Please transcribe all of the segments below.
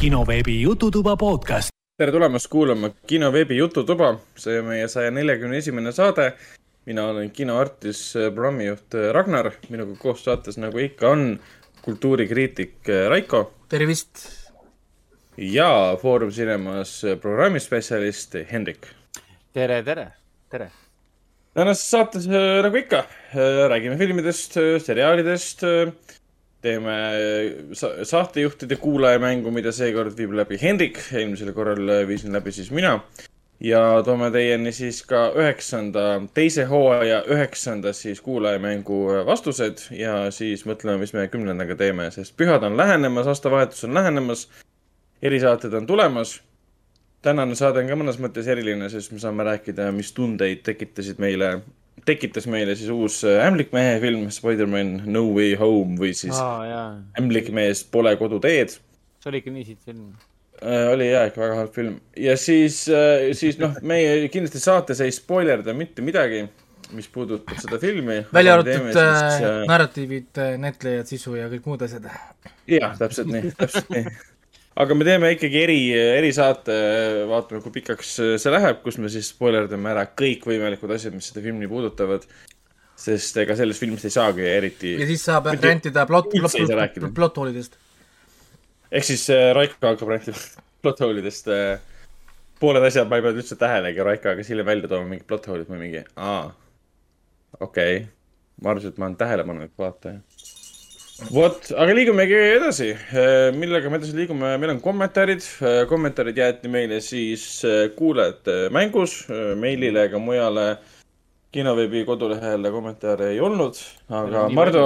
kinoveebi Jututuba podcast. tere tulemast kuulama kinoveebi Jututuba, see on meie saja neljakümne esimene saade. mina olen kinoartis, programmijuht Ragnar, minuga koos saates, nagu ikka on, kultuurikriitik Raiko. tervist! ja Foorum Cinemas programmispetsialist Hendrik. tere, tere, tere! tänases saates, nagu ikka, räägime filmidest, seriaalidest teeme saatejuhtide kuulajamängu, mida seekord viib läbi Hendrik, eelmisel korral viisin läbi siis mina. ja toome teieni siis ka üheksanda, teise hooaja üheksanda siis kuulajamängu vastused ja siis mõtleme, mis me kümnendaga teeme, sest pühad on lähenemas, aastavahetus on lähenemas. erisaated on tulemas. tänane saade on ka mõnes mõttes eriline, sest me saame rääkida, mis tundeid tekitasid meile tekitas meile siis uus ämblikmehe film Spider-man No Way Home või siis ah, ämblikmees Pole koduteed. see oli ikka nii siit film äh,. oli jah, ikka väga halb film ja siis äh,, siis noh, meie kindlasti saates ei spoilerda mitte midagi, mis puudutab seda filmi. välja arvatud siis, äh, narratiivid, näitlejad, sisu ja kõik muud asjad. jah, täpselt nii, täpselt nii aga me teeme ikkagi eri, erisaate, vaatame, kui pikaks see läheb, kus me siis spoilerdame ära kõikvõimalikud asjad, mis seda filmi puudutavad. sest ega sellest filmist ei saagi eriti. ja siis saab Mitte, rentida plot, plot, plot, plot hoolidest. ehk siis äh, Raiko hakkab rentima plot hoolidest äh,. pooled asjad ma ei pannud üldse tähelegi, Raiko hakkas hiljem välja tooma mingid plot hoolid või mingi, aa, okei okay.. ma arvasin, et ma olen tähelepanelik vaataja vot, aga liigumegi edasi. Äh, millega me edasi liigume, meil on kommentaarid. Äh, kommentaarid jäeti meile siis äh, kuulajate mängus, meilile ega mujale kinoveebi kodulehele kommentaare ei olnud, aga Mardu,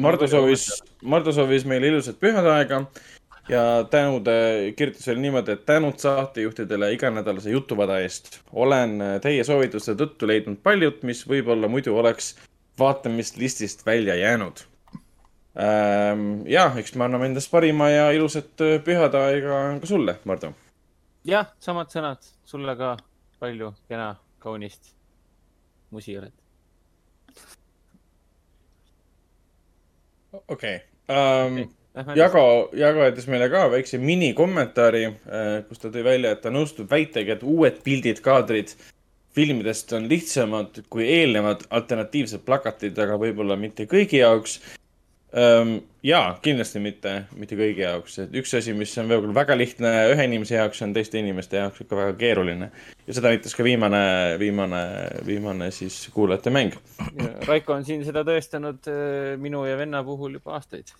Mardu soovis, Mardu soovis meile ilusat pühade ja tänud, kirjutas veel niimoodi, et tänud saatejuhtidele iganädalase jutuvada eest. olen teie soovituste tõttu leidnud paljut, mis võib-olla muidu oleks vaatamislistist välja jäänud. Ja, eks me anname endast parima ja ilusat äh, pühadaega ka sulle, Mardu. jah, samad sõnad sulle ka. palju kena, kaunist musi oled. okei okay. um,. Okay. Jago, Jago jättis meile ka väikse minikommentaari, äh, kus ta tõi välja, et ta nõustub väitega, et uued pildid, kaadrid filmidest on lihtsamad kui eelnevad alternatiivsed plakatid, aga võib-olla mitte kõigi jaoks jaa, kindlasti mitte, mitte kõigi jaoks, et üks asi, mis on võib-olla väga lihtne ühe inimese jaoks, on teiste inimeste jaoks ikka väga keeruline. ja seda näitas ka viimane, viimane, viimane siis kuulajate mäng. Raiko on siin seda tõestanud äh, minu ja venna puhul juba aastaid.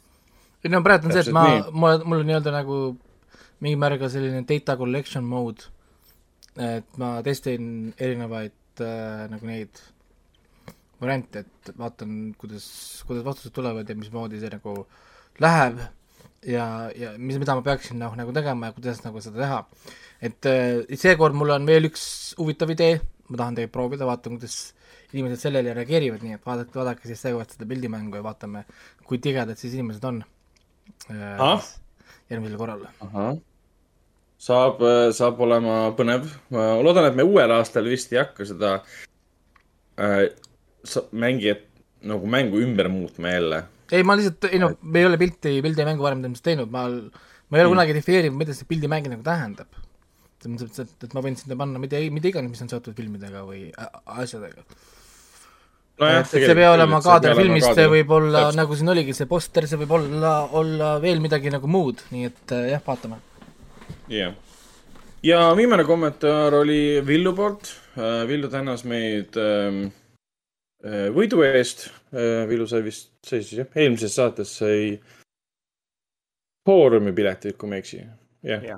ei no praegu on see, et ma, mul, mul on nii-öelda nagu mingi märga selline data collection mode. et ma testin erinevaid äh, nagu neid variant, et vaatan, kuidas, kuidas vastused tulevad ja mismoodi see nagu läheb ja, ja mis, mida ma peaksin noh, nagu tegema ja kuidas nagu seda teha. et äh, seekord mul on veel üks huvitav idee, ma tahan teid proovida, vaatan, kuidas inimesed sellele reageerivad, nii et vaadake, vaadake siis seekord seda pildimängu ja vaatame, kui tigedad siis inimesed on äh, järgmisel korral. saab, saab olema põnev, ma loodan, et me uuel aastal vist ei hakka seda äh, mängijat nagu mängu ümber muutma jälle. ei, ma lihtsalt, ei no me ei ole pilti, pildimängu varem tõenäoliselt teinud, ma, ma ei ole mm. kunagi defineerinud, mida see pildimäng nagu tähendab. selles mõttes, et, et ma võin sinna panna mida, mida iganes, mis on seotud filmidega või asjadega no. et see ei pea olema kaader filmist, see võib olla, nagu siin oligi, see poster, see võib olla, olla veel midagi nagu muud, nii et jah, vaatame. jah yeah. ja viimane kommentaar oli Villu poolt. Villu tänas meid ähm, Äh, võidu eest. Äh, Vilu sai vist, sai siis jah, eelmises saates sai Foorumi piletid, kui ma ei eksi. jah ja.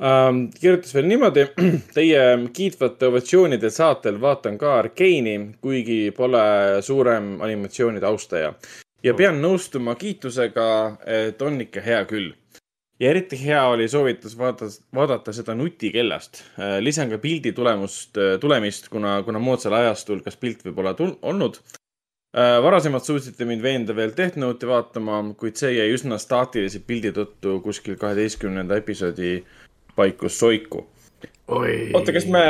um,. kirjutas veel niimoodi. Teie kiitvate ovatsioonide saatel vaatan ka Arkeeni, kuigi pole suurem animatsioonide austaja. ja pean nõustuma kiitusega, et on ikka hea küll ja eriti hea oli soovitus vaadata, vaadata seda nutikellast. Äh, lisan ka pildi tulemust, äh, tulemist, kuna, kuna moodsal ajastul kas pilt võib olla olnud. Äh, varasemalt suutsite mind veenda veel Death Note'i vaatama, kuid see jäi üsna staatilise pildi tõttu kuskil kaheteistkümnenda episoodi paiku soiku oota, kas me,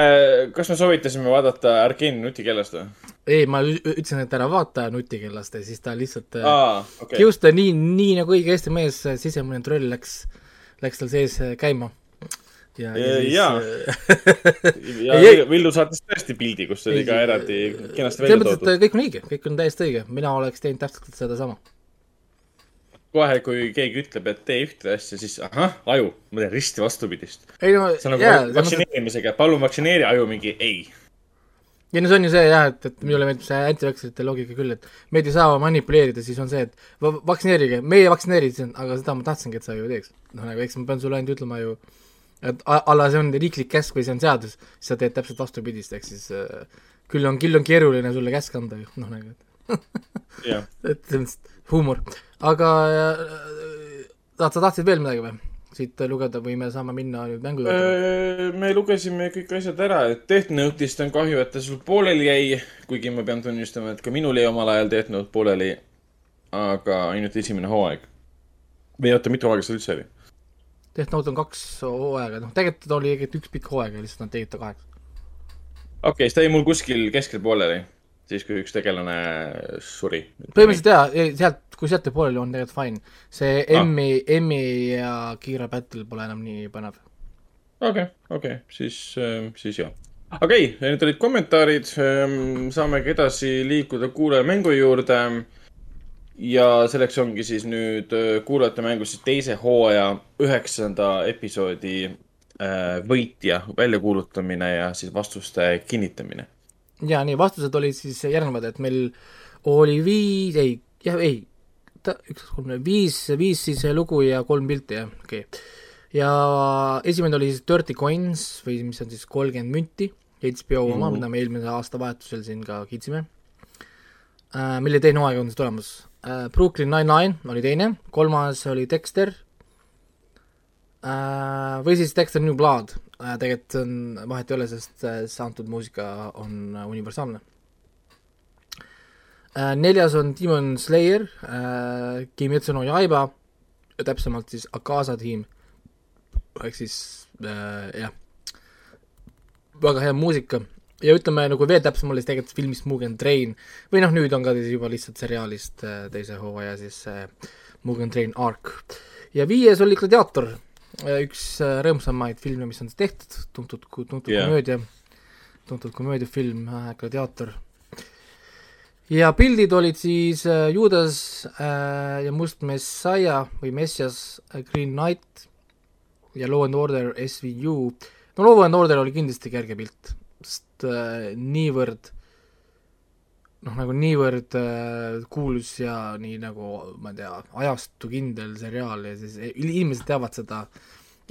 kas me soovitasime vaadata Arkeeni nutikellast või? ei, ma ütlesin, et ära vaata nutikellast ja siis ta lihtsalt Aa, okay. kiusta nii, nii nagu õige eesti mees, sisemine troll läks läks tal sees äh, käima. ja, ja, ja, siis, ja, ja Villu saatis tõesti pildi, kus oli ka eraldi kenasti välja toodud. kõik on õige, kõik on täiesti õige, mina oleks teinud täpselt sedasama kohe, kui keegi ütleb, et tee ühte asja, siis ahah, aju, ma teen risti vastupidist. ei no, see on nagu yeah, vaktsineerimisega, palun vaktsineeri, aju mingi ei. ja no see on ju see jah, et, et minule meeldib see antivaktsirite loogika küll, et meid ei saa manipuleerida, siis on see, et vaktsineerige, meie vaktsineerime, aga seda ma tahtsingi, et sa ju teeks. noh, nagu eks ma pean sulle ainult ütlema ju, et alla see on riiklik käsk või see on seadus, siis sa teed täpselt vastupidist, ehk siis äh, küll on, küll on keeruline sulle käsk anda ju, noh nagu, et et selles mõttes huumor aga äh, sa tahtsid veel midagi või? siit lugeda või me saame minna nüüd mängu juurde? Äh, me lugesime kõik asjad ära, et Death Note'ist on kahju, et ta sul pooleli jäi, kuigi ma pean tunnistama, et ka minul jäi omal ajal Death Note pooleli, aga ainult esimene hooaeg. või oota, mitu hooaega seal üldse oli? Death Note on kaks hooaega, noh, tegelikult oli üks pikk hooaeg ja lihtsalt nad tegid ta kaheks. okei okay, siis ta jäi mul kuskil keskel pooleli siis, kui üks tegelane suri. põhimõtteliselt jaa, sealt, kui sealt pooleli on tegelikult fine. see Emmi ah., Emmi ja Kiira battle pole enam nii põnev. okei okay,, okei okay., siis, ähm, siis jah. okei okay,, need olid kommentaarid. Ähm, saamegi edasi liikuda kuulajamängu juurde. ja selleks ongi siis nüüd äh, kuulajate mängus siis teise hooaja üheksanda episoodi äh, võitja väljakuulutamine ja siis vastuste kinnitamine ja nii, vastused olid siis järgnevad, et meil oli viis, ei, jah, ei, üks, kolm, viis, viis siis lugu ja kolm pilti, jah, okei okay.. ja esimene oli siis Dirty Coins või mis on siis kolmkümmend münti, HBO oma mm, -hmm. mida me eelmise aastavahetusel siin ka kiitsime äh,, mille teine hooaeg on siis tulemas äh,. Brooklyn Nine-Nine oli teine, kolmas oli Dexter äh, või siis Dexter New Blood tegelikult on, vahet ei ole, sest äh, see antud muusika on äh, universaalne. Äh,. neljas on Demon Slayer äh,, Kimetsu no Yaiba, täpsemalt siis Akaza tiim, ehk siis äh, jah, väga hea muusika. Ja ütleme nagu veel täpsemalt, siis tegelikult filmist Mugen Train. Või noh, nüüd on ka siis juba lihtsalt seriaalist äh, teise hooaja siis äh, Mugen Train Arc. ja viies oli Gladiator. Äh, üks äh, rõõmsamaid filme, mis on tehtud, tuntud, tuntud yeah. komöödia, tuntud komöödiafilm äh,, Gladiaator. ja pildid olid siis äh, Juudas äh, ja Must Messiah või Messias äh, Green Knight ja Law and Order SVU. no Law and Order oli kindlasti kerge pilt, sest äh, niivõrd noh, nagu niivõrd äh, kuulus ja nii nagu, ma ei tea, ajastukindel seriaal ja siis inimesed teavad seda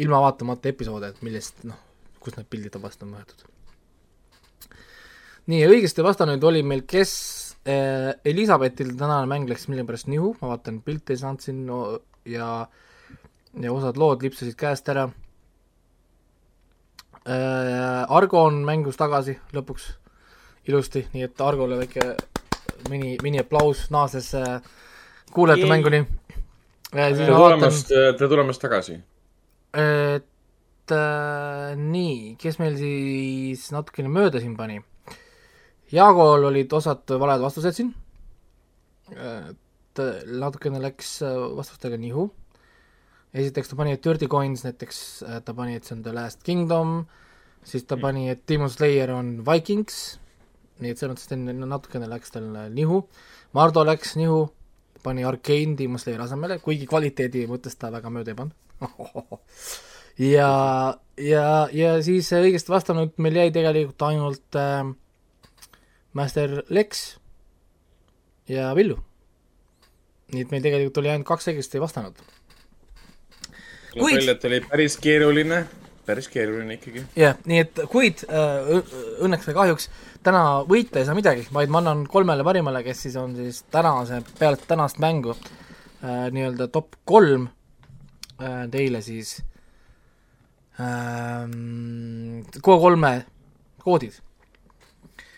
ilma vaatamata episoode, et millest noh, kus need pildid on vastu võetud. nii, õigesti vastanud oli meil, kes äh, Elizabetil tänane mäng läks millegipärast nihu, ma vaatan pilte ei saanud siin no, ja ja osad lood lipsasid käest ära äh,. Argo on mängus tagasi lõpuks ilusti, nii et Argole väike mini, mini aplaus naases äh, kuulajate mänguni äh,. tere tulemast, tere tulemast tagasi. et äh, nii, kes meil siis natukene mööda siin pani? Jaagol olid osad valed vastused siin, et natukene läks äh, vastustega nihu. esiteks ta pani, et Dirty Coins näiteks, äh, ta pani, et see on The Last Kingdom, siis ta pani, et Demon Slayer on Vikings nii et selles mõttes, et natukene läks tal nihu, Mardo läks nihu, pani Arkane Demon Slayer asemele, kuigi kvaliteedi mõttes ta väga mööda ei pannud ja, ja, ja siis õigesti vastanud meil jäi tegelikult ainult äh, Master Lex ja Villu. nii et meil tegelikult oli ainult kaks õigesti vastanud. kuid välja, et oli päris keeruline päris keeruline ikkagi. jah yeah,, nii et kuid äh, õnneks või kahjuks täna võita ei saa midagi, vaid ma annan kolmele parimale, kes siis on siis tänase, peale tänast mängu äh, nii-öelda top kolm äh, teile siis äh, K3-e koodid.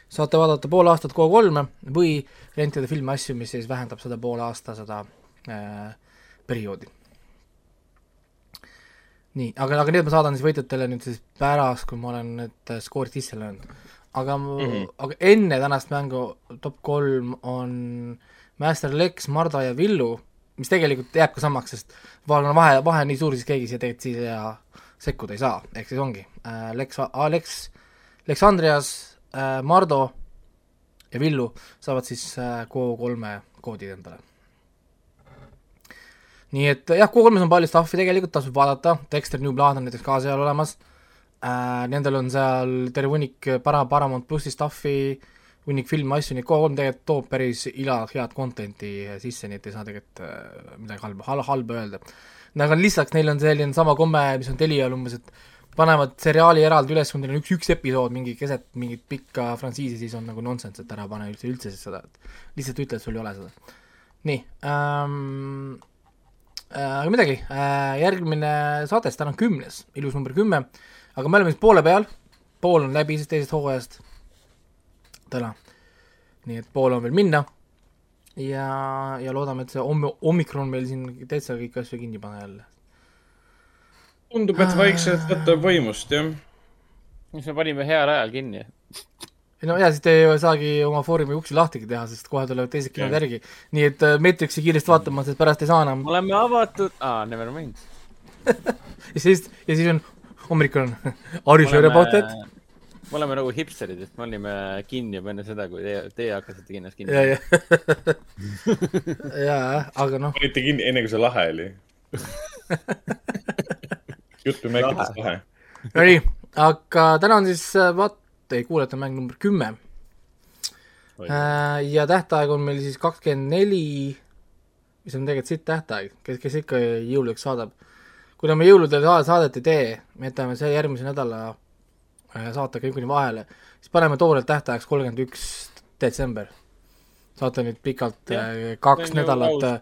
saate vaadata pool aastat K3-e või rentida filmi asju, mis siis vähendab seda poole aasta seda äh, perioodi nii, aga, aga need ma saadan siis võitjatele nüüd siis pärast, kui ma olen need äh, skoorid sisse löönud. aga mm, -hmm. aga enne tänast mängu top kolm on Master Lex, Marda ja Villu mis tegelikult jääb ka samaks, sest vahe, vahe, vahe on nii suur, siis keegi siia tegelikult siia sekkuda ei saa, ehk siis ongi äh, Lex, Alex, Lex Andreas äh,, Mardo ja Villu saavad siis äh, Go3 koodid endale. Nii et jah, Go3-s on palju stuff'i tegelikult, tasub vaadata, Dexter New Blood on näiteks ka seal olemas. Äh,, nendel on seal terve hunnik para-, Paramount plussi stuff'i, hunnik filme, asju, nii et Go3 tegelikult toob päris ila, head content'i sisse, nii et ei saa tegelikult äh, midagi halba, hal-, halba öelda. Aga lisaks neil on selline sama komme, mis on Telial umbes, et panevad seriaali eraldi üles, kui neil on üks, üks episood mingi keset mingit pikka frantsiisi, siis on nagu nonsense, et ära pane üldse, üldse seda, et lihtsalt ütle, et sul ei ole seda. nii ähm,, äh, aga midagi äh,, järgmine saade, täna on kümnes, ilus number kümme, aga me oleme siis poole peal, pool on läbi siis teisest hooajast täna. nii et pool on veel minna ja, ja loodame, et see om-, omikron meil siin täitsa kõiki asju kinni pane jälle. tundub, et vaikselt võtab võimust, jah. mis me panime heal ajal kinni. no jaa, siis te ei saagi oma Foorumi uksi lahtigi teha, sest kohe tulevad teised kinod järgi. nii et äh, Matrixi kiiresti vaatama, sest pärast ei saa enam. oleme avatud, aa, never mind ja siis, ja siis on omikron. Are you sure about that? me oleme nagu hipsterid, et me olime kinni juba enne seda, kui teie, teie hakkasite ennast kinni. ja, ja, ja, aga noh. olite kinni enne, kui see lahe oli juttu mängides lahe. Nonii, aga täna on siis, äh, vaat, ei kuuleta mäng number kümme. Äh, ja tähtaeg on meil siis kakskümmend neli, mis on tegelikult sitt tähtaeg, kes, kes ikka jõuludeks saadab. kuna me jõuludel saadet ei tee, me jätame see järgmise nädala Äh, saate kõik kuni vahele, siis paneme toorelt tähtajaks kolmkümmend üks detsember. saate nüüd pikalt ja, äh, kaks nädalat äh,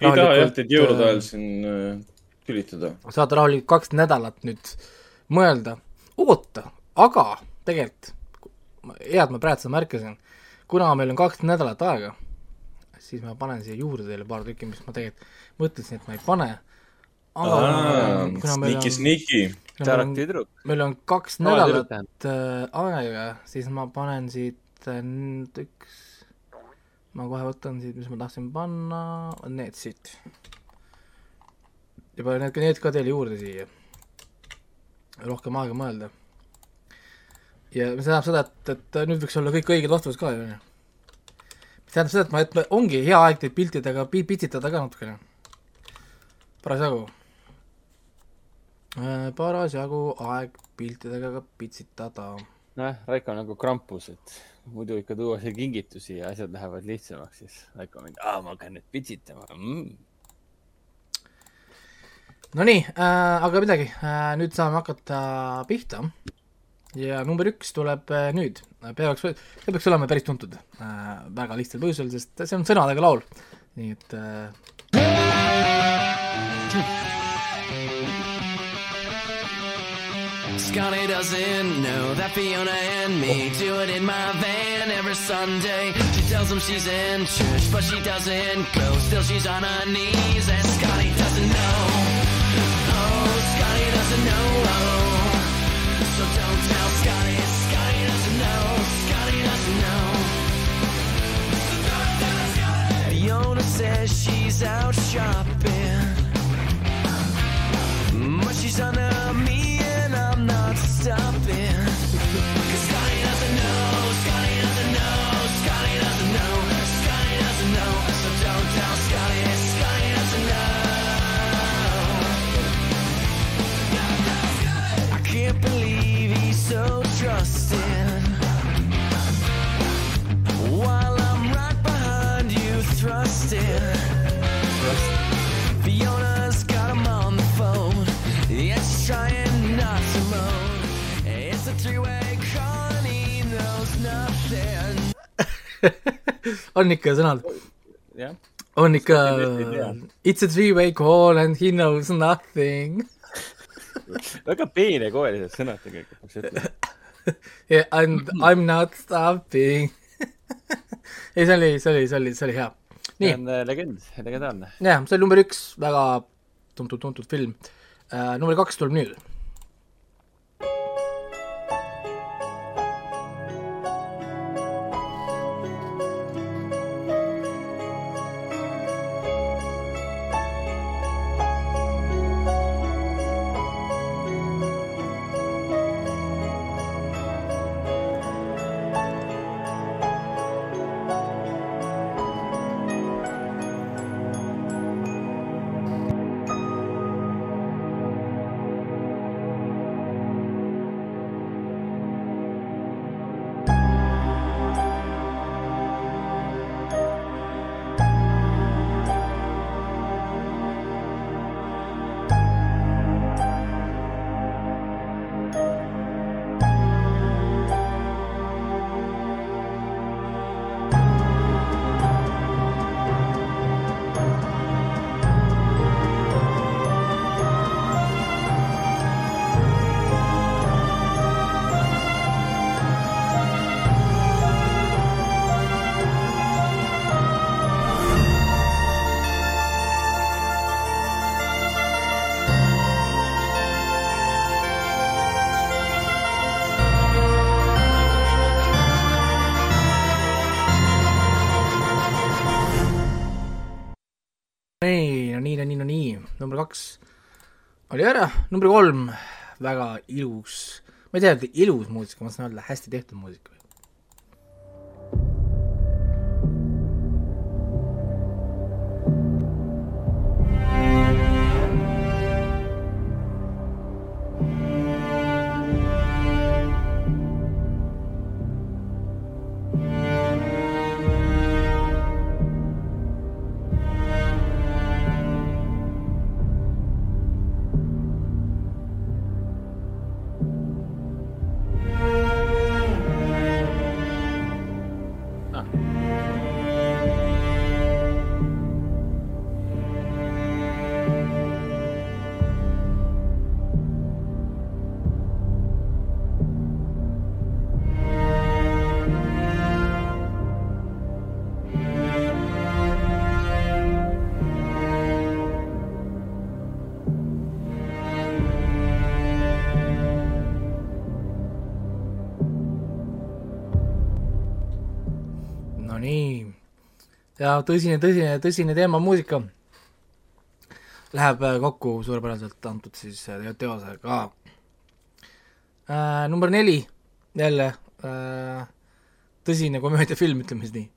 ei taha jah, teid jõulude ajal siin tülitada. saate rahulikult kaks nädalat nüüd mõelda, oota, aga tegelikult, hea, et ma praegu seda märkasin, kuna meil on kaks nädalat aega, siis ma panen siia juurde teile paar tükki, mis ma tegelikult mõtlesin, et ma ei pane aga sniki, sniki. meil on kaks no, nädalat äh, aega, siis ma panen siit äh, üks, ma kohe võtan siit, mis ma tahtsin panna, need siit. ja panen need, need ka teile juurde siia. rohkem aega mõelda. Ja see tähendab seda, et, et nüüd võiks olla kõik õiged vastused ka ju, onju. mis tähendab seda, et ma, et ongi hea aeg teid piltidega pitsitada ka natukene. parasjagu Äh, parasjagu aeg piltidega ka pitsitada. nojah, Raiko on nagu krampus, et muidu ikka tuuakse kingitusi ja asjad lähevad lihtsamaks, siis Raiko mingi, aa, ma hakkan nüüd pitsitama mm.. Nonii äh,, aga midagi äh,, nüüd saame hakata pihta. Ja number üks tuleb äh, nüüd, peaks, see peaks olema päris tuntud äh, väga lihtsal põhjusel, sest see on sõnadega laul, nii et äh... Scotty doesn't know that Fiona and me do it in my van every Sunday. She tells him she's in church, but she doesn't go. Still, she's on her knees, and Scotty doesn't know. Oh, Scotty doesn't know. So don't tell Scotty. Scotty doesn't know. Scotty doesn't know. Says she's out shopping, but she's under me and I'm not stopping. on ikka sõnad? on ikka It's a three-way call and he knows nothing väga peenekoelised sõnad tegelikult, peaks ütlema. Yeah, and I m not stopping ei, see oli, see oli, see oli, see oli hea. see on äh, legend, legendaarne. jah, see oli number üks, väga tuntud-tuntud film uh,. number kaks tuleb nüüd kaks oli ära, number kolm, väga ilus, ma ei tea, ilus muusika, ma saan öelda hästi tehtud muusika. Ja tõsine, tõsine, tõsine teema, muusika läheb äh, kokku suurepäraselt antud siis äh, teosega äh,. number neli, jälle äh, tõsine komöödiafilm, ütleme siis nii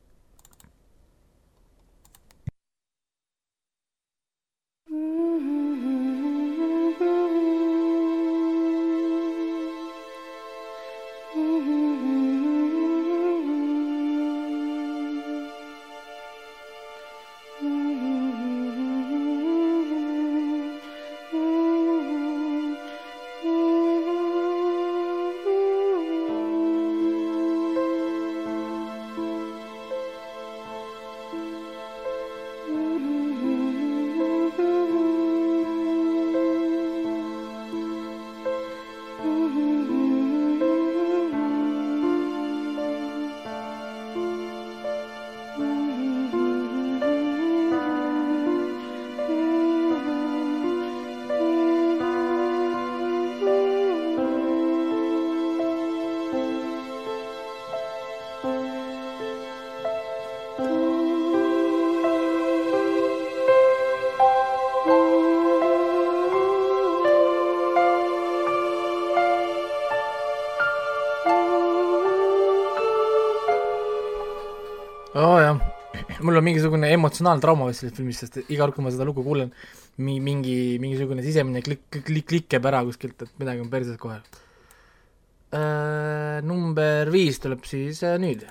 on mingisugune emotsionaaltrauma vist sellest filmist, sest iga kord, kui ma seda lugu kuulen, mingi, mingisugune sisemine klikk, klikk, klikk jääb ära kuskilt, et midagi on perses kohe äh,. number viis tuleb siis äh, nüüd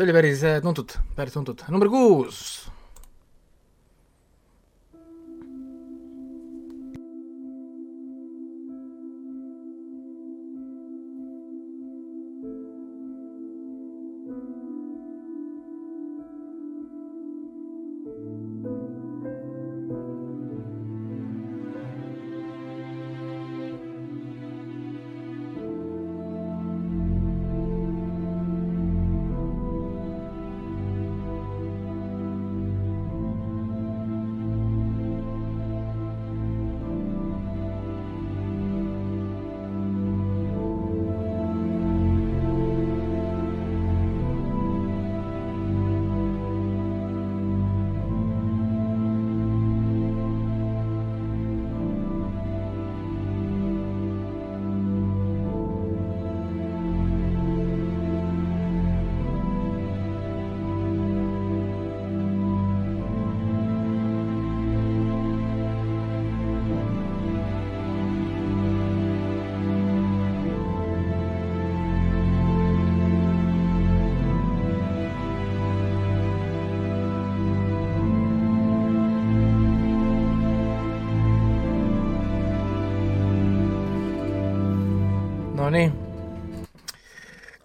see oli päris äh, tuntud, päris tuntud. number kuus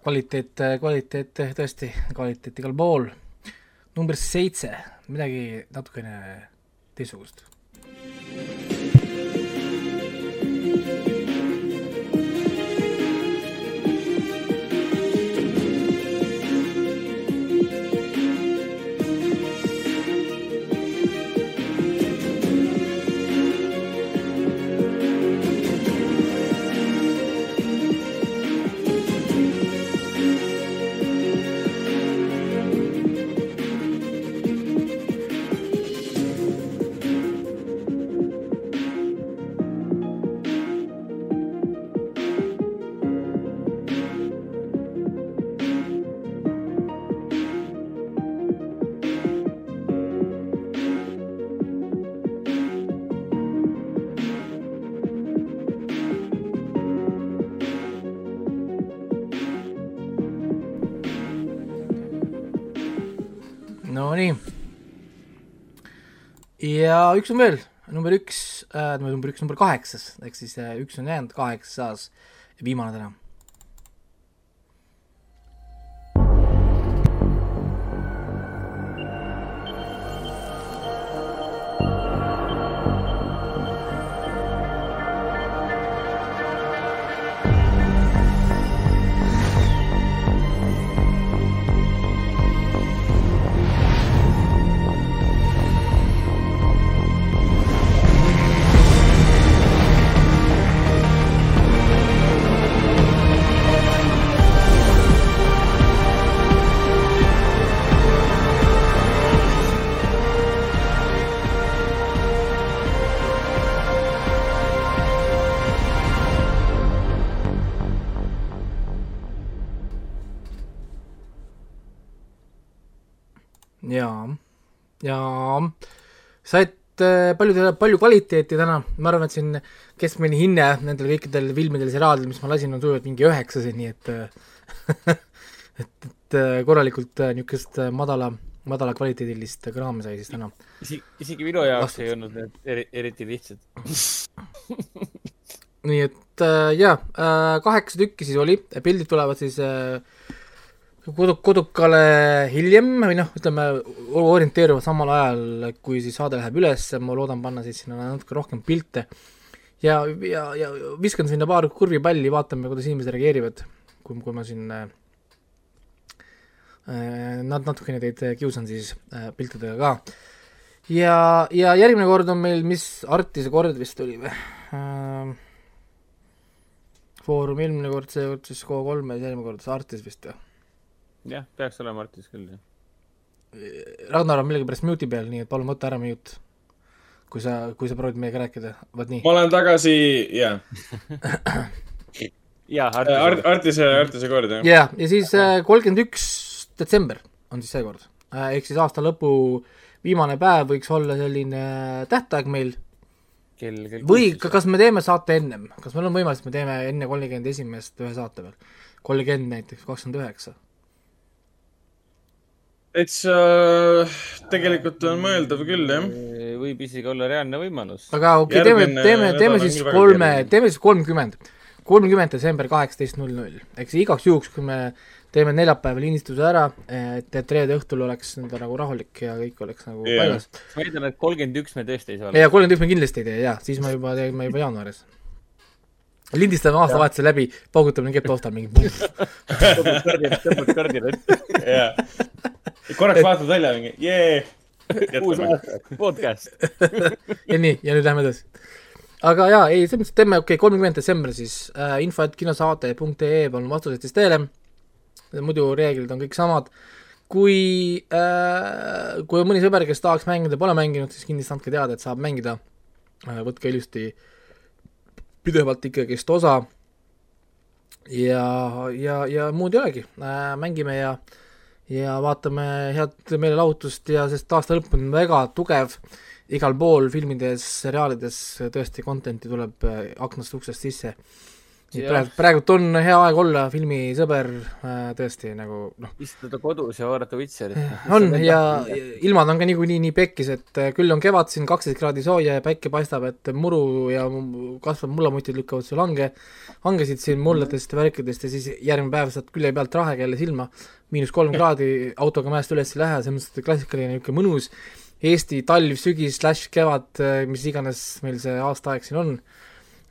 kvaliteet, kvaliteet tõesti, kvaliteet igal pool. number seitse, midagi natukene teistsugust üks on veel, number üks äh,, number üks, number kaheksas, ehk siis äh, üks on jäänud, kaheksas ja viimane täna said äh, palju, palju kvaliteeti täna, ma arvan, et siin keskmine hinne nendel kõikidel filmidel, seriaalidel, mis ma lasin, on sujuvalt mingi üheksased, nii et et, et äh, korralikult äh, niisugust madala, madala kvaliteedilist kraami sai siis täna. isegi, isegi minu jaoks Vastus. ei olnud need eri, eriti lihtsad nii et äh, jaa äh,, kaheksa tükki siis oli, pildid tulevad siis äh, kodu-, kodukale hiljem või noh, ütleme, orienteeruvad samal ajal, kui siis saade läheb üles, ma loodan panna siis sinna natuke rohkem pilte. ja, ja, ja viskan sinna paar kurvipalli, vaatame, kuidas inimesed reageerivad, kui, kui ma siin äh, nad natukene teid kiusan siis äh, piltidega ka. ja, ja järgmine kord on meil, mis Artise kord vist oli või äh,? Foorum eelmine kord, seekord siis K3 ja järgmine kord Artis vist või? Jah, peaks olema artis küll, jah. Ragnar on millegipärast mute'i peal, nii et palun võta ära mute. kui sa, kui sa proovid meiega rääkida, vot nii. ma olen tagasi, jaa. jaa, Artise Art,, Artise, Artise kord, jah. jaa, ja siis äh, kolmkümmend üks detsember on siis seekord. Äh, ehk siis aasta lõpu viimane päev võiks olla selline tähtaeg meil. kell, kell või kas me teeme saate ennem, kas meil on võimalus, et me teeme enne kolmkümmend esimest ühe saate veel? kolmkümmend näiteks, kakskümmend üheksa täitsa tegelikult on mõeldav küll, jah. võib isegi olla reaalne võimalus. aga okei okay,, teeme, teeme, teeme siis kolme, teeme siis kolmkümmend, kolmkümmend detsember kaheksateist null null, eks igaks juhuks, kui me teeme neljapäeval lindistuse ära, et, et reede õhtul oleks nõnda nagu rahulik ja kõik oleks nagu yeah. paigas. ma eeldan, et kolmkümmend üks me tõesti ei saa. jaa, kolmkümmend üks me kindlasti ei tee, jaa, siis me juba teeme juba jaanuaris lindistame aastavahetuse läbi, paugutame kepp taustal mingi. tõmbad kardinat, tõmbad kardinat. Korraks vaatad välja mingi, jee. uus aasta, podcast ja nii, ja nüüd lähme edasi. aga jaa, ei, selles mõttes, et teeme, okei okay,, kolmkümmend detsember siis äh,, info, et kinosaade.ee, palun vastused siis teele. muidu reeglid on kõik samad. kui äh,, kui on mõni sõber, kes tahaks mängida, pole mänginud, siis kindlasti andke teada, et saab mängida äh,. võtke ilusti pidevalt ikkagist osa. ja, ja, ja muud ei olegi äh,, mängime ja äh, ja vaatame head meelelahutust ja sest aasta lõpp on väga tugev, igal pool filmides, seriaalides tõesti content'i tuleb äh, aknast uksest sisse. Praegu, praegult on hea aeg olla filmisõber äh,, tõesti nagu noh. istuda kodus ja vaadata Witcherit. on ja ilmad on ka niikuinii nii pekkis, et äh, küll on kevad siin kaksteist kraadi sooja ja päike paistab, et muru ja kasvavad mullamutid lükkavad sul hange, hangesid siin mulladest värkidest ja siis järgmine päev saad külje pealt rahekelle silma, miinus kolm kraadi, autoga mäest üles ei lähe, selles mõttes, et klassikaline niisugune mõnus Eesti talv, sügis, slaš kevad, äh, mis iganes meil see aastaaeg siin on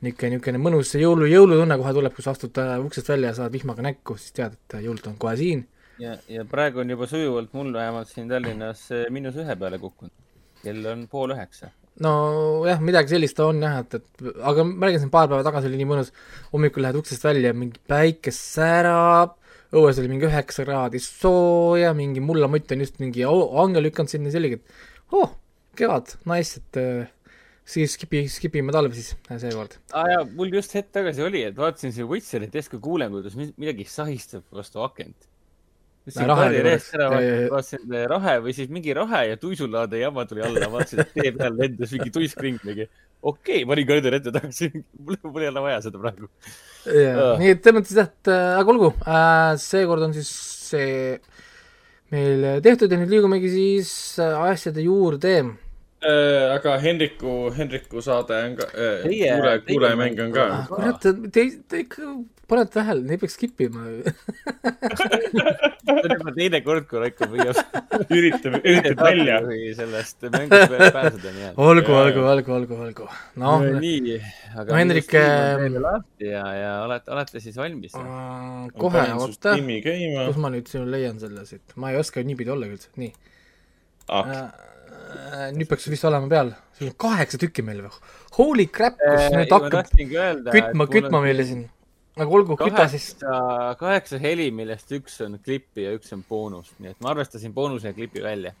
niisugune, niisugune mõnus jõulu, jõulutunne kohe tuleb, kui sa astud uksest välja ja saad vihmaga näkku, siis tead, et jõulud on kohe siin. ja, ja praegu on juba sujuvalt mul vähemalt siin Tallinnas miinus ühe peale kukkunud. kell on pool üheksa. nojah, midagi sellist on jah, et, et aga ma räägin siin paar päeva tagasi oli nii mõnus, hommikul lähed uksest välja, mingi päike särab, õues oli mingi üheksa kraadi sooja, mingi mullamutt on just mingi hange lükanud sinna, see oligi, et oh, kevad, nice, et äh, siis skipi, skipime talve siis seekord. aa ah, jaa, mul just hetk tagasi oli, et vaatasin seda Witcherit järsku kuulen, kuidas midagi sahistab vastu akent. vaatasin rahe või siis mingi rahe ja tuisulaade jama tuli alla, vaatasin, et tee peal lendas mingi tuisk ringi. okei okay,, panin kõrgele ette tagasi, mul, mul ei ole vaja seda praegu. nii et selles mõttes jah, et äh, aga olgu äh,, seekord on siis see meil tehtud ja nüüd liigumegi siis äh, asjade juurde. Aga Henriku, Henriku saade on ka äh,, kuule, kuulajamäng on ka. kurat, te, te ikka paned tähele, neid peaks skip ima see on juba teine kord, kui Raiko püüab üritab, üritab välja. sellest mängust veel pääseda, nii et. olgu, olgu, olgu, olgu, olgu. noh. nii, aga no, Hendrik. ja, ja olete, olete siis valmis? kohe, oota. kus ma nüüd sinu leian selle siit, ma ei oska niipidi olla üldse, nii ah.. Äh, nüüd peaks vist olema peal, sul on kaheksa tükki meil või? Holy crap, kus äh, nüüd hakkab kütma, kütma meile siin. aga olgu, küta siis. kaheksa heli, millest üks on klippi ja üks on boonus, nii et ma arvestasin boonuse ja klipi välja.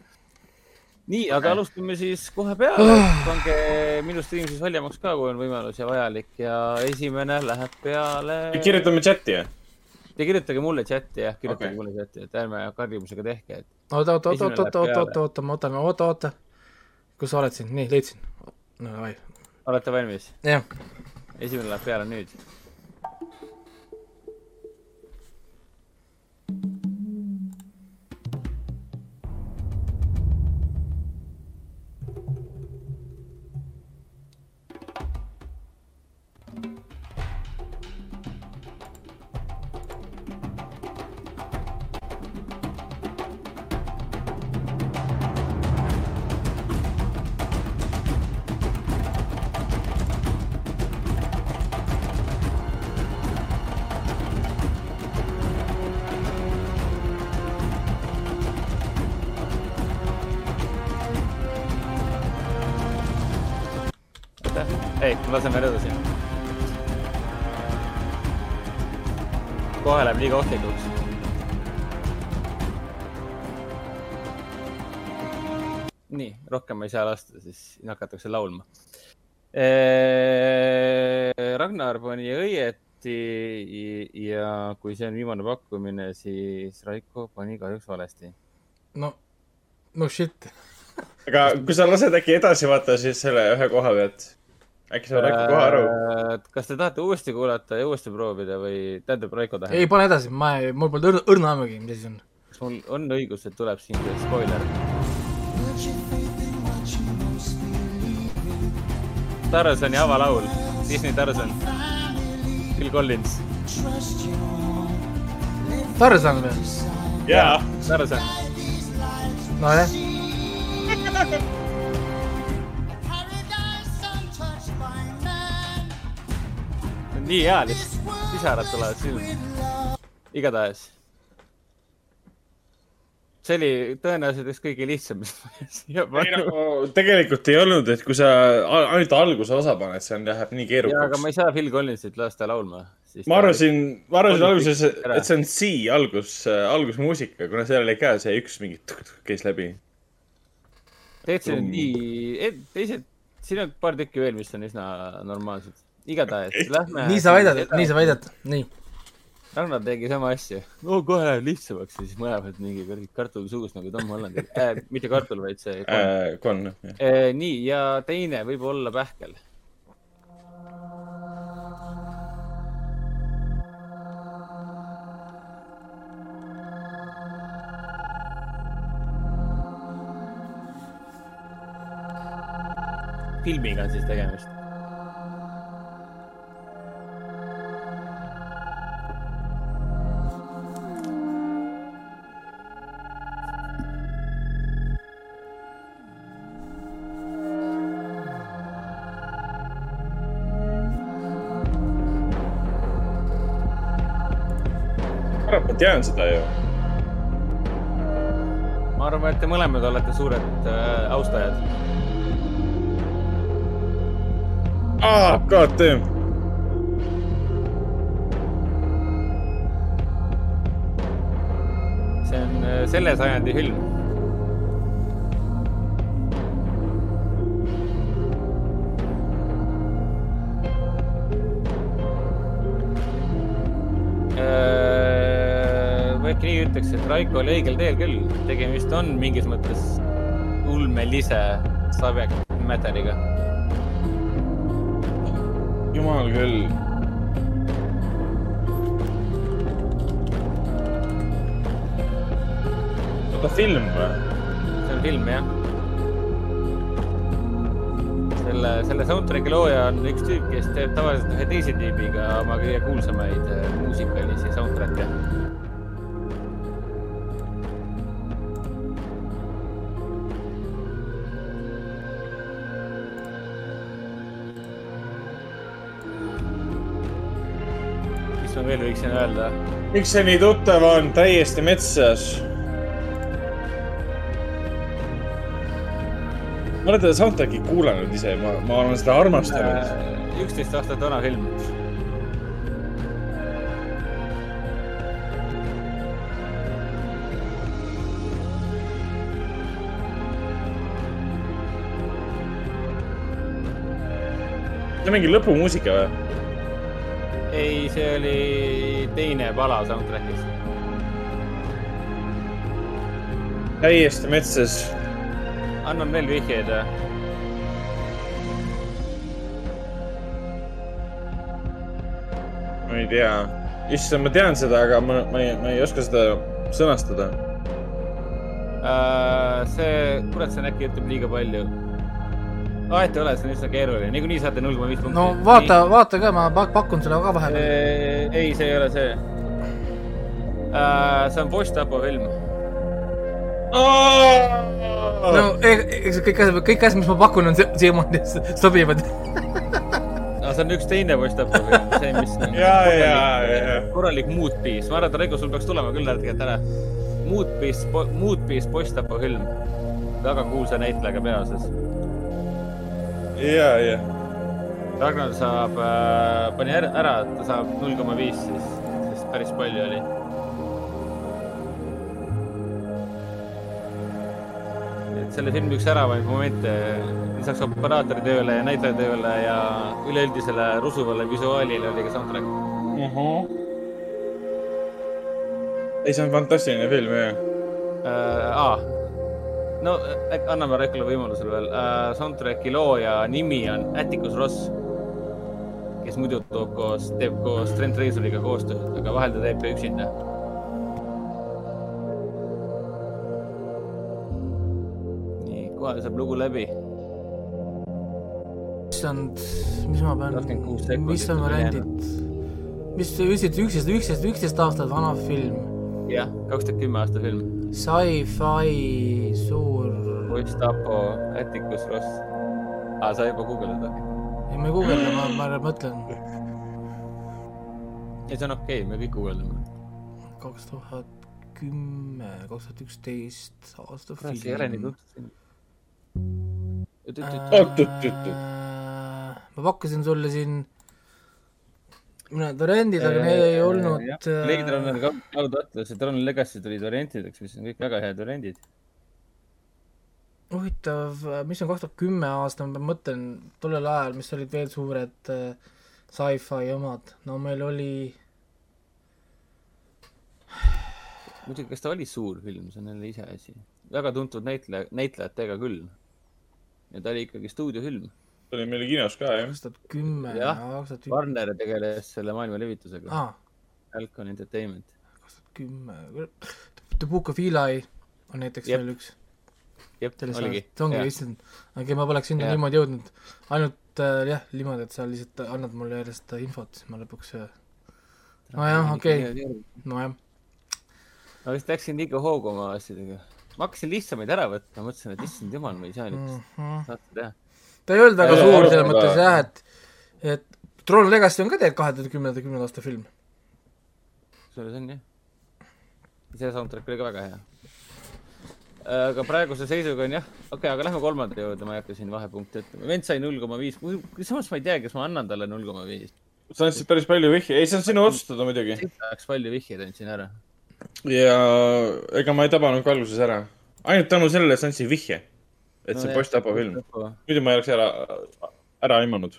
nii, aga alustame siis kohe peale oh., pange minu stream siis valjemaks ka, kui on võimalus ja vajalik ja esimene läheb peale. kirjutame chati, jah? Te kirjutage mulle chati jah, kirjutage okay. mulle chati, et ärme karjumusega tehke, et. oota, oota, oota, oota, oota, oota, oota, ma võtan, oota, oota. Kus sa oled siin, nii, leidsin. no davai. olete valmis? jah. esimene läheb peale nüüd laseme edasi. kohe läheb liiga ohtlikuks. nii, rohkem ei saa lasta, siis hakatakse laulma. Ragnar pani õieti ja kui see on viimane pakkumine, siis Raiko pani kahjuks valesti. no, no shit aga kui sa lased äkki edasi vaata, siis selle ühe koha pealt äkki sa Raiko kohe aru? Äh, kas te tahate uuesti kuulata ja uuesti proovida või tähendab Raiko tähendab? ei, pane edasi, ma mul pole õrna, õrna aimugi, mis asi on. kas mul on õigus, et tuleb siin spoiler? Tarzani avalaul, Disney Tarzan, Phil Collins. Tarzan või? jaa. Tarzan. nojah nii hea lihtsalt, pisarad tulevad silma. igatahes. see oli tõenäoliselt üks kõige lihtsam, mis ma siia panin. No, tegelikult ei olnud, et kui sa ainult alguse osa paned, see on, läheb nii keerukaks. aga ma ei saa Phil Collinsit lasta laulma. ma arvasin, ma arvasin alguses, et see on C algus, algusmuusika, kuna seal oli ka see üks mingi käis läbi. tegelikult see on nii, teised, siin on paar tükki veel, mis on üsna normaalsed igatahes okay. lähme. nii sa väidad, nii sa väidad, nii. Ragnar tegi sama asja. no kohe läheb lihtsamaks ja siis mõlemad mingi kuradi kartulisuus nagu Tom Hollandil äh,. mitte kartul, vaid see äh,. konn äh,. nii ja teine võib olla pähkel filmiga on siis tegemist. Ma tean seda ju. ma arvan, et te mõlemad olete suured äh, austajad. aa, god damn. see on äh, selle sajandi film. Nii ütleks, et Raiko oli õigel teel küll, tegemist on mingis mõttes ulmelise subject matter'iga. jumal küll. oota, film või? see on film, jah. selle, selle soundtrack'i looja on üks tüüp, kes teeb tavaliselt ühe teise tüübiga oma kõige kuulsamaid äh, muusikalisi soundtrack'e. Veel võiksin öelda? miks see nii tuttav on, täiesti metsas. ma olen teda soundtrack'i kuulanud ise, ma, ma olen seda armastanud. üksteist aastat vana film. see on mingi lõpumuusika või? Ei, see oli teine pala soundtrack'is. täiesti metsas. annan veel vihjeid või? ma ei tea. issand, ma tean seda, aga ma, ma ei, ma ei oska seda sõnastada. Uh, see, kurat, see on äkki ütleb liiga palju. Vahet ei ole, see on üsna keeruline, niikuinii saate null koma viis punkti. no vaata, vaata ka, ma pak- pakun sulle ka vahepeal. ei, see ei ole see uh,. see on post-apo film. no e- eks kõik asjad, kõik asjad, mis ma pakun, on si- siiamaani sobivad. no see on üks teine post-apo film, see, mis on ja, ja, ja. korralik mood piece, ma arvan, et Raigo, sul peaks tulema küll tegelikult ära. Mood piece, mood piece post-apo film, väga kuulsa näitlejaga peaosas. ja, ja. Ragnar saab äh,, pani ära, ära, et ta saab null koma viis siis, sest päris palju oli. et selle filmi üks äravaid momente lisaks operaatori tööle ja näitleja tööle ja üleüldisele rusuvale visuaalile oli ka soundtrack. ei, see on fantastiline film, jah. äh,. No äkki anname Raikole võimaluse veel äh,. soundtrack'i looja nimi on Atticus Ross, kes muidu toob koos, teeb koos Trent Rezoriga koostööd, aga vahel ta teeb ka üksinda. nii, kohe saab lugu läbi. issand, mis ma pean 26, sekundit mis on variandid? mis te ütlesite, üksteist, üksteist, üksteist aastat vana film, jah, kaks tuhat kümme aasta film. sci-fi suur, Poiss Tapo, Atticus Ross. aa, sa juba guugeldad või? ei ma ei guugelda, ma, ma mõtlen ei, see on okei okay,, me kõik guugeldame. kaks tuhat kümme, kaks tuhat üksteist aasta kurat, see ei ole nii film. Oot-oot-oot-oot. Äh, ma pakkusin sulle siin mõned variandid, aga need ei olnud. äh, Blade Runner, Cloud Atlas ja Tron Legacy tulid variantideks, mis on kõik väga head variandid. huvitav, mis on kaks tuhat kümme aasta, ma mõtlen tollel ajal, mis olid veel suured äh, sci-fi omad, no meil oli muidugi, kas ta oli suur film, see on jälle iseasi. väga tuntud näitleja, näitlejatega küll. ja ta oli ikkagi stuudiofilm. See oli meil kinos ka, jah. kaks tuhat kümme, Jah, kaks tuhat üks, Warner tegeles selle maailma levitusega ah.. Falcon Entertainment. kaks tuhat kümme, The Book of Eli on näiteks veel üks. jep, sellest oligi. see ongi Jah. issand, okei ma poleks sinna Jah. niimoodi jõudnud, ainult äh, jah, niimoodi, et sa lihtsalt annad mulle järjest infot, siis ma lõpuks äh, nojah, okei. nojah, ma vist läksin liiga hoogu oma asjadega. ma hakkasin lihtsamaid ära võtma, mõtlesin, et issand jumal, me ei saa niisugust Mhm. saate teha. Ta ei olnud väga Ei, suur selles mõttes jah, et et Tron Legacy on ka tegelikult kahe tuhande kümnenda, kümnenda aasta film. kusjuures on jah. see soundtrack oli ka väga hea. aga praeguse seisuga on jah, okei okay,, aga lähme kolmanda juurde, ma ei hakka siin vahepunkte ütlema. vend sai null koma viis, samas ma ei tea, kas ma annan talle null koma viis. sa andsid päris palju vihje, ei, see on sinu otsustada muidugi. palju vihjeid andsin ära. ja ega ma ei tabanud ka alguses ära. ainult tänu sellele sa andsid vihje, et see on post-apo film. muidu ma ei oleks ära, ära aimanud.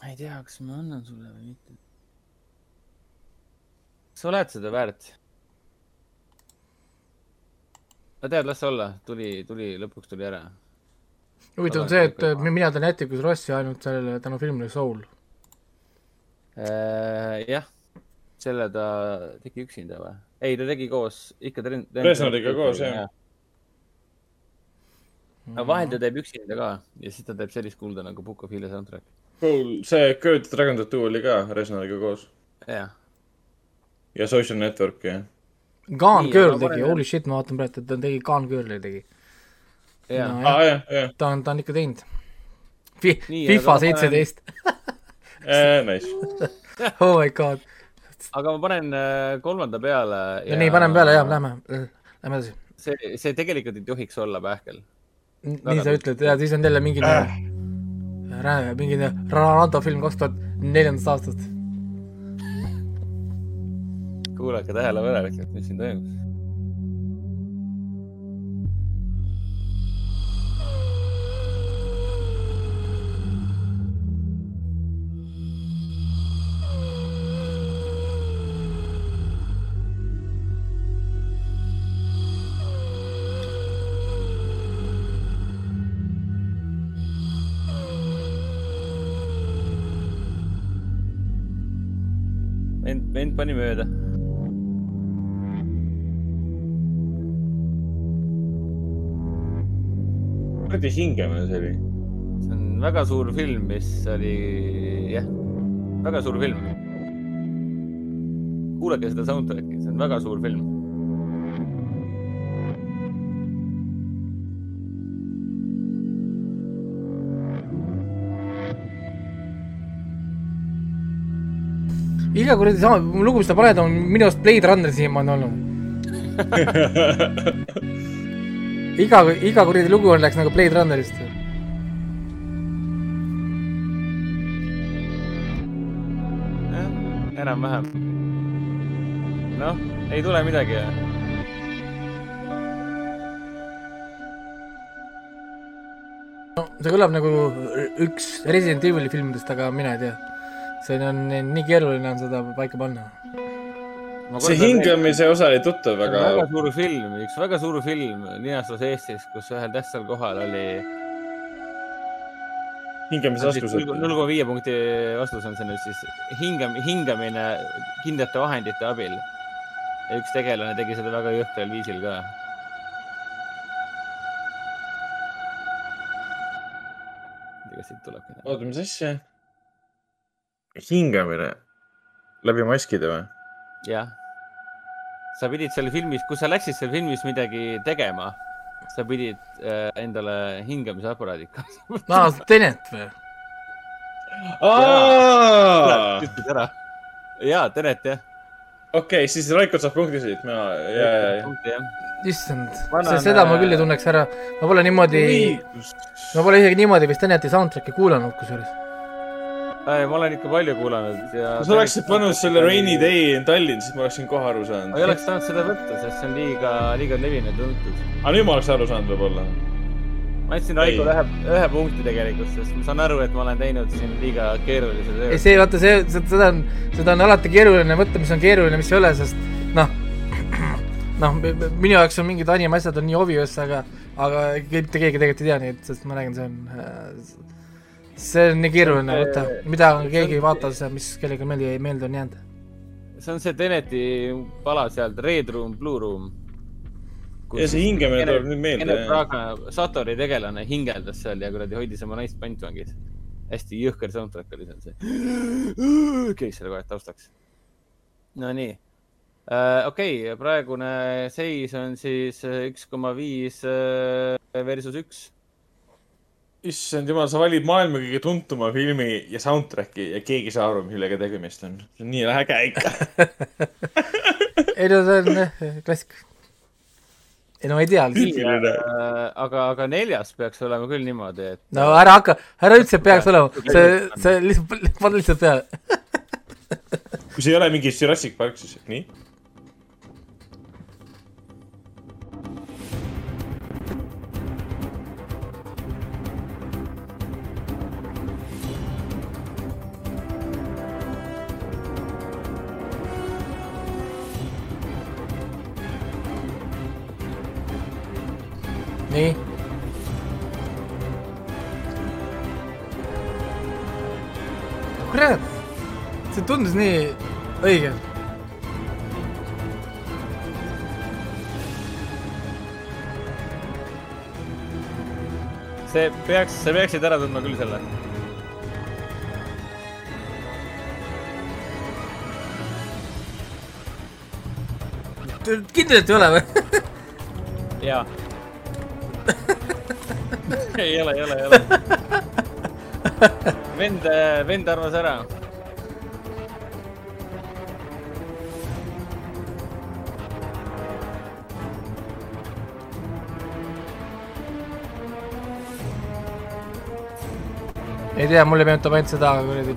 ma ei tea, kas ma annan sulle või mitte. sa oled seda väärt. no tead, las olla, tuli, tuli, lõpuks tuli ära. huvitav on see, et mina tean Atticus Rossi ainult sellele tänu filmile Soul. Äh, jah, selle ta tegi üksinda või? ei, ta tegi koos, ikka. Resneriga koos, jah.. Aga vahel ta teeb üksinda ka ja siis ta teeb sellist kulda nagu Book of Hile soundtrack. Cool, see Good Dragon Tattoo oli ka Resneriga koos jah, ja Social Network ja. Gone Girl tegi, holy shit, ma vaatan praegu, et ta tegi Gone Girli tegi. jah No, no,. aa, jah, jah, ta on, ta on ikka teinud FIFA aga ma panen- seitseteist, nice. oh my god. aga ma panen äh, kolmanda peale. nii, paneme peale, jah, lähme, lähme edasi. see, see tegelikult ei tohiks olla pähkel. Nii sa ütled ja siis on jälle mingi äh., mingi Ranto film kaks tuhat neljandast aastast. kuulake tähelepanelikult, mis siin toimub. mööda. kuradi hingamine see oli. see on väga suur film, mis oli, jah, väga suur film. kuulake seda soundtrack'i, see on väga suur film. Iga kuradi sama, lugu, mis ta paneb, on minu arust Blade Runner siiamaani olnud. iga, iga kuradi lugu on, läks nagu Blade Runnerist. jah, enam-vähem. noh, ei tule midagi. no see kõlab nagu üks Resident Evil'i filmidest, aga mina ei tea. See on nii keeruline on seda paika panna. see. hingamise osa oli tuttav väga, väga suur film, üks väga suur film linastus Eestis, kus ühel tähtsal kohal oli hingamise astused. null koma viie punkti vastus on see nüüd siis hingam-, hingamine kindlate vahendite abil. ja üks tegelane tegi seda väga jõhkral viisil ka. kas siit tuleb midagi. oota, mis asja? Hingamine läbi maskide või? jah. sa pidid seal filmis, kui sa läksid seal filmis midagi tegema, sa pidid äh, endale hingamisaparaadid kaasa võtma. aa, Tenet või? okei, ära. jaa, Tenet jah. siis Raiko saab punkti siit, mina, ja, ja, ja. issand, seda ma äh, küll ei tunneks ära. ma pole niimoodi, ma pole isegi niimoodi vist Teneti soundtrack'i kuulanud kusjuures. Ma olen ikka palju kuulanud ja. kui sa oleksid pannud selle Rainy Day in Tallinn, siis ma oleksin kohe aru ma ei saanud. oleks saanud seda võtta, sest see on liiga, liiga levinud ja tuntud. aga nüüd ma oleks aru saanud võib-olla. ma andsin Raikole Ei. ühe, ühe punkti tegelikult, sest ma saan aru, et ma olen teinud siin liiga keerulise töö ei, see, vaata, see, seda on, seda on alati keeruline võtta, mis on keeruline, mis ei ole, sest noh, noh, minu jaoks on mingid anime asjad on nii obvious, aga, aga mitte keegi tegelikult ei tea neid, sest ma räägin, see on, see on nii keeruline võtta, mida keegi ei vaata, mis kellelegi meelde, meelde on jäänud. see on see Teneti pala sealt, Red Room, Blue Room. ja see hingamine tuleb nüüd meelde. Satori tegelane hingeldas seal ja kuradi hoidis oma naist pantvangis. hästi jõhker soundtrack oli seal see. käis selle kohe taustaks. Nonii uh,. okei okay,, praegune seis on siis üks koma viis versus üks issand jumal, sa valid maailma kõige tuntuma filmi ja soundtrack'i ja keegi ei saa aru, millega tegemist on. see on nii äge ikka ei no see on jah, klassik. ei no ma ei tea. Aga, aga neljas peaks olema küll niimoodi, et. no ära hakka, ära üldse peaks olema, see, see lihtsalt, pane lihtsalt peale kui see ei ole mingi Jurassic Park, siis nii. Tundus nii õige. see peaks, sa peaksid ära tundma küll selle. kindlalt ei ole või? jaa ei ole, ei ole, ei ole. vend, vend arvas ära. Ei tea, mulle meenutab ainult seda kuradi,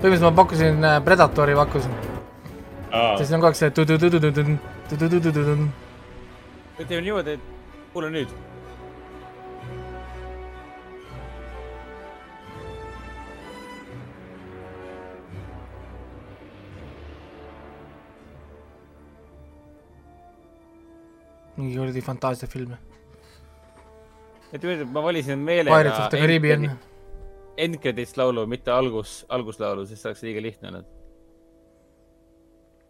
põhimõtteliselt ma pakkusin äh, Predatori pakkusin. sest on kogu aeg see tu-tu-tu-tu-tu-tu, tu-tu-tu-tu-tu. teeme niimoodi, et kuule nüüd mingi kuradi fantaasiafilm. et ma valisin meelega. Pirates of the Caribbean. End credits laulu, mitte algus, alguslaulu, sest see oleks liiga lihtne olnud.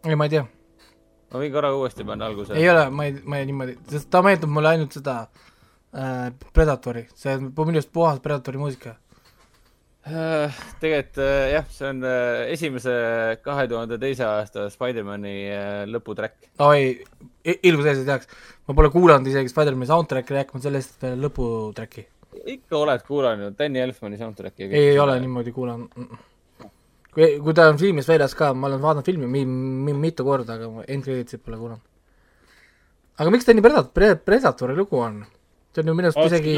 ei, ma ei tea. ma võin korra uuesti panna alguse. ei ole, ma ei, ma ei niimoodi, sest ta meenutab mulle ainult seda äh, Predatori, see on minu arust puhas Predatori muusika Äh, tegelikult äh, jah, see on äh, esimese kahe tuhande teise aasta Spider-man'i lõputrack. oi, ilmus ees ei teaks, ma pole kuulanud isegi Spider-man'i soundtrack'i, rääkimata sellest peale lõputrack'i. Ikka oled kuulanud, Danny Elfmani soundtrack'i. ei, ei ole niimoodi kuulanud. kui, kui ta on filmis väljas ka, ma olen vaadanud filmi mi, mi, mitu korda, aga end credits'it pole kuulanud. aga miks ta nii Predator, Predatori lugu on? see on ju minu arust isegi,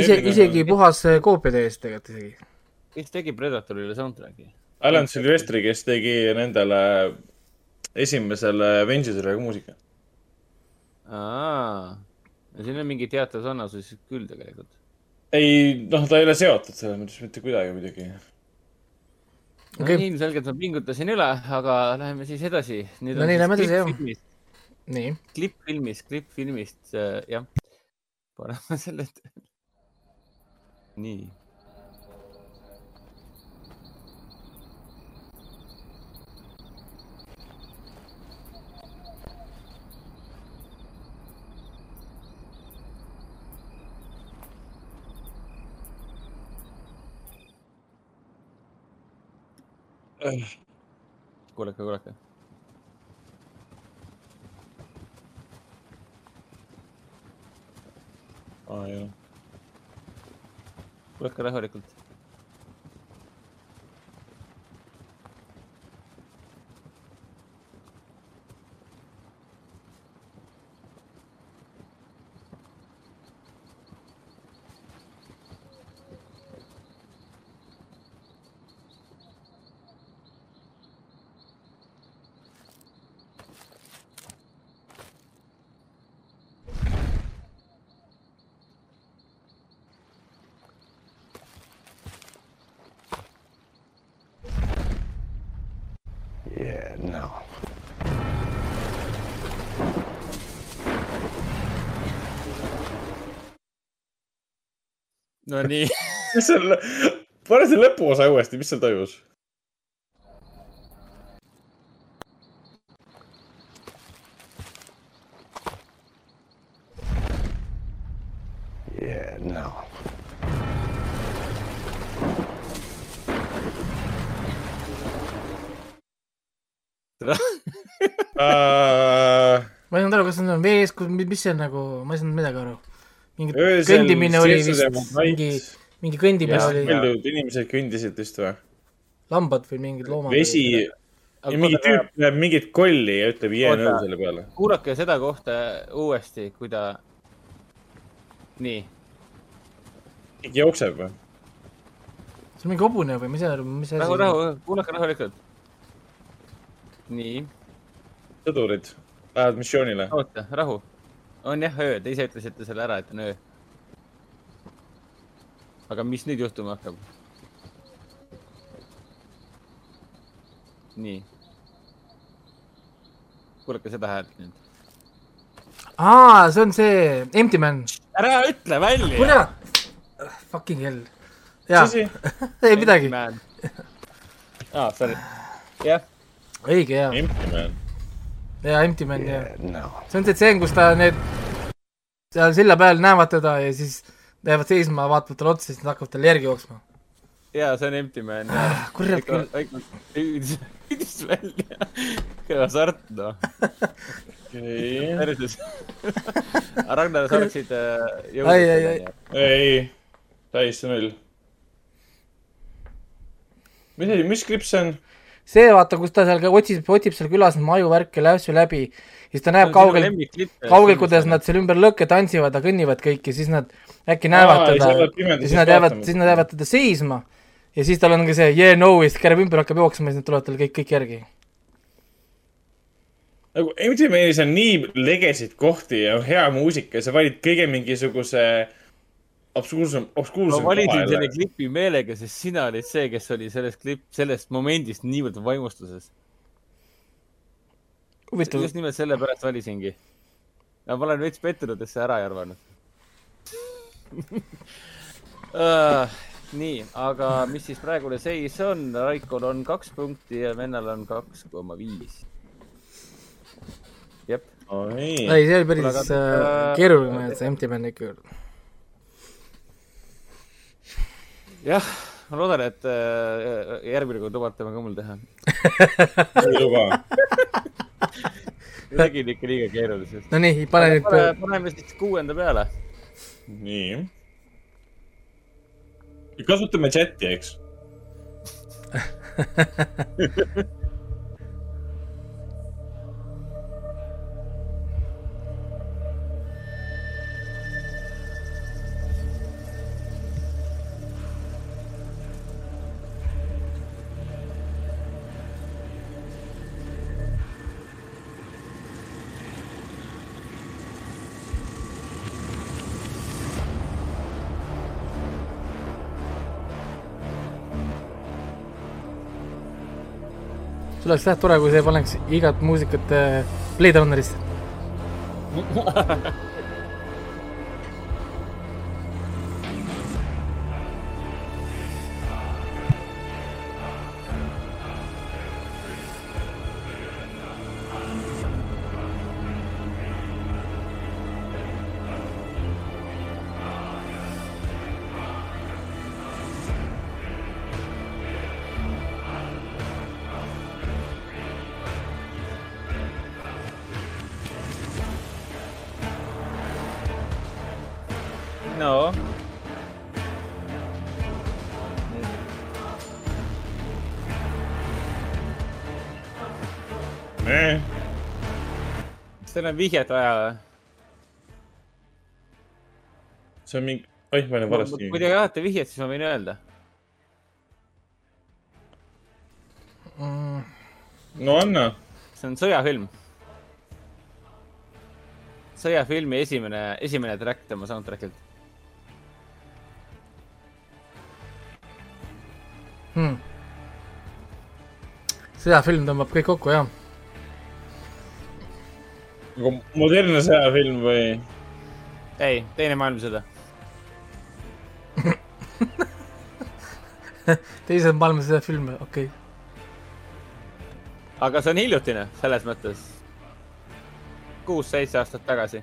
ise, isegi puhas koopia täiesti tegelikult isegi. kes tegi Predatorile soundtrack'i? Alan Silvestri, kes tegi nendele esimesele Avengersile muusika. aa, siin on mingi teatav sarnasus küll tegelikult. ei, noh, ta ei ole seotud selles mõttes mitte kuidagi muidugi okay.. no ilmselgelt ma pingutasin üle, aga läheme siis edasi. no nii, lähme edasi, jah. nii. klippfilmist, klippfilmist, äh, jah paneme selle nii. Kuulake, kuulake aa jah. kuulake rahulikult. no nii mis seal, pane see lõpuosa uuesti, mis seal toimus? Yeah, no. uh... ma ei saanud aru, kas see on vees, mis see on nagu, ma ei saanud midagi aru mingi öösel kõndimine oli vist, mingi mingi kõndimine ja oli, inimesed kõndisid vist või? lambad või mingid loomad. vesi, mingi tüüp näeb mingit kolli ja ütleb jee Oota. nõu selle peale. kuulake seda kohta uuesti, kui ta, nii, keegi jookseb või? see on mingi hobune või mis mis see rahu, asi rahu, kuulake rahulikult. nii, sõdurid lähevad missioonile. oota, rahu. On jah öö, te ise ütlesite selle ära, et on öö. aga mis nüüd juhtuma hakkab? nii. kuulake seda häält nüüd. aa, see on see Empty Man. ära ütle välja. kurat, fucking hell. jaa, ei midagi, aa, sorry. jah, õige jaa, Empty man. Jaa Empty Man jah. see on see tseen, kus ta need seal silla peal näevad teda ja siis jäävad seisma, vaatavad talle otsa, siis nad hakkavad talle järgi jooksma. ja see on Empty Man. kurat küll. hüüdis välja. kõva sart, noh. päriselt. Ragnar, sa oleksid äh, Ai, ai, ai. jõudnud. ei, täis null. mis asi, mis klipp see on? See vaata, kus ta seal otsib, otsib seal külas neid majuvärke lässu läbi, siis ta näeb kaugelt, kaugelt, kuidas nad seal ümber lõkke tantsivad ja kõnnivad kõik ja siis nad äkki näevad ja teda ja siis nad jäävad, siis nad jäävad teda seisma. Ja siis tal on ka see yeah no ja siis keerab ümber, hakkab jooksma ja siis nad tulevad talle kõik, kõik järgi. nagu Manis on nii legesid kohti ja hea muusika ja sa valid kõige mingisuguse obskuursem, ma obskuursem valisin selle klipi meelega, sest sina olid see, kes oli sellest klipp, sellest momendist niivõrd vaimustuses. just nimelt sellepärast valisingi. aga ma olen veits pettunud, et sa ära ei arvanud uh. nii, aga mis siis praegune seis on? Raikol on kaks punkti ja vennal on kaks koma viis. jep, oi, ei see oli päris Kuule, aga- äh, keeruline, see Empty Man ikka. jah, ma loodan, et uh, järgmine kord lubate ka mul teha. ei luba. tegin ikka liiga keeruliseks. no nii, pane nüüd, paneme siis kuuenda peale. nii. kasutame chati, eks. oleks jah tore, kui see paneks igat muusikat äh, Blade Runnerisse. teil on vihjet vaja või? see on mingi, oih, ma olen valesti kui. te tahate vihjet, siis ma võin öelda. no anna. see on sõjafilm. sõjafilmi esimene, esimene track tema soundtrack'ilt. Hmm. sõjafilm tõmbab kõik kokku, jah. Nagu modernne sõjafilm või? ei, teine maailmasõda. teised maailmasõja filme, okei okay.. aga see on hiljutine, selles mõttes. kuus-seitse aastat tagasi.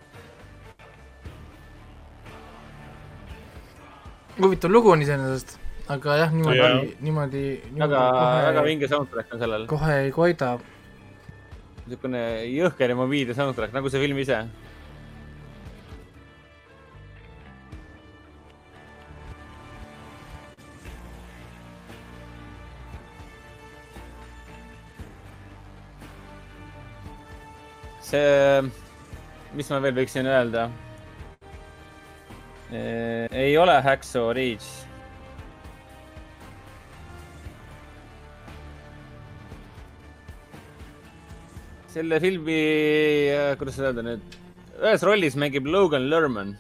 huvitav lugu on iseenesest, aga jah, niimoodi niimoodi, niimoodi väga, väga vinge soundtrack on sellel. kohe ei koida. Niisugune jõhker ja mobiilne soundtrack nagu see film ise see, mis ma veel võiksin öelda? ei ole Hacksaw Ridge. Selle filmi, kuidas öelda nüüd, ühes rollis mängib Logan Lerman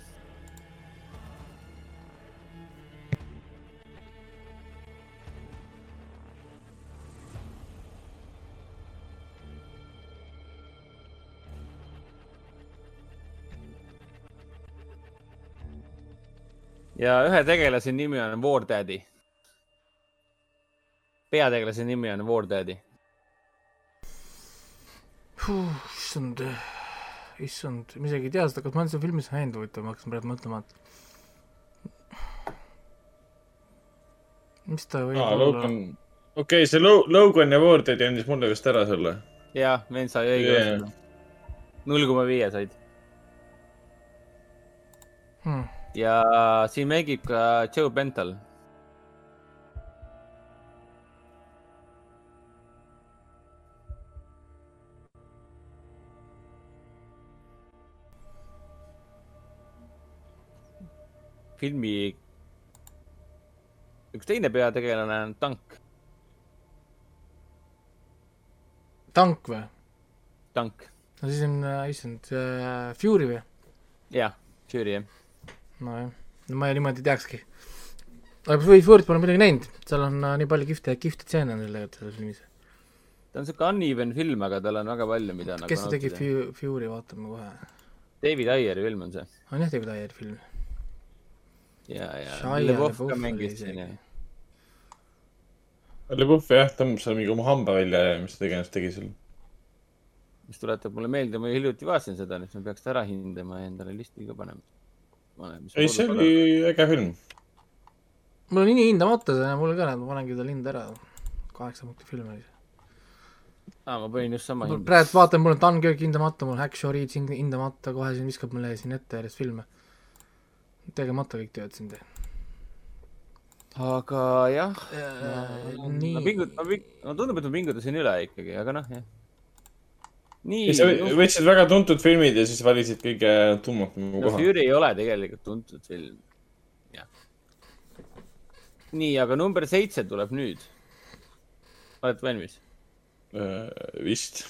ja ühe tegelase nimi on War Daddy. peategelase nimi on War Daddy. Issand, issand, ma isegi ei tea seda, kas ma olen seda filmis näinud, huvitav, ma hakkasin praegu mõtlema, et mis ta võib ah, olla? okei okay,, see Logan ja War Daddy andis mulle vist ära selle. jah, vend sai õige yeah. null koma viie said hmm ja siin mängib ka Joe Bental. Filmi üks teine peategelane on tank. tank või? tank. no siis on, äh, issand äh,, Fury või? jah, Fury jah nojah, no ma niimoodi teakski. aga või Fury't pole midagi näinud, seal on äh, nii palju kihvte, kihvte stseene on tegelikult selles filmis. ta on siuke uneven film, aga tal on väga palju, mida kes nagu tegi Fury, vaatame kohe. David Ayeri film on see. on jah, David Ayeri film. Ja, ja LeBouf ka mängis siin ja. LeBouf jah, tõmbas seal mingi oma hamba välja ja mis ta iganes tegi seal. mis tuletab mulle meelde, ma hiljuti vaatasin seda, nüüd ma peaks ta ära hindama ja endale listi ka panema ei, see oli äge film. mul on nii hindamata see, mul ka, ma panengi talle hinde ära. kaheksa punkti film oli see. aa, ma panin just sama hinda. praegu vaatan, mul on Dunkirk hindamata, mul Hacksaw Ridge hindamata, kohe siin viskab mulle siin ette järjest filme. Tegemata kõik tööd siin teen. aga jah äh,, ma, nii... ma pingut-, ma ping-, no tundub, et ma pingutasin üle ikkagi, aga noh, jah nii. sa võtsid väga tuntud filmid ja siis valisid kõige tummakama no, koha. Fury ei ole tegelikult tuntud film. jah. nii, aga number seitse tuleb nüüd. oled valmis uh,? vist.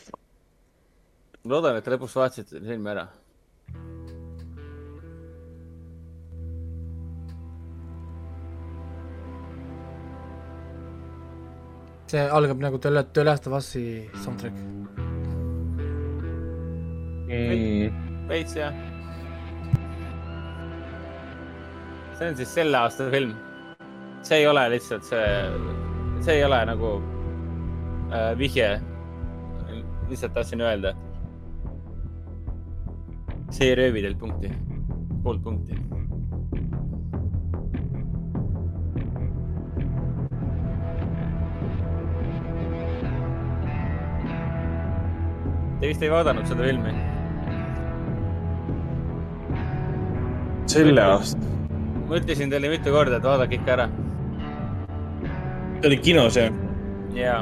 ma loodan, et lõpuks vaatasid selle filmi ära. See algab nagu The Last of Us'i soundtrack mm.. veits jah. see on siis selle aasta film. see ei ole lihtsalt see, see ei ole nagu äh, vihje. lihtsalt tahtsin öelda. see ei röövi teilt punkti, poolt punkti Te vist ei vaadanud seda filmi? selle aasta. ma ütlesin teile mitu korda, et vaadake ikka ära. see oli kinos, jah? jaa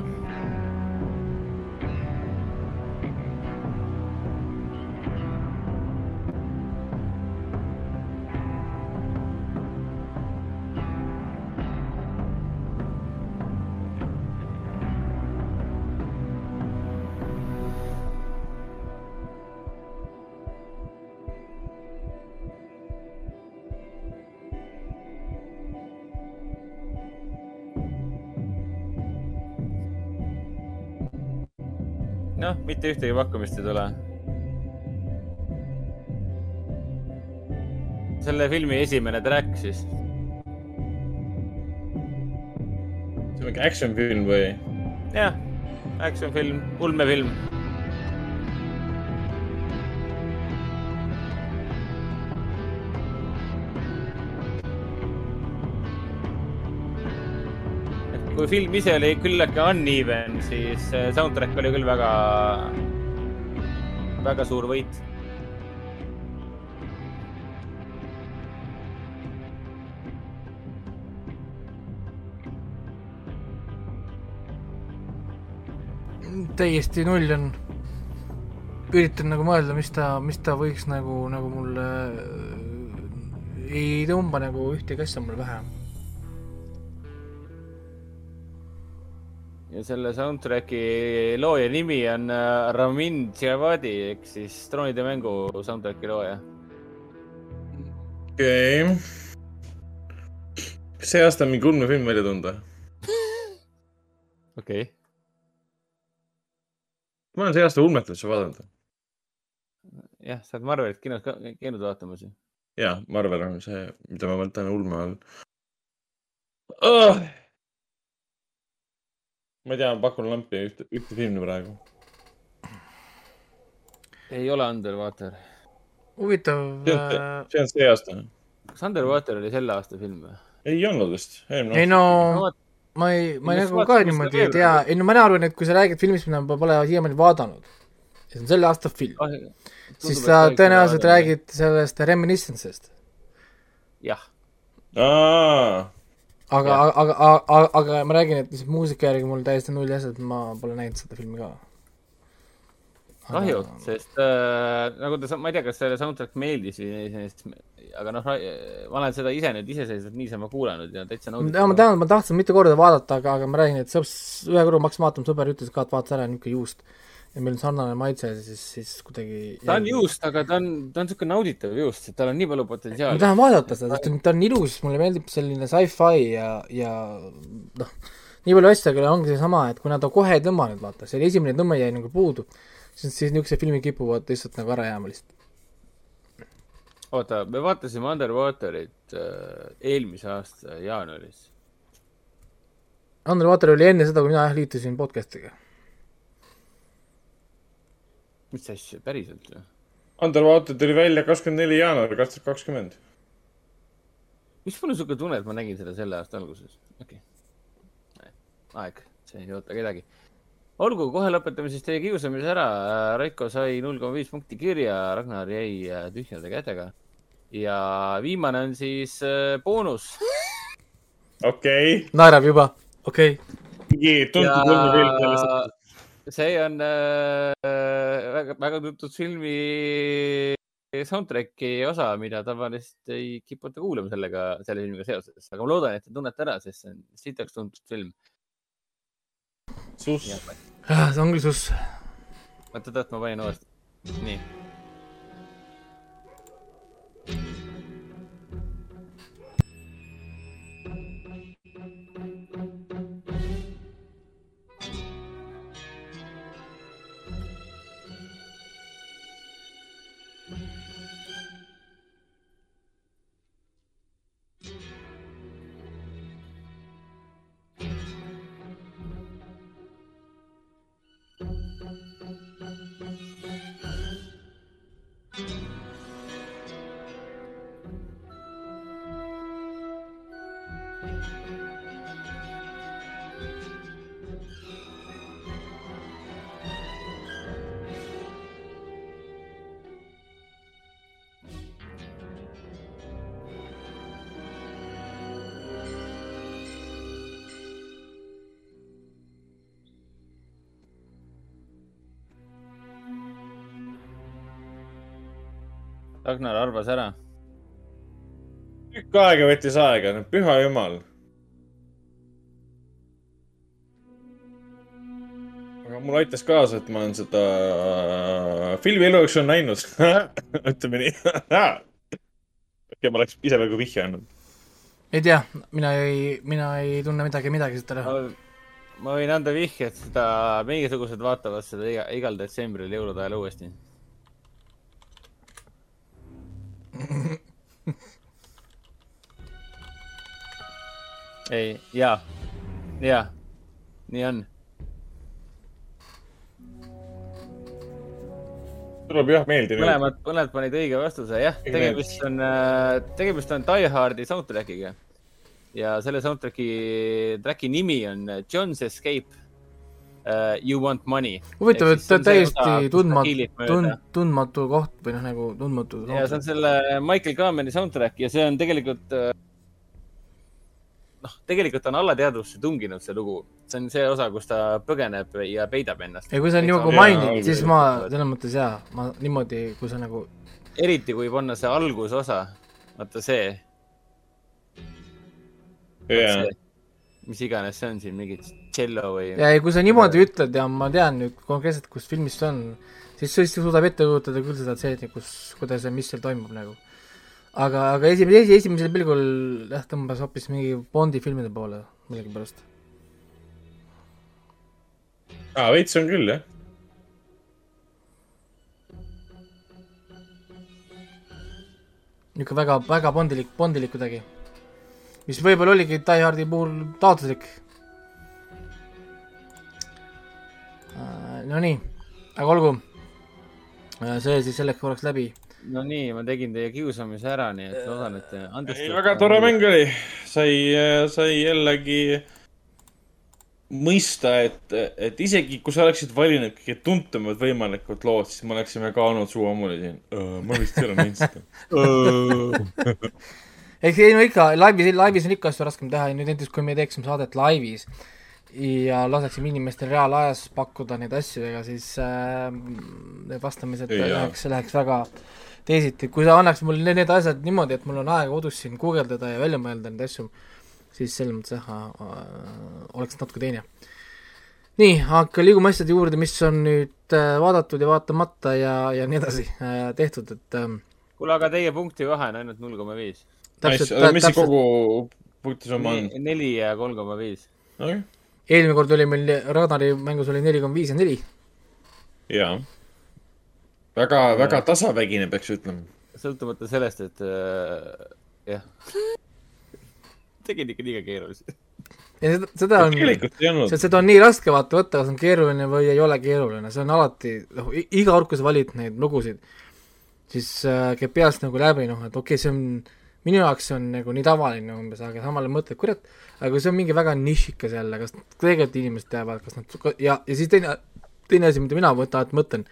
mitte ühtegi pakkumist ei tule. selle filmi esimene track siis. see on mingi action film või? jah, action film, ulmefilm kui film ise oli küllaltki uneven, siis soundtrack oli küll väga, väga suur võit täiesti null on. üritan nagu mõelda, mis ta, mis ta võiks nagu, nagu mulle äh, ei tõmba nagu ühtegi asja mul pähe. Ja selle soundtrack'i looja nimi on äh, Ramin Djawadi ehk siis troonide mängu soundtrack'i looja. okei okay.. kas see aasta on mingi ulmefilm välja tulnud või? okei okay ma olen see aasta ulmet üldse vaadanud. jah, sa oled Marvelit kinos ka käinud vaatamas ju. ja, Marvel on see, mida ma mõtlen ulme all oh!. Ma ei tea, pakun lampi ühte, ühte filmi praegu. ei ole Underwater. huvitav. see on see aasta. kas Underwater oli selle aasta film või? ei olnud vist. ei no ma ei, ma ei nagu ka niimoodi ei tea, ei no mina arvan, et kui sa räägid filmist, mida ma pole siiamaani vaadanud, see on selle aasta film ah,, siis sa tõenäoliselt räägid sellest Reminiscence'ist. jah. aga, aga, aga, aga, aga ma räägin, et lihtsalt muusika järgi mul täiesti null asjad, ma pole näinud seda filmi ka kahju, sest äh, nagu ta, ma ei tea, kas selle soundtrack meeldis või iseenesest, aga noh, ma olen seda ise nüüd iseseisvalt niisama kuulanud ja täitsa nauditav. ma tean, ma tahtsin mitu korda vaadata, aga, aga ma räägin, et sõps, ühe korra ma hakkasin vaatama, sõber ütles ka, et vaata ära, niisugune juust. Ja meil on sarnane maitse, siis, siis kuidagi. ta on juust, aga ta on, ta on niisugune nauditav juust, et tal on nii palju potentsiaali. ma tahan vaadata seda, sest ta on ilus, mulle meeldib selline sci-fi ja, ja noh, nii palju asju, aga ongi seesama, et kui nad kohe ei tõmba nüüd, vaata, see esimene tõmme jäi nagu puudu siis, siis niisugused filmid kipuvad lihtsalt nagu ära jääma lihtsalt. oota, me vaatasime Underwaterit äh, eelmise aasta jaanuaris. Underwater oli enne seda, kui mina jah liitusin podcast'iga. Mis asja, päriselt või? Underwater tuli välja kakskümmend neli jaanuar kaks tuhat kakskümmend. miks mul on siuke tunne, et ma nägin seda selle aasta alguses? okei okay.. aeg, see ei oota kedagi olgu, kohe lõpetame siis teie kiusamise ära. Raiko sai null koma viis punkti kirja, Ragnar jäi äh, tühjade kätega. ja viimane on siis äh, boonus. okei okay.. naerab juba, okei okay.. tuntud sellest. see on äh, väga, väga tuntud filmi soundtrack'i osa, mida tavaliselt ei kiputa kuulama sellega, selle filmiga seoses, aga ma loodan, et te tunnete ära, sest see on sitaks tuntud film suss. Ah, see on küll suss. oota, oota, ma panin uuesti. nii Ragnar arvas ära. tükk aega võttis aega, püha jumal. Mul aitas kaasa, et ma olen seda äh, filmi elu jooksul näinud ütleme nii okei, ma oleks ise praegu vihje andnud. ei tea, mina ei, mina ei tunne midagi, midagi siit ära. ma võin anda vihje, et seda, mingisugused vaatavad seda iga, igal detsembril jõulude ajal uuesti ei, jaa, jaa, nii on. Tuleb jah meelde. mõlemad, mõlemad panid õige vastuse, jah, tegemist on, äh, tegemist on Die Hardi soundtrack'iga. ja selle soundtrack'i, track'i nimi on John's Escape. uh, You want money. huvitav, et täiesti tundmatu tund-, tundmatu koht või noh, nagu tundmatu ja see on selle Michael Kameni soundtrack ja see on tegelikult, noh, tegelikult on alateadvusse tunginud see lugu. see on see osa, kus ta põgeneb ja peidab ennast. ja kui sa niimoodi Jaa, mainid, siis ma selles mõttes jaa, ma niimoodi, kui sa nagu, eriti kui panna see algusosa, vaata see, jaa, mis iganes see on siin, mingi tšello või. ja ei, kui sa niimoodi ütled ja ma tean nüüd konkreetselt, kus filmis see on, siis sa siis suudab ette kujutada küll seda stseeni, kus, kuidas ja mis seal toimub nagu. aga, aga esimene, esi-, esimesel pilgul jah, tõmbas hoopis mingi Bondi filmide poole millegipärast. aa, veits on küll, jah. niisugune väga, väga bondilik, bondilik kuidagi. mis võib-olla oligi Die Hardi puhul taotluslik. Nonii, aga olgu. see siis selleks korraks läbi. No nii, ma tegin teie kiusamise ära, nii et loodan, et te andestate. väga tore mäng oli. sai, sai jällegi mõista, et, et isegi kui sa oleksid valinud kõige tuntumad võimalikud lood, siis me oleksime ka olnud suu ammuli siin. ma vist ei ole näinud seda. eks ei no ikka, laivis, laivis on ikka asju raskem teha ja nüüd näiteks, kui me teeksime saadet laivis ja laseksime inimestel reaalajas pakkuda neid asju, ega siis äh, need vastamised läheks, läheks väga teisiti. kui sa annaks mulle need, need asjad niimoodi, et mul on aega kodus siin guugeldada ja välja mõelda neid asju, siis selles mõttes jah oleks natuke teine. nii, aga liigume asjade juurde, mis on nüüd äh, vaadatud ja vaatamata ja, ja nii edasi äh, tehtud, et äh, kuule, aga teie punkti vahe on ainult null koma viis. täpselt, mis see täpselt kogu punktisumma on? neli ja kolm koma viis. eelmine kord oli meil Ragnari mängus oli neli koma viis ja neli. jaa. väga, väga tasavägine, peaks ütlema. sõltumata sellest, et äh, jah, tegin ikka liiga keerulisi. ja seda, seda on, seda on nii raske vaata võtta, kas on keeruline või ei ole keeruline, see on alati, noh, iga kord, kui sa valid neid lugusid, siis äh, käib peast nagu läbi, noh, et okei okay,, see on, minu jaoks see on nagu nii tavaline umbes, aga samal ajal mõtled, kurat, aga kui see on mingi väga nišikas jälle, kas tegelikult inimesed teavad, kas nad, ja, ja siis teine, teine asi, mida mina võtan, et mõtlen,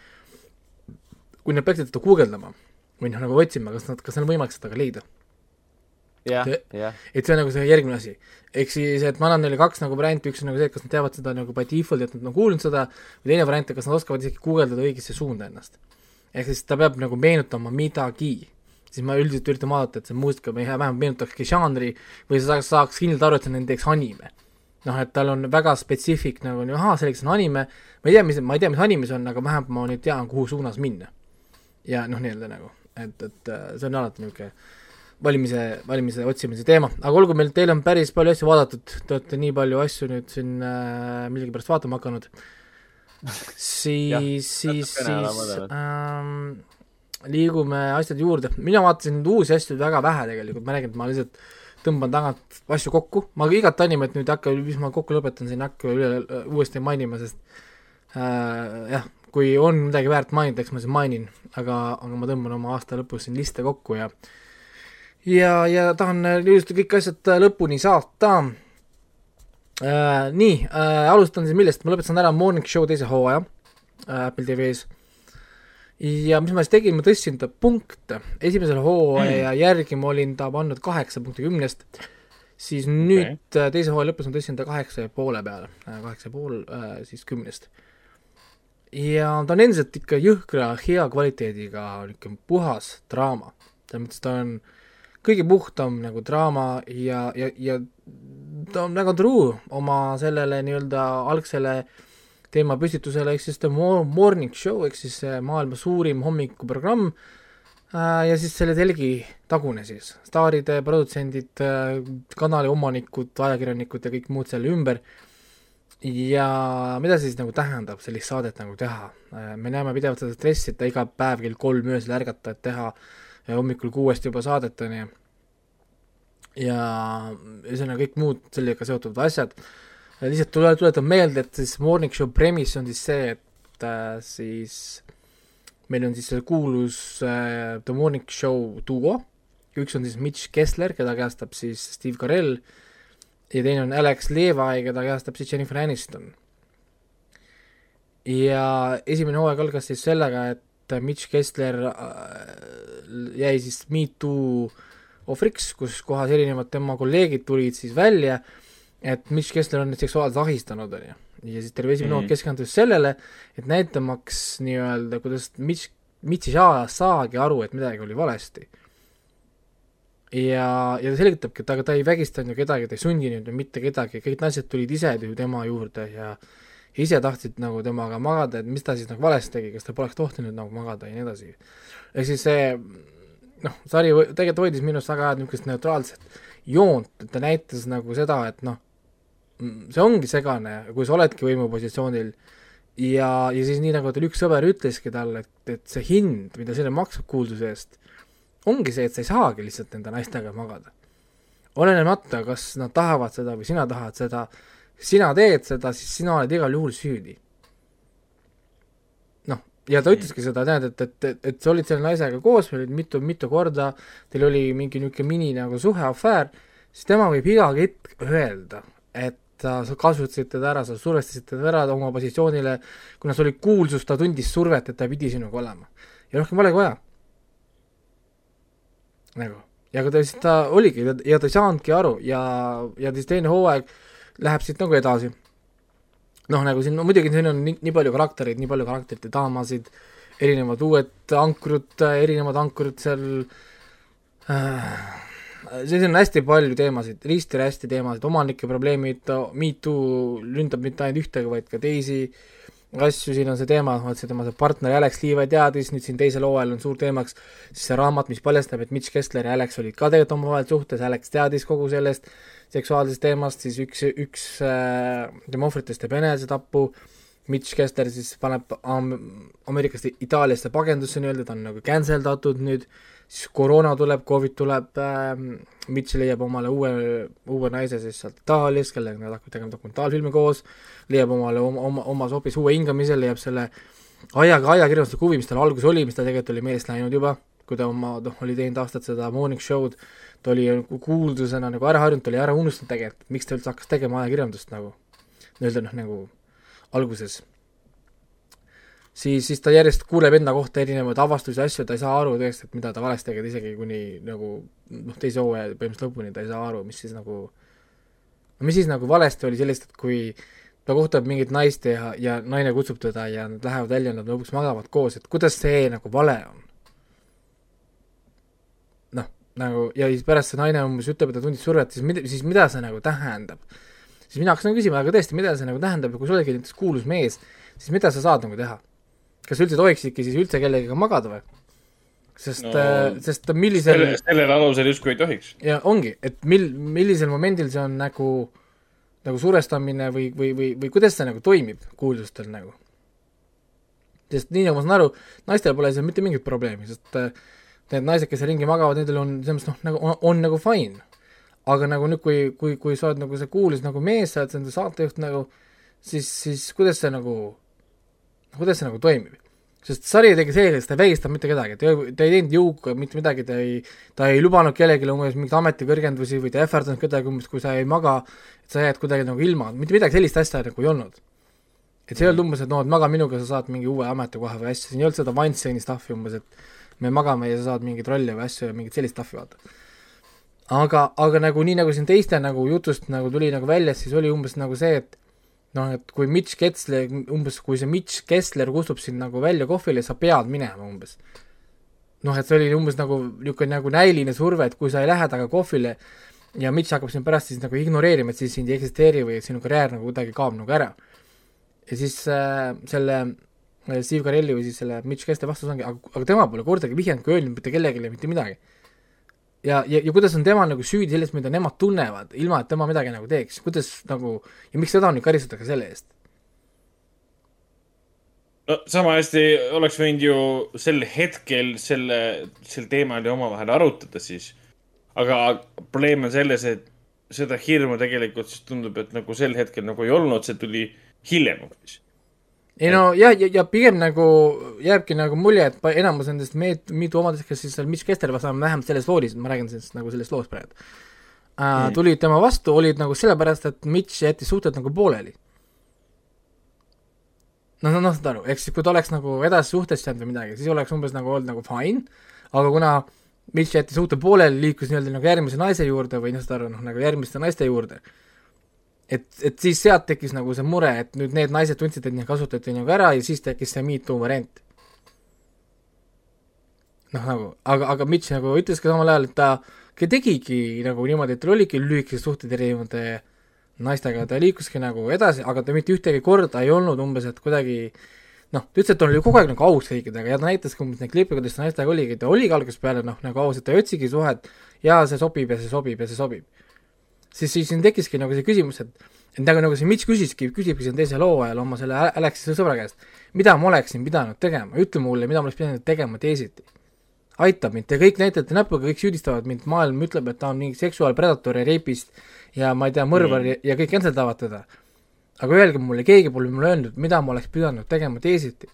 kui nad peaksid seda guugeldama või noh, nagu otsima, kas nad, kas on võimalik seda ka leida jah jah, et see on nagu see järgmine asi. ehk siis, et ma annan neile kaks nagu varianti, üks on nagu see, et kas nad teavad seda nagu by default, et nad on kuulnud seda, või teine variant, et kas nad oskavad isegi guugeldada õigesse suunda ennast. ehk siis ta peab nagu meenutama midagi. siis ma üldiselt üritan vaadata, et see muusika või vähemalt meenutakski žanri või sa saaks, kindlalt aru, et see on näiteks anime. noh, et tal on väga spetsiifik nagu, ahaa, selleks on anime, ma ei tea, mis, ma ei tea, mis anime see on, aga vähemalt ma nüüd tean, kuhu suunas minna. Ja noh, nii-öelda nagu, et, et äh, see on alati niisugune valimise, valimise otsimise teema, aga olgu meil, teil on päris palju asju vaadatud, te olete nii palju asju nüüd siin äh, millegipärast vaatama hakanud, siis, siis, siis ähm, liigume asjade juurde, mina vaatasin nüüd uusi asju väga vähe tegelikult, ma räägin, et ma lihtsalt tõmban tagant asju kokku, ma igat animet nüüd ei hakka, mis ma kokku lõpetan, siin ei hakka üle, uuesti mainima, sest äh, jah, kui on midagi väärt mainida, eks ma siis mainin, aga, aga ma tõmban oma aasta lõpus siin liste kokku ja ja, ja tahan äh, ilusti kõik asjad äh, lõpuni saata äh,. nii äh,, alustan siis millest, ma lõpetasin ära Morning Show teise hooaja äh, Apple TV-s. ja mis ma siis tegin, ma tõstsin ta punkte, esimesel hooaja mm. järgi ma olin ta pannud kaheksa punkti kümnest, siis nüüd okay. teise hooaja lõpus ma tõstsin ta kaheksa ja poole peale, kaheksa ja pool äh, siis kümnest. Ja ta on endiselt ikka jõhkra hea kvaliteediga, niisugune puhas draama, selles mõttes ta on kõige puhtam nagu draama ja, ja, ja ta on väga true oma sellele nii-öelda algsele teemapüstitusele, ehk siis The Mo- Morning Show ehk siis maailma suurim hommikuprogramm. Äh, ja siis selle telgi tagune siis, staarid, produtsendid, kanali omanikud, ajakirjanikud ja kõik muud selle ümber ja mida siis nagu tähendab sellist saadet nagu teha, me näeme pidevalt seda stressi, et iga päev kell kolm öösel ärgata, et teha ja hommikul kuuest juba saadet, on ju. ja ühesõnaga kõik muud sellega seotud asjad. lihtsalt tule, tuletan meelde, et siis Morning Show premise on siis see, et äh, siis meil on siis see kuulus äh, The Morning Show duo, üks on siis Mitch Kessler, keda käestab siis Steve Carell ja teine on Alex Levi, keda käestab siis Jennifer Aniston. ja esimene hooaeg algas siis sellega, et Mitch Kessler äh, jäi siis Me Too ohvriks, kus kohas erinevad tema kolleegid tulid siis välja, et Mitch Kessler on neid seksuaalselt ahistanud, on ju. ja siis terve esimene hooaeg mm -hmm. keskendus sellele, et näitamaks nii-öelda, kuidas Mitch, Mitch ei saa, saagi aru, et midagi oli valesti ja, ja ta selgitabki, et aga ta ei vägistanud ju kedagi, ta ei sundinud ju mitte kedagi, kõik naised tulid ise ju tema juurde ja ise tahtsid nagu temaga magada, et mis ta siis nagu valesti tegi, kas ta poleks tohtinud nagu magada ja nii edasi. ehk siis see noh, sari tegelikult hoidis minu arust väga head niisugust neutraalset joont, et ta näitas nagu seda, et noh, see ongi segane, kui sa oledki võimupositsioonil ja, ja siis nii, nagu tal üks sõber ütleski talle, et, et see hind, mida selle maksab kuulsuse eest, ongi see, et sa ei saagi lihtsalt nende naistega magada. olenemata, kas nad tahavad seda või sina tahad seda, sina teed seda, siis sina oled igal juhul süüdi. noh, ja ta ütleski seda, tead, et, et, et, et sa olid selle naisega koos, olid mitu, mitu korda, teil oli mingi niisugune mini nagu suhe, afäär, siis tema võib iga hetk öelda, et sa kasutasid teda ära, sa survestasid teda ära oma positsioonile, kuna sa olid kuulsus, ta tundis survet, et ta pidi sinuga olema. ja rohkem polegi vaja nagu. ja aga ta siis, ta oligi ja ta ei saanudki aru ja, ja siis teine hooaeg läheb siit nagu edasi. noh, nagu siin no, muidugi siin on nii, nii palju karaktereid, nii palju karakterite daamasid, erinevad uued ankrud, erinevad ankrud seal äh,, siin on hästi palju teemasid, risti hästi teemasid, omanike probleemid, Me Too ründab mitte ainult ühtegi, vaid ka teisi äh,, asju, siin on see teema, et see tema see partner Alex Levi teadis, nüüd siin teisel hooajal on suur teemaks siis see raamat, mis paljastab, et Mitch Kessler ja Alex olid ka tegelikult omavahel suhtes, Alex teadis kogu sellest seksuaalsest teemast, siis üks, üks äh, tema ohvritest teeb enesetapu, Mitch Kessler siis paneb Am Ameerikast Itaaliasse pagendusse nii-öelda, ta on nagu cancel datud nüüd, siis koroona tuleb, Covid tuleb äh,, Mitch leiab omale uue, uue naise siis sealt Itaaliast, kellega nad hakkavad tegema dokumentaalfilmi koos, leiab omale oma, oma, omas hoopis uue hingamise, leiab selle aiaga ajakirjandusliku huvi, mis tal alguses oli, mis tal tegelikult oli meelest läinud juba, kui ta oma, noh, oli teinud aastaid seda morning show'd, ta oli kuuldusena nagu ära harjunud, ta oli ära unustanud tegelikult, miks ta üldse hakkas tegema ajakirjandust nagu, nii-öelda noh, nagu alguses siis, siis ta järjest kuuleb enda kohta erinevaid avastusi, asju, ta ei saa aru tõesti, et mida ta valesti tegi, isegi kuni nagu noh, teise hooaja põhimõtteliselt lõpuni ta ei saa aru, mis siis nagu, no mis siis nagu valesti oli sellest, et kui ta kohtab mingit naist ja, ja naine kutsub teda ja nad lähevad välja, nad lõpuks magavad koos, et kuidas see nagu vale on? noh, nagu ja siis pärast see naine umbes ütleb, et ta tundis survet, siis mida, siis mida see nagu tähendab? siis mina hakkasin küsima, aga tõesti, mida see nagu tähendab ja kui sa oledki näiteks kuulus mees, siis mida sa saad nagu teha? Kas üldse tohiksidki siis üldse kellegagi magada või? sest no,, äh, sest millisel selle, sellel alusel justkui ei tohiks. ja ongi, et mil, millisel momendil see on nagu, nagu surestamine või, või, või, või kuidas see nagu toimib kuulsustel nagu? sest nii nagu ma saan aru, naistel pole seal mitte mingit probleemi, sest äh, need naised, kes ringi magavad, nendel on selles mõttes noh, nagu on, on nagu fine. aga nagu nüüd, kui, kui, kui sa oled nagu see kuulus nagu mees, sa oled enda saatejuht nagu, siis, siis kuidas see nagu kuidas see nagu toimib? sest sari tegi selgeks, ta ei vägistanud mitte kedagi, ta ei, ta ei teinud jõuga mitte midagi, ta ei, ta ei lubanud kellelegi umbes mingeid ametikõrgendusi või ta ei ähvardanud kedagi umbes, kui sa ei maga, et sa jääd kuidagi nagu ilma, mitte midagi sellist asja nagu ei olnud. et see ei olnud umbes, et noh, et maga minuga, sa saad mingi uue ametikoha või asja, siin ei olnud seda Weinsteini stuff'i umbes, et me magame ja sa saad mingeid rolle või asju ja mingit sellist stuff'i, vaata. aga, aga nagu nii, nagu siin teiste nagu jutust nagu tuli nagu välja, siis oli umbes nagu see, et noh, et kui Mitch Kessler, umbes kui see Mitch Kessler kustub sind nagu välja kohvile, sa pead minema umbes. noh, et see oli umbes nagu niisugune nagu näiline surve, et kui sa ei lähe temaga kohvile ja Mitch hakkab sind pärast siis nagu ignoreerima, et siis sind ei eksisteeri või sinu karjäär nagu kuidagi kaob nagu ära. ja siis äh, selle äh, Steve Carelli või siis selle Mitch Kessler vastus ongi, aga, aga tema pole kordagi vihjanud ega öelnud mitte kellelegi mitte midagi ja, ja, ja kuidas on tema nagu süüdi selles, mida nemad tunnevad, ilma et tema midagi nagu teeks, kuidas nagu ja miks teda nüüd karistatakse selle eest? no sama hästi oleks võinud ju sel hetkel selle, sel teemal ju omavahel arutada siis. aga probleem on selles, et seda hirmu tegelikult siis tundub, et nagu sel hetkel nagu ei olnud, see tuli hiljem hoopis ei no jah, ja, ja pigem nagu jääbki nagu mulje, et enamus nendest meet-, mitu omadest, kes siis seal Mitch Kester vastu, vähemalt selles loolis, ma räägin sellest nagu sellest loost praegu mm., tulid tema vastu, olid nagu sellepärast, et Mitch jättis suhted nagu pooleli. noh, noh, noh, saad aru, eks kui ta oleks nagu edasi suhtesse jäänud või midagi, siis oleks umbes nagu olnud nagu fine, aga kuna Mitch jättis suhte pooleli, liikus nii-öelda nagu järgmise naise juurde või noh, saad aru, noh nagu järgmiste naiste juurde, et, et siis sealt tekkis nagu see mure, et nüüd need naised tundsid, et neid kasutati nagu ära ja siis tekkis see me too variant. noh, nagu, aga, aga Mitch nagu ütles ka samal ajal, et ta tegigi nagu niimoodi, et tal oligi lühikesed suhted erinevate naistega, ta liikuski nagu edasi, aga ta mitte ühtegi korda ei olnud umbes, et kuidagi noh, ta ütles, et ta oli kogu aeg nagu aus kõikidega ja ta näitas ka umbes neid klippe, kuidas ta naistega oligi, ta oligi algusest peale noh, nagu aus, et ta otsigi suhet ja see sobib ja see sobib ja see sobib. Siis, siis siin tekkiski nagu see küsimus, et et nagu, nagu see Mitch küsiski, küsibki siin teisel hooajal oma selle Alexi sõbra käest, mida ma oleksin pidanud tegema, ütle mulle, mida ma oleks pidanud tegema teisiti. aitab mind, te kõik näitate näpuga, kõik süüdistavad mind, maailm ütleb, et ta on mingi seksuaalpredator ja reipist ja ma ei tea, mõrvar mm. ja kõik cancel-davad teda. aga öelge mulle, keegi pole mulle öelnud, mida ma oleks pidanud tegema teisiti.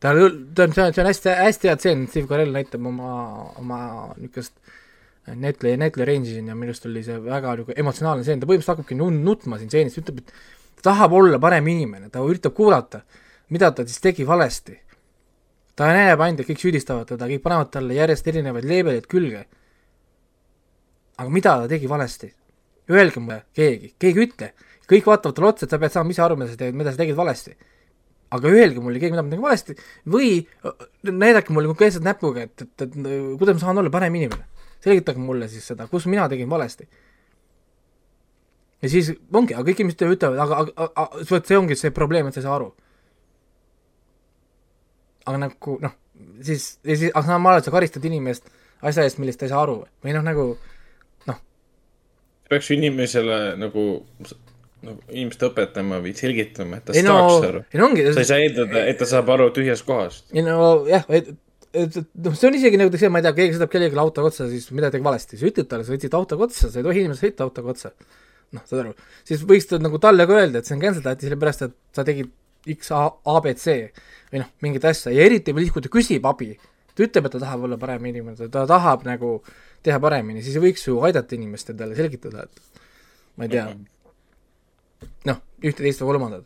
ta, ta on, see on hästi, hästi hea tseen, Steve Carell näitab oma, oma niisugust Netli, Netli range'i siin ja minu arust oli see väga nagu emotsionaalne stseen, ta põhimõtteliselt hakkabki nutma siin stseenis, ütleb, et ta tahab olla parem inimene, ta üritab kuulata, mida ta siis tegi valesti. ta näeb ainult, et kõik süüdistavad teda, kõik panevad talle järjest erinevaid leebeleid külge. aga mida ta tegi valesti? öelge mulle keegi, keegi ütle, kõik vaatavad talle otsa, et sa pead saama ise aru, mida sa teed, mida sa tegid valesti. aga öelge mulle keegi, mida ma tegin valesti või näidake mulle konkreetselt näpuga, et, et, et kuidas ma saan olla parem inimene. Selgitage mulle siis seda, kus mina tegin valesti. ja siis ongi, aga kõik inimesed ütlevad, aga, aga, aga vot see ongi see probleem, et sa ei saa aru. aga nagu noh, siis, ja siis, aga samal ajal sa karistad inimest asja eest, millest ta ei saa aru või noh, nagu peaks inimesele nagu, nagu inimest õpetama või selgitama, et ta ei, saaks no, aru. ei no ongi. sa ei saa eeldada, et ta saab aru tühjast kohast. ei no jah, et, et, noh, see on isegi nagu see, ma ei tea, keegi sõidab kellelegi autoga otsa, siis midagi tegi valesti, sa ütled talle, sa sõitsid autoga otsa, sa ei tohi inimesele sõita autoga otsa. noh, saad aru, siis võiks ta nagu talle ka öelda, et see on cancel dati sellepärast, et sa tegid X, A, abc või noh, mingit asja ja eriti veel siis, kui ta küsib abi, ta ütleb, et ta tahab olla parem inimene, ta tahab nagu teha paremini, siis võiks ju aidata inimest endale selgitada, et ma ei tea, noh, ühte, teist või kolmandat.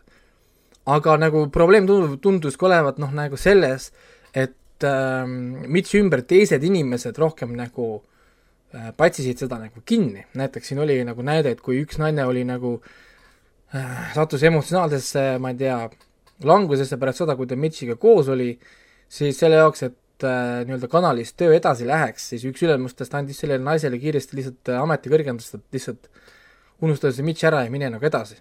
aga nagu probleem tundus, tunduski olevat noh, nagu selles, et äh, Mitch ümber teised inimesed rohkem nagu äh, patsisid seda nagu kinni, näiteks siin oli nagu näide, et kui üks naine oli nagu äh, sattus emotsionaalsesse, ma ei tea, langusesse pärast seda, kui ta Mitchiga koos oli, siis selle jaoks, et äh, nii-öelda kanalis töö edasi läheks, siis üks ülemustest andis sellele naisele kiiresti lihtsalt äh, ametikõrgendust, et lihtsalt unustada see Mitch ära ja mine nagu edasi.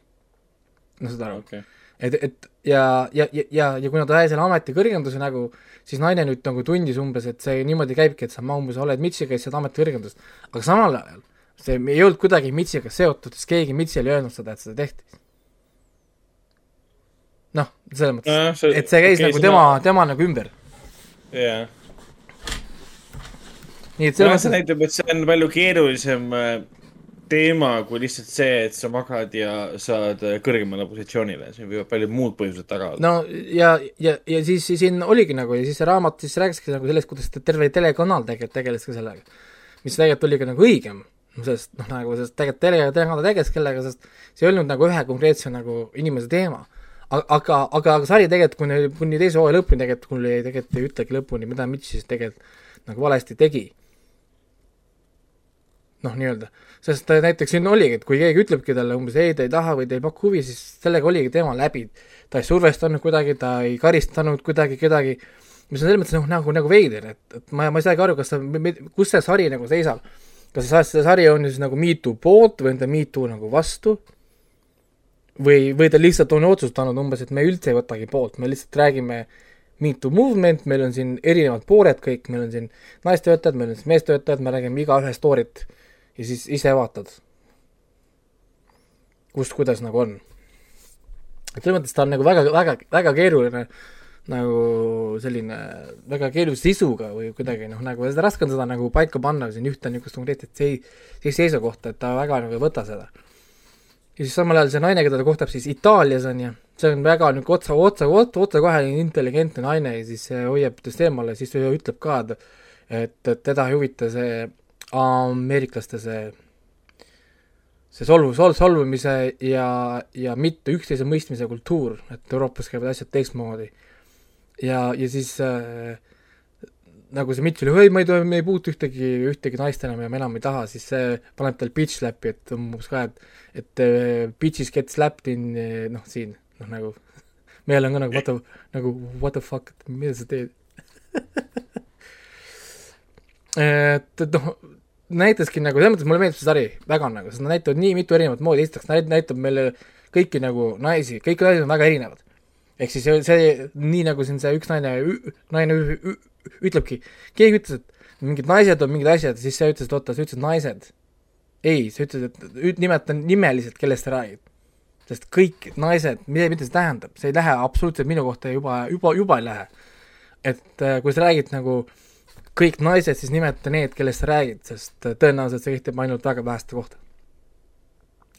noh, saad aru okay.? Et, et ja, ja, ja, ja, ja kuna ta sai selle ametikõrgenduse nagu, siis naine nüüd nagu tundis umbes, et see niimoodi käibki, et sa ma umbes oled Mitchiga ja saad ametikõrgendust, aga samal ajal see ei olnud kuidagi Mitchiga seotud, sest keegi Mitchil ei öelnud seda, et seda tehti. noh, selles mõttes no,, et see käis okay, nagu tema, tema nagu ümber jah. nii et selles mõttes. see näitab, et see on palju keerulisem äh, teema kui lihtsalt see, et sa magad ja saad kõrgemale positsioonile, siin võivad paljud muud põhjused taga olla. no ja, ja, ja siis, siis siin oligi nagu ja siis see raamat siis rääkiski nagu sellest, kuidas terve telekanal tegelikult tegeles ka sellega. mis tegelikult oli ka nagu õigem, sest noh, nagu sest tegelikult tele, telekanal tegeles kellega, sest see ei olnud nagu ühe konkreetse nagu inimese teema aga, aga, aga sari tegelikult kuni, kuni teise hooaja lõpuni tegelikult ei, tegelikult ei ütlegi lõpuni, mida Mitch siis tegelikult nagu valesti tegi. Noh, nii-öelda, sest näiteks siin oligi, et kui keegi ütlebki talle umbes ei, ta ei taha või ta ei paku huvi, siis sellega oligi teema läbi. ta ei survestanud kuidagi, ta ei karistanud kuidagi kedagi, mis on selles mõttes noh, nagu, nagu veider, et, et ma, ma ei saagi aru, kas ta, kus see sari nagu seisab. kas see, see sari on siis nagu Me Too poolt või on ta Me Too nagu vastu või, või ta lihtsalt on otsustanud umbes, et me üldse ei võtagi poolt, me lihtsalt räägime Me Too movement, meil on siin erinevad pooled kõik, meil on siin naistöötajad, meil on siis meestöötajad, me räägime igaühe story't ja siis ise vaatad, kus, kuidas nagu on. et selles mõttes ta on nagu väga, väga, väga keeruline nagu selline väga keerulise sisuga või kuidagi noh, nagu seda raske on seda nagu paika panna siin ühte niisugust konkreetset sei-, seisukohta, et ta väga nagu ei võta seda ja siis samal ajal see naine, keda ta kohtab siis Itaalias on ju, see on väga niisugune otsa, otsa, otsa, otsekohe intelligentne naine ja siis hoiab tast eemale, siis ütleb ka, et, et teda ei huvita see ameeriklaste see, see solvu, sol-, solvumise ja, ja mitte üksteise mõistmise kultuur, et Euroopas käivad asjad teistmoodi. ja, ja siis äh, nagu see Mitch oli, ei, ma ei, me ei puutu ühtegi, ühtegi naist enam ja ma enam ei taha, siis see paneb tal bitch slap'i, et umbes ka, et et uh, bitches get slapped in noh, siin, noh nagu meil on ka nagu what the, nagu what the fuck, mida sa teed et, et noh, näitaski nagu, selles mõttes mulle meeldib see sari väga nagu, sest nad näitavad nii mitu erinevat moodi, esiteks näit-, näitab meile kõiki nagu naisi, kõik naised on väga erinevad. ehk siis see, see, nii nagu siin see üks naine, naine ütlebki, keegi ütles, et mingid naised on mingid asjad, siis sa ütlesid, oota, sa ütlesid naised. ei, sa ütlesid, et nimeta nimeliselt, kellest sa räägid. sest kõik naised, mida, mida see tähendab, see ei lähe absoluutselt minu kohta juba, juba, juba ei lähe. et äh, kui sa räägid nagu kõik naised, siis nimeta need, kellest sa räägid, sest äh, tõenäoliselt see kehtib ainult väga väheste kohta.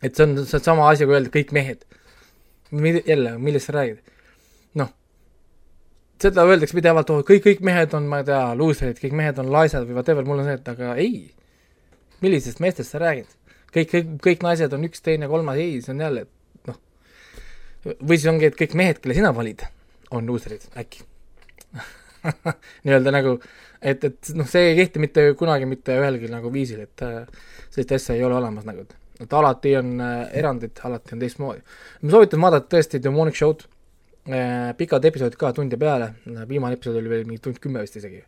et see on, see on sama asi, kui öelda kõik mehed. jälle, millest sa räägid? seda öeldakse pidevalt, oh kõik, kõik mehed on, ma ei tea, luuserid, kõik mehed on laisad või whatever, mul on see, et aga ei. millisest meestest sa räägid? kõik, kõik, kõik naised on üks, teine, kolmas, ei, see on jälle, noh. või siis ongi, et kõik mehed, kelle sina valid, on luuserid, äkki nii-öelda nagu, et, et noh, see ei kehti mitte kunagi mitte ühelgi nagu viisil, et äh, sellist asja ei ole olemas nagu, et alati on äh, erandid, alati on teistmoodi. ma soovitan vaadata tõesti Demonic Show'd Äh, pikad episoodid ka, tund ja peale, viimane episood oli veel mingi tund kümme vist isegi.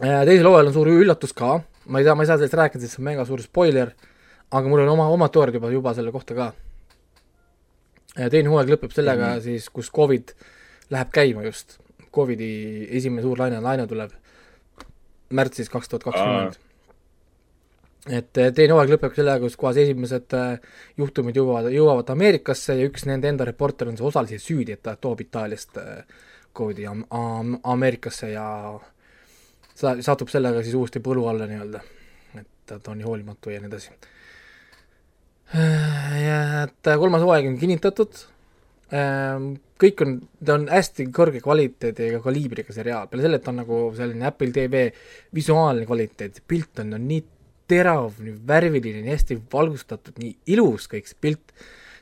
Äh, teisel hooajal on suur üllatus ka, ma ei tea, ma ei saa sellest rääkida, sest see on mega suur spoiler, aga mul on oma, omad teooriad juba, juba selle kohta ka. Äh, teine hooaeg lõpeb sellega mm -hmm. siis, kus Covid läheb käima just, Covidi esimene suur laine, laine tuleb märtsis kaks tuhat kakskümmend et eh, teine hooaeg lõpeb sellega, kus kohas esimesed eh, juhtumid jõuavad, jõuavad Ameerikasse ja üks nende enda reporter on see osaliselt süüdi, et ta toob Itaaliast Covidi eh, am-, am-, Ameerikasse ja sa-, satub sellega siis uuesti põlu alla nii-öelda. et ta on nii hoolimatu ja nii edasi. et kolmas hooaeg on kinnitatud, kõik on, ta on hästi kõrge kvaliteediga kaliibriga seriaal, peale selle, et ta on nagu selline Apple TV visuaalne kvaliteet, pilt on, on nii terav, nii värviline, nii hästi valgustatud, nii ilus kõik see pilt,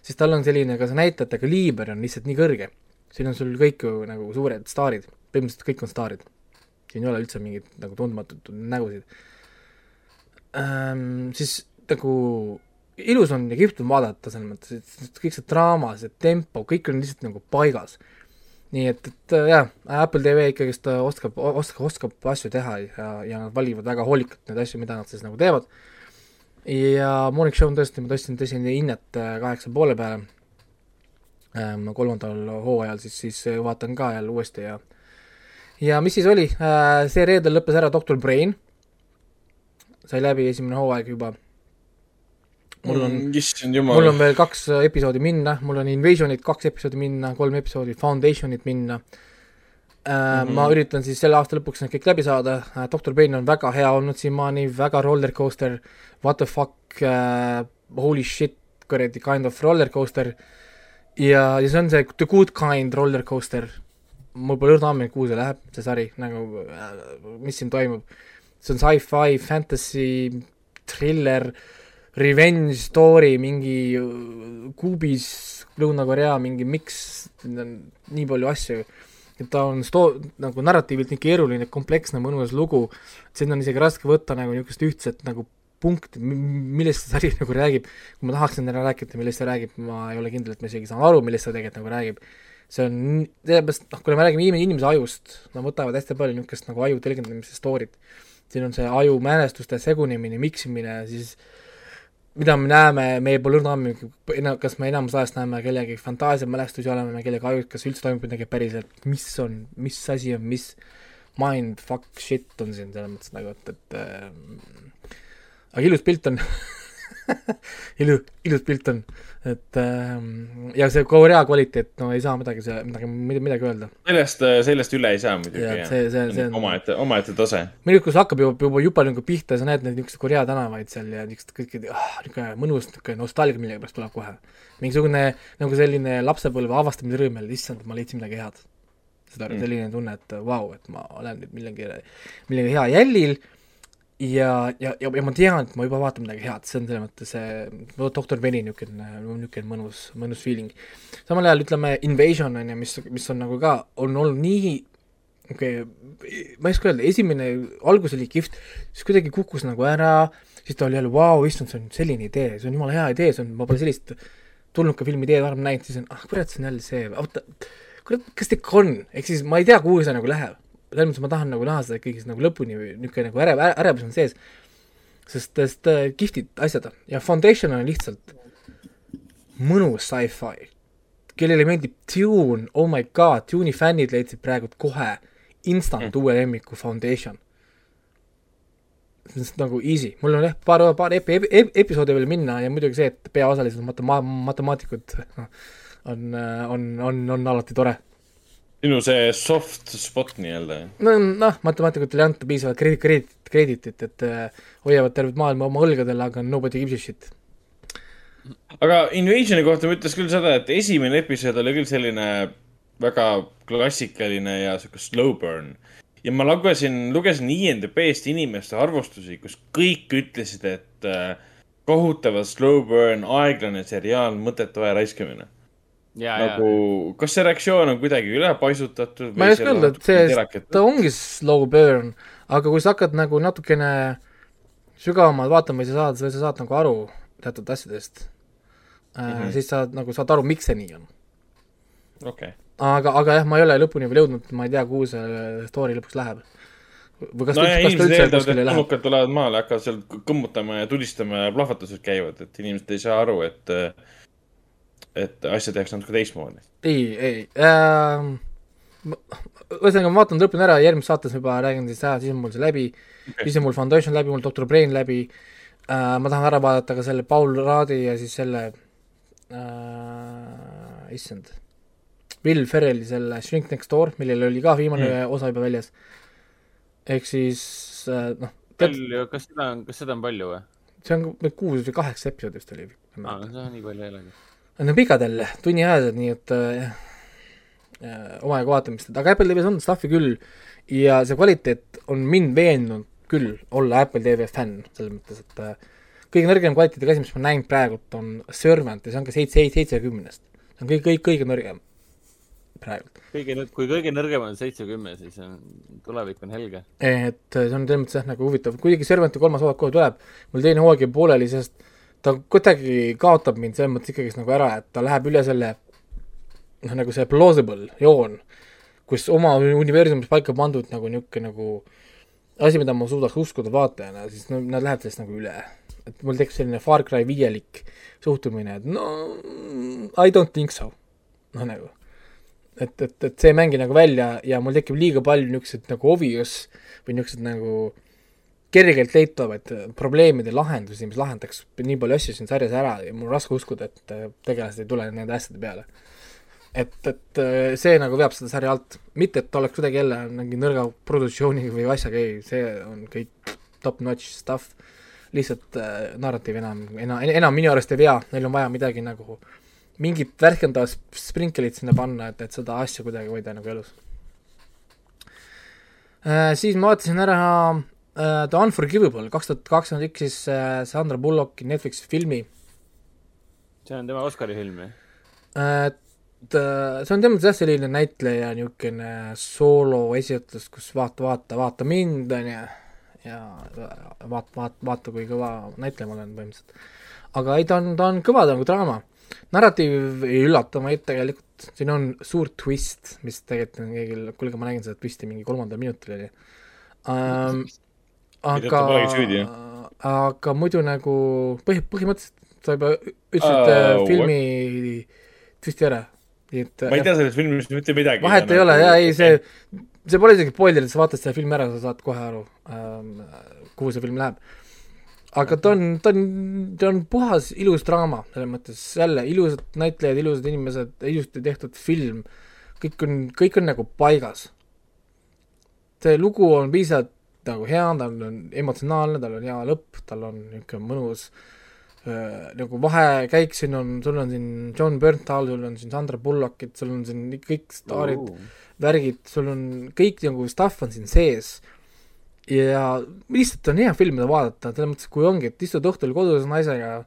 siis tal on selline, ka see näitajate kaliiber on lihtsalt nii kõrge. siin on sul kõik ju nagu suured staarid, põhimõtteliselt kõik on staarid. siin ei ole üldse mingeid nagu tundmatuid nägusid ähm,. Siis nagu ilus on ja kihvt on vaadata selles mõttes, et kõik see draama, see tempo, kõik on lihtsalt nagu paigas nii et, et äh, jah, Apple TV ikkagist äh, oskab, oskab, oskab asju teha ja, ja nad valivad väga hoolikalt neid asju, mida nad siis nagu teevad. ja Morning Show on tõesti, ma tõstsin, tõstsin hinnet äh, kaheksa poole peale ähm,. kolmandal hooajal siis, siis vaatan ka jälle uuesti ja ja mis siis oli äh,, see reedel lõppes ära Doctor Brain, sai läbi esimene hooaeg juba mul on mm,, mul on veel kaks äh, episoodi minna, mul on Invasionit kaks episoodi minna, kolm episoodi Foundationit minna äh, mm. -hmm. ma üritan siis selle aasta lõpuks need kõik läbi saada äh,, Doktor Payne on väga hea olnud siiamaani, väga roller coaster, what the fuck äh,, holy shit, kuradi kind of roller coaster. ja, ja see on see the good kind roller coaster. mul pole õrna andmeid, kuhu see läheb, see sari, nagu äh, mis siin toimub. see on sci-fi, fantasy, thriller äh,, revenge story, mingi äh, kuubis Lõuna-Korea mingi miks, nii palju asju, et ta on sto-, nagu narratiivilt nii keeruline, kompleksne, mõnus lugu, et siin on isegi raske võtta nagu niisugust ühtset nagu punkti, millest see sari nagu räägib, kui ma tahaksin täna rääkida, millest see räägib, ma ei ole kindel, et ma isegi saan aru, millest see tegelikult nagu räägib. see on, sellepärast noh, kui me räägime inimese ajust, nad võtavad hästi palju niisugust nagu aju tõlgendamise story't, siin on see aju mälestuste segunemine, miksimine, siis äh, mida me näeme, meie pole ammu, kas me enamus ajast näeme kellegi fantaasiamälestusi, oleme me kellegi ajus, kas üldse toimub midagi päriselt, mis on, mis asi on, mis mind fuck shit on siin selles mõttes nagu, et, et äh, aga ilus pilt on ilu-, ilus pilt on, et ähm, ja see Korea kvaliteet, no ei saa midagi, midagi, midagi öelda. sellest, sellest üle ei saa muidugi, jah. see, see, see on omaette, omaette tase. meil, kus hakkab juba, juba, juba nagu pihta, sa näed neid niisuguseid Korea tänavaid seal ja niisugused kõik, ah, niisugune mõnus, niisugune nostalgia millegipärast tuleb kohe. mingisugune nagu selline lapsepõlve avastamise rõõm jälle, issand, ma leidsin midagi head. aru mm., selline tunne, et vau wow,, et ma olen nüüd millegi, millegi hea jällil ja, ja, ja, ja ma tean, et ma juba vaatan midagi head, see on selles mõttes see doktor Veni niisugune, niisugune mõnus, mõnus feeling. samal ajal ütleme Invasion on ju, mis, mis on nagu ka, on olnud nii okei okay,, ma ei oska öelda, esimene, algus oli kihvt, siis kuidagi kukkus nagu ära, siis ta oli jälle, vau, issand, see on selline idee, see on jumala hea idee, see on, ma pole sellist tulnud ka filmi ideed varem näinud, siis on, ah kurat, see on jälle see, oota, kurat, kas ikka on, ehk siis ma ei tea, kuhu see nagu läheb selles mõttes ma tahan nagu näha seda ikkagi nagu lõpuni või niisugune nagu ärev, ärevus on sees. sest, sest äh, kihvtid asjad on ja Foundation on lihtsalt mõnus sci-fi. kellele meeldib Dune, oh my god, Dune'i fännid leidsid praegu kohe instant mm. uue lemmiku Foundation. see on nagu easy, mul on jah, paar, paar epi, epi, episoodi veel minna ja muidugi see, et peaosalised matema-, matemaatikud on, on, on, on alati tore sinu see soft spot nii-öelda? no noh, matemaatikutele ei anta piisavalt krediit, krediit, krediitit, et äh, hoiavad tervet maailma oma õlgadel, aga nobody gives a shit. aga Invasioni kohta ma ütleks küll seda, et esimene episood oli küll selline väga klassikaline ja sihuke slow burn. ja ma lugesin, lugesin INDB-st inimeste arvustusi, kus kõik ütlesid, et äh, kohutavalt slow burn, aeglane seriaal, mõttetu aja raiskamine Ja, nagu, kas see reaktsioon on kuidagi ülepaisutatud? ma ei oska öelda, et see, ta ongi slow burn, aga kui sa hakkad nagu natukene sügavamalt vaatama, siis sa saad, sa saad nagu aru teatud asjadest mm. -hmm. siis sa nagu saad aru, miks see nii on. okei okay. aga, aga jah, ma ei ole lõpuni veel jõudnud, ma ei tea, kuhu see story lõpuks läheb. või kas no ta üldse kuskile läheb? tulnukad tulevad maale, hakkavad seal kõmmutama ja tulistama ja plahvatused käivad, et inimesed ei saa aru, et äh, et asja tehakse natuke teistmoodi. ei, ei ähm,, ühesõnaga ma vaatan lõpuni ära, järgmises saates juba räägin siis ära, siis on mul see läbi okay., siis on mul Foundation läbi, mul Doctor Brain läbi äh,, ma tahan ära vaadata ka selle Paul Raadi ja siis selle äh,, issand, Will Ferrelli selle Shrink Next Door, millel oli ka viimane mm. osa juba väljas. ehk siis äh, noh palju, kas seda on, kas seda on palju või? see on kuus või kaheksa episoodi vist oli. aa, no see on nii palju ei olegi Need on pikadel, tunniajased, nii et äh, äh, omajagu vaatamist, aga Apple TV-s on stuff'i küll ja see kvaliteet on mind veennud küll olla Apple TV fänn, selles mõttes, et äh, kõige nõrgem kvaliteediga asi, mis ma näinud praegult, on Servant ja see on ka seitse, seitsekümnest. see on kõik, kõik, kõige nõrgem praegult. kõige, kui kõige nõrgem on seitsekümmend, siis on, tulevik on helge. et see on selles mõttes jah, nagu huvitav, kuigi Servanti kolmas hooaeg kohe tuleb, mul teine hooaeg jäi pooleli, sest ta kuidagi kaotab mind selles mõttes ikkagist nagu ära, et ta läheb üle selle noh, nagu see plausible joon, kus oma universumis paika pandud nagu niisugune nagu asi, mida ma suudaks uskuda vaatajana, siis no nad lähevad sellest nagu üle. et mul tekkis selline Far Cry viielik suhtumine, et no I don't think so. noh, nagu. et, et, et see ei mängi nagu välja ja mul tekib liiga palju niisuguseid nagu obvious või niisuguseid nagu kergelt leitavaid probleemide lahendusi, mis lahendaks nii palju asju siin sarjas ära ja mul on raske uskuda, et äh, tegelased ei tule nende asjade peale. et, et äh, see nagu veab seda sarja alt, mitte et oleks kuidagi jälle mingi nõrga produktsiooni või asjaga, ei, see on kõik top-notch stuff, lihtsalt äh, narratiiv enam, enam, enam minu arust ei vea, neil on vaja midagi nagu, mingit värskendavat sprinklerit sinna panna, et, et seda asja kuidagi hoida nagu elus äh,. Siis ma vaatasin ära The Unforgivable, kaks tuhat kakskümmend üks siis uh, Sandra Bullocki Netflixi filmi. see on tema Oscari film, jah et see on tema jah, selline näitleja niisugune sooloesitlus, kus vaata, vaata, vaata mind, on ju, ja vaata, vaata, vaata, kui kõva näitleja ma olen põhimõtteliselt. aga ei, ta on, ta on kõva, ta on nagu draama. narratiiv ei üllata meid tegelikult, siin on suur twist, mis tegelikult on keegi, kuulge, ma nägin seda twisti mingi kolmandal minutil oli um, aga, aga muidu nagu põhi, põhimõtteliselt sa juba ütlesid uh, filmi twisti ära. et ma ei tea sellest filmist mitte midagi. vahet ei ole jaa, ei see, see pole isegi spoiler, sa vaatad selle filmi ära, sa saad kohe aru ähm,, kuhu see film läheb. aga ta on, ta on, ta on puhas ilus draama, selles mõttes jälle ilusad näitlejad, ilusad inimesed, ilusti tehtud film, kõik on, kõik on nagu paigas. see lugu on piisavalt nagu hea, tal on emotsionaalne, tal on hea lõpp, tal on niisugune mõnus äh, nagu vahekäik, siin on, sul on siin John Bernthal, sul on siin Sandra Bullockid, sul on siin kõik staarid uh., värgid, sul on kõik nagu stuff on siin sees ja lihtsalt on hea film, mida vaadata, selles mõttes, kui ongi, et istud õhtul kodus naisega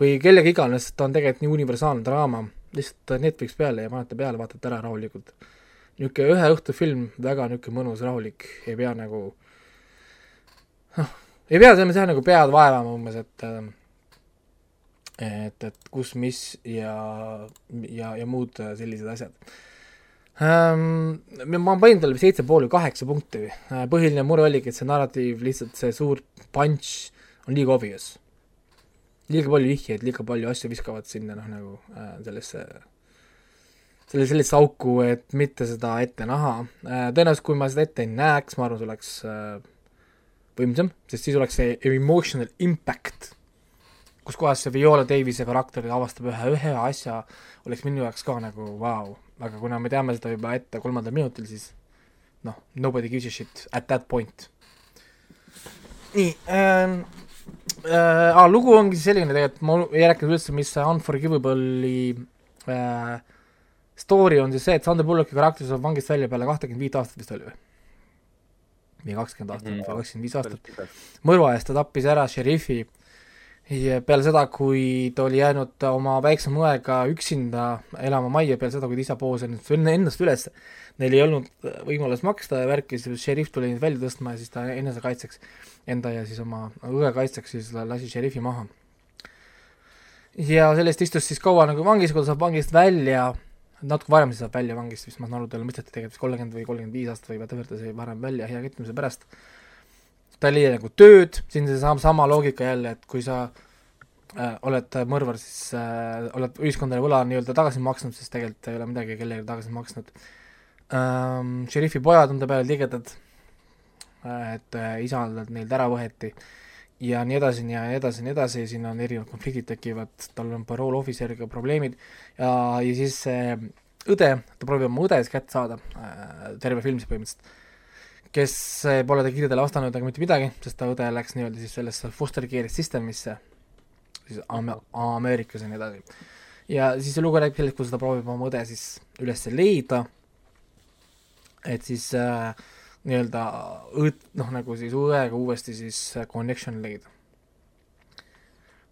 või kellega iganes, ta on tegelikult nii universaalne draama, lihtsalt Netflix peale ja panete peale, vaatate ära rahulikult. niisugune ühe õhtu film, väga niisugune mõnus, rahulik, ei pea nagu noh, ei pea selles mõttes jah nagu pead vaevama umbes, et et, et kus, mis ja, ja, ja muud sellised asjad ähm,. ma panin talle seitse pool või kaheksa punkti, põhiline mure oligi, et see narratiiv, lihtsalt see suur punch on liiga obvious. liiga palju vihjeid, liiga palju asju viskavad sinna noh, nagu äh, sellesse selle, sellisesse auku, et mitte seda ette näha äh,. tõenäoliselt, kui ma seda ette ei näeks, ma arvan, see oleks äh, võimsam, sest siis oleks see emotional impact, kus kohas see Viola Davise karakter avastab ühe, ühe asja, oleks minu jaoks ka nagu vau wow., aga kuna me teame seda juba ette kolmandal minutil, siis noh, nobody gives a shit at that point. nii ähm,, äh, lugu ongi selline tegelikult, ma ei rääkinud üldse, mis see Unforgivable'i äh, story on siis see, et Sander Bullocki karakter saab vangist välja peale kahtekümmet viit aastat vist oli või? Või kakskümmend aastat või kakskümmend viis aastat, mõrva eest ta tappis ära šerifi ja peale seda, kui ta oli jäänud oma väikse moega üksinda elama majja, peale seda, kui ta isa poos ennast üles, neil ei olnud võimalust maksta ja värki, siis šerif tuli neid välja tõstma ja siis ta enesekaitseks, enda ja siis oma õe kaitseks siis lasi šerifi maha. ja sellest istus siis kaua nagu vangis, kui ta saab vangist välja natuke varem siis saab välja vangist, vist ma saan aru, talle mõisteti tegelikult kolmkümmend või kolmkümmend viis aastat või whatever, ta sai varem välja hea käitumise pärast. ta ei leia nagu tööd, siin see sama, loogika jälle, et kui sa äh, oled mõrvar, siis äh, oled ühiskondade võla nii-öelda tagasi maksnud, siis tegelikult ei ole midagi kellelegi tagasi maksnud ähm,. šerifi pojad on ta peale tigedad äh,, et äh, isandad neilt ära võeti ja nii edasi, nii edasi, nii edasi, siin on erinevad konfliktid tekivad, tal on parole ohvitseriga probleemid. Ja, ja siis see õde, ta proovib oma õde siis kätte saada äh,, terve film siis põhimõtteliselt, kes pole ta kirjadele vastanud aga mitte midagi, sest ta õde läks nii-öelda siis sellesse foster care system'isse, siis Am-, Ameerikas ja nii edasi. ja siis see lugu räägib sellest, kuidas ta proovib oma õde siis üles leida, et siis äh, nii-öelda õd-, noh, nagu siis õega uuesti siis connection leida.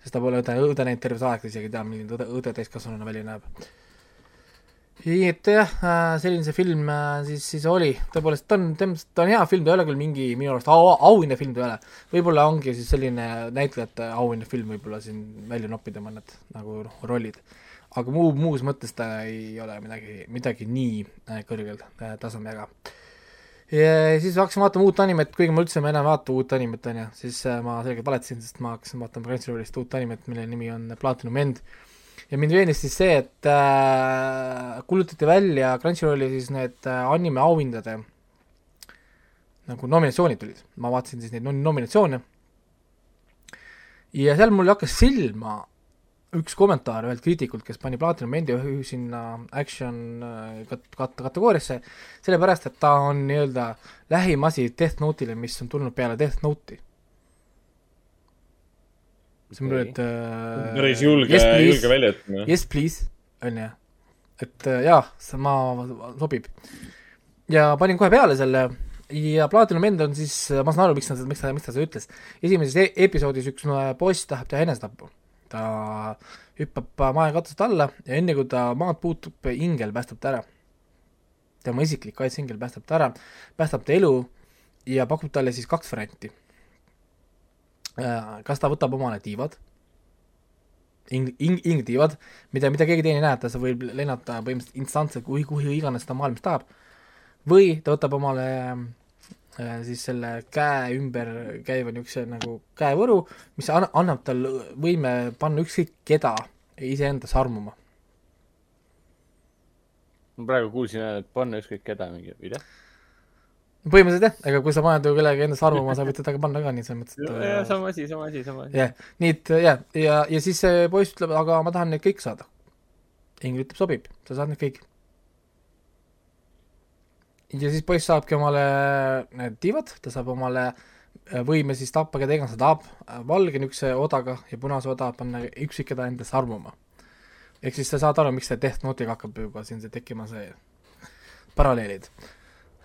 sest ta pole õde, õde näinud terve see aeg, ta isegi ei tea, milline õde, õde täiskasvanuna välja näeb. nii et jah, äh, selline see film äh, siis, siis oli, tõepoolest ta on, ta on hea film, ta ei ole küll mingi minu arust au, auhinnafilm ta ei ole. võib-olla ongi siis selline näitlejate auhinnafilm võib-olla siin välja noppida mõned nagu noh, rollid aga muu, muus mõttes ta ei ole midagi, midagi nii äh, kõrgel tasemega ja siis hakkasin vaatama uut animet, kuigi ma üldse ma enam ei vaata uut animet, on ju, siis äh, ma selgelt valetasin, sest ma hakkasin vaatama Crunchyrollist uut animet, mille nimi on Platinum End. ja mind veenis siis see, et äh, kuulutati välja Crunchyrolli siis need äh, anime auhindade nagu nominatsioonid tulid, ma vaatasin siis neid nominatsioone. Ja seal mul hakkas silma üks kommentaar ühelt kriitikult, kes pani Platinum Endi sinna action äh, kat-, kat-, kategooriasse, sellepärast et ta on nii-öelda lähim asi Death Note'ile, mis on tulnud peale Death Note'i. see on nüüd äh, päris julge yes,, julge väljaütlemine. Yes please, on ju. et äh, jaa, see ma, sobib. ja panin kohe peale selle ja Platinum End on siis, ma saan aru, miks ta, miks ta, miks ta seda ütles. esimeses e episoodis üks poiss tahab teha enesetappu ta hüppab maekatust alla ja enne kui ta maad puutub, ingel päästab ta ära. tema isiklik kaitseingel päästab ta ära, päästab ta elu ja pakub talle siis kaks varianti. Äh, kas ta võtab omale tiivad, ing-, ing-, ingtiivad, mida, mida keegi teine ei näe, ta võib lennata põhimõtteliselt instantselt kuhu, kuhu iganes ta maailmas tahab, või ta võtab omale siis selle käe ümber käiva niisuguse nagu käevõru, mis an-, annab tal võime panna ükskõik keda iseenda sarmuma. ma praegu kuulsin, et panna ükskõik keda mingi, või jah? põhimõtteliselt jah, ega kui sa paned ju kellegi enda sarmuma, sa võid teda ka panna ka, nii selles mõttes, et jah, sama asi, sama asi, sama asi. jah, nii et jah, ja, ja siis see poiss ütleb, aga ma tahan neid kõik saada. Ingrid ütleb, sobib, sa saad neid kõik ja siis poiss saabki omale need tiivad, ta saab omale äh, võime siis tappa keda iganes ta tahab, äh, valge niisuguse odaga ja punase oda panna üksik keda endasse armuma. ehk siis sa saad aru, miks see Death Note'iga hakkab juba siin see tekkima see paralleelid.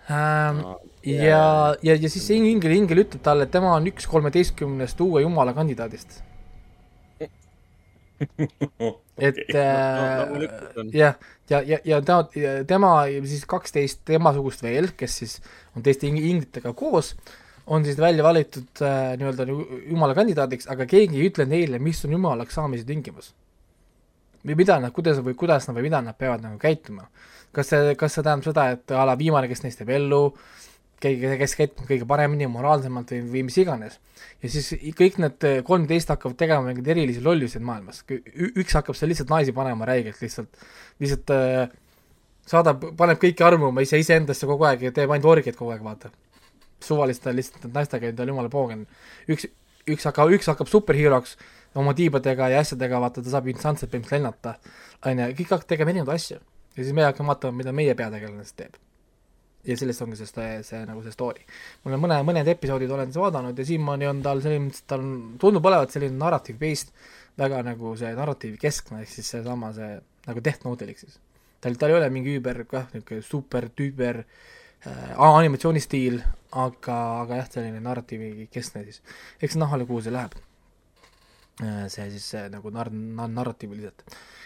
ähm, no,. ja, ja, ja siis see ingel, ingel ütleb talle, et tema on üks kolmeteistkümnest uue jumala kandidaadist et äh, jah, ja, ja, ja ta, tema siis kaksteist temasugust veel, kes siis on teiste inglitega koos, on siis välja valitud äh, nii-öelda jumala kandidaadiks, aga keegi ei ütle neile, mis on jumalaks saamise tingimus. või mida nad, kuidas või kuidas nad või mida nad peavad nagu käituma. kas see, kas see tähendab seda, et a la viimane, kes neist jääb ellu, keegi, kes käitub kõige paremini, moraalsemalt või, või mis iganes. ja siis kõik need kolmteist hakkavad tegema mingeid erilisi lolluseid maailmas. üks hakkab seal lihtsalt naisi panema räigelt lihtsalt, lihtsalt äh, saadab, paneb kõiki armuma ise, iseendasse kogu aeg ja teeb ainult orgiaid kogu aeg, vaata. suvaliste lihtsalt naistega, on jumala poogen. üks, üks hakkab, üks hakkab superheroks oma tiibadega ja asjadega, vaata, ta saab instantselt põhimõtteliselt lennata, on ju, kõik hakkavad tegema erinevaid asju. ja siis me hakkame vaatama, mida meie peategelane siis teeb ja sellest ongi see, see, see nagu see story. ma olen mõne, mõned episoodid olen vaadanud ja siiamaani on tal selline, tal tundub olevat selline narrative based, väga nagu see narratiivi keskne, ehk siis seesama, see nagu Death Note'il, ehk siis. tal, tal ei ole mingi üüber, kah, niisugune super tüüber äh, animatsioonistiil, aga, aga jah, selline narratiivi keskne siis. eks näha, kuhu see läheb äh,. see siis nagu nar-, nar-, narratiiviliselt.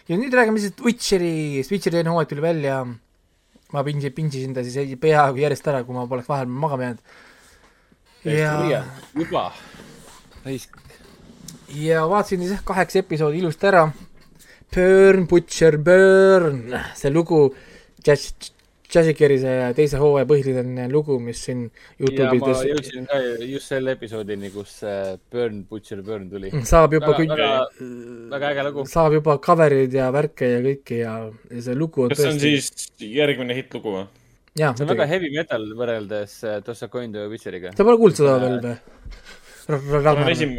ja nüüd räägime siis Witcheri, Witcheri teine hooaeg tuli välja ma pingi-, pingisin ta siis peaaegu järjest ära, kui ma poleks vahel magama jäänud. ja juba, raisk. ja vaatasin siis jah, kaheksa episoodi ilusti ära. Burn, Butcher, Burn, see lugu, Jazzikeri see teise hooaja põhiline lugu, mis siin Youtube'is ja ma jõudsin ka just selle episoodini, kus Burn, Butcher, Burn tuli. saab juba väga, kõik väga, äge lugu. saab juba cover'id ja värke ja kõike ja, ja see lugu on kas see on siis järgmine hittlugu või? see on väga heavy metal võrreldes Tossa Coin the Witcheriga. sa pole kuulnud seda veel või? ma olen esim-,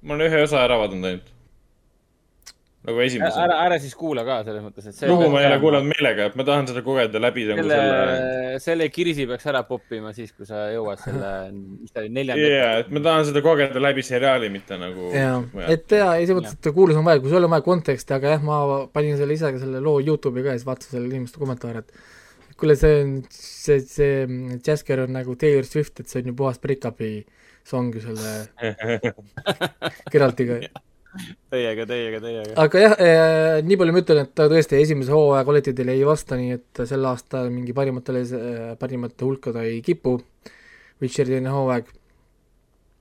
ma olen ühe osa ära vaadanud ainult nagu esimese. ära, ära siis kuula ka selles mõttes, et see lugu ma ei ole kuulanud meelega, et ma tahan seda kogeda läbi nagu selle, selle. selle kirsi peaks ära poppima siis, kui sa jõuad selle, mis ta oli, neljanda. jaa, et ma tahan seda kogeda läbi seriaali, mitte nagu. jaa, et jaa, selles mõttes, et kuulus on vaja, kui sul on vaja konteksti, aga jah, ma panin selle ise selle loo Youtube'i ka ja siis vaatasin selle inimeste kommentaare, et kuule, see on, see, see Jasker on nagu Taylor Swift, et see on ju puhas break-up'i song ju selle Geraltiga Teiega, teiega, teiega. aga jah eh,, nii palju ma ütlen, et ta tõesti esimese hooaja kvaliteedile ei vasta, nii et sel aastal mingi parimatele, parimate hulka ta ei kipu, Witcheri teine hooaeg.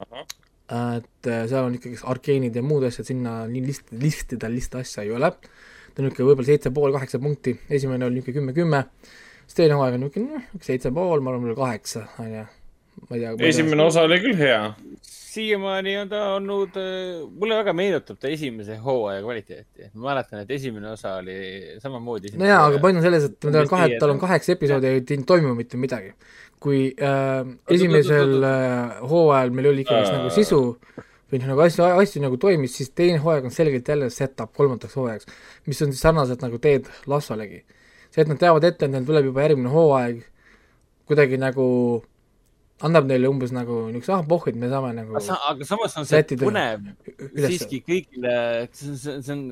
et eh, seal on ikkagi arkeenid ja muud asjad, sinna nii list, listida list asja ei ole. ta on niisugune võib-olla seitse pool, kaheksa punkti, esimene oli niisugune kümme, kümme, siis teine hooaeg on niisugune noh, seitse pool, ma arvan, võib-olla kaheksa, on ju ma ei tea. esimene osa oli küll hea. Siiamaani on ta olnud, äh, mulle väga meenutab ta esimese hooaja kvaliteeti. ma mäletan, et esimene osa oli samamoodi. no jaa, aga point on selles, et tal on kahe, tal on kaheksa episoodi ja ei toimu mitte midagi. kui äh, esimesel äh, hooajal meil oli ikkagi nagu sisu või noh, nagu asju, asju nagu toimis, siis teine hooaeg on selgelt jälle set-up kolmandaks hooajaks, mis on siis sarnaselt nagu Ted Lassolegi. see, et nad teavad ette, et neil tuleb juba järgmine hooaeg, kuidagi nagu annab neile umbes nagu niisuguse, ah pohh, et me saame nagu aga samas on see põnev üles. siiski kõigile, see on, see on,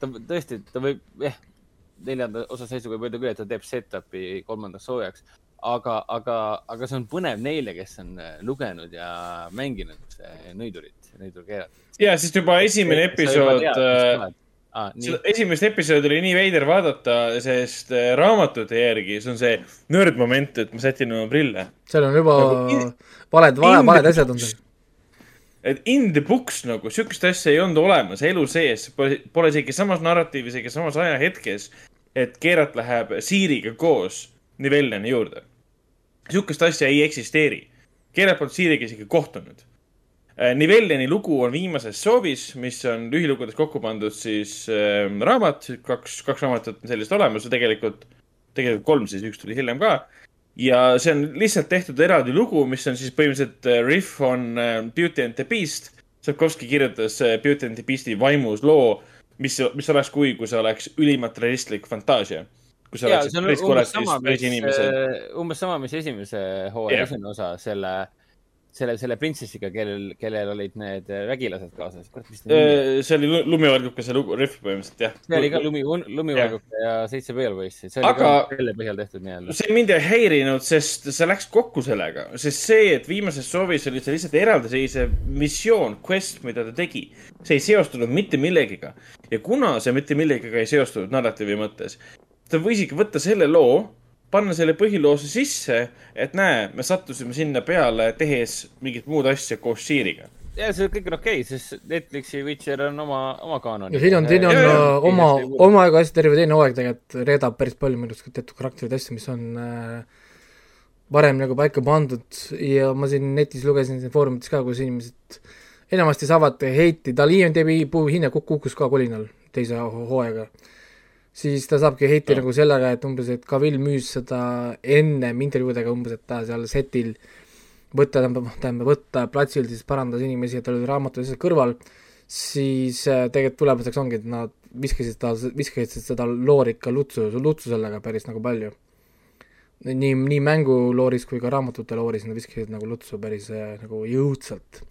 ta tõesti, ta võib, jah, neljanda osa seisuga võib öelda küll, et ta teeb set-up'i kolmandaks soojaks, aga, aga, aga see on põnev neile, kes on äh, lugenud ja mänginud nõidurit, nõidurkeerat. ja, sest juba esimene episood ah,. seda esimest episoodi oli nii veider vaadata, sest äh, raamatute järgi, see on see nördmoment, et ma sätin oma prille. seal on juba nagu valed, valed, valed asjad on seal. et in the books nagu sihukest asja ei olnud olemas elu sees, pole, pole isegi samas narratiivis, isegi samas ajahetkes, et Keerat läheb Siiriga koos Nivellani juurde. sihukest asja ei eksisteeri. Keerat polnud Siiriga isegi kohtunud Äh, Nivelleni lugu on viimases soovis, mis on lühilugudes kokku pandud siis äh, raamat, kaks, kaks raamatut on sellist olemas ja tegelikult, tegelikult kolm siis, üks tuli hiljem ka. ja see on lihtsalt tehtud eraldi lugu, mis on siis põhimõtteliselt äh, riff on äh, Beauty and the Beast. Sapkovski kirjutas Beauty and the Beasti vaimus loo, mis, mis oleks, kui, kui see oleks ülimalt realistlik fantaasia kui sa oleksid päris korras, päris inimesed. umbes sama, mis esimese hooaja yeah. esimene osa, selle selle, selle printsessiga, kellel, kellel olid need vägilased kaasas. see oli lumivalguke, see rihv põhimõtteliselt, jah. see oli ka lumi, lumivalguke ja seitse pöialpoissi. see oli Aga... ka selle põhjal tehtud nii-öelda. see mind ei häirinud, sest see läks kokku sellega, sest see, et viimases soovis oli see lihtsalt eraldiseisev missioon, quest, mida ta tegi, see ei seostunud mitte millegiga. ja kuna see mitte millegagi ei seostunud narratiivi mõttes, ta võiski võtta selle loo panna selle põhiloosse sisse, et näe, me sattusime sinna peale, tehes mingit muud asja koos Sheeriga. ja see kõik on okei okay,, sest Netflixi Witcher on oma, oma kaanon. ja siin on, siin on ja, ja, oma, oma aega asja terve teine hooaeg tegelikult. Reedab päris palju minu arust teatud karakterid asju, mis on äh, varem nagu paika pandud. Ja ma siin netis lugesin siin foorumites ka, kus inimesed enamasti saavad heiti, tal IMDB hinne kukkus ka kolinal teise hooaega siis ta saabki heiti no. nagu sellega, et umbes, et Cavill müüs seda ennem intervjuudega umbes, et ta seal setil võtta, tähendab, võtta platsil siis parandas inimesi, et tal olid raamatud asjad kõrval, siis äh, tegelikult tulemuseks ongi, et nad viskasid ta, viskasid seda loori ikka lutsu, lutsu sellega päris nagu palju. nii, nii mängulooris kui ka raamatute looris nad viskasid nagu lutsu päris äh, nagu jõudsalt.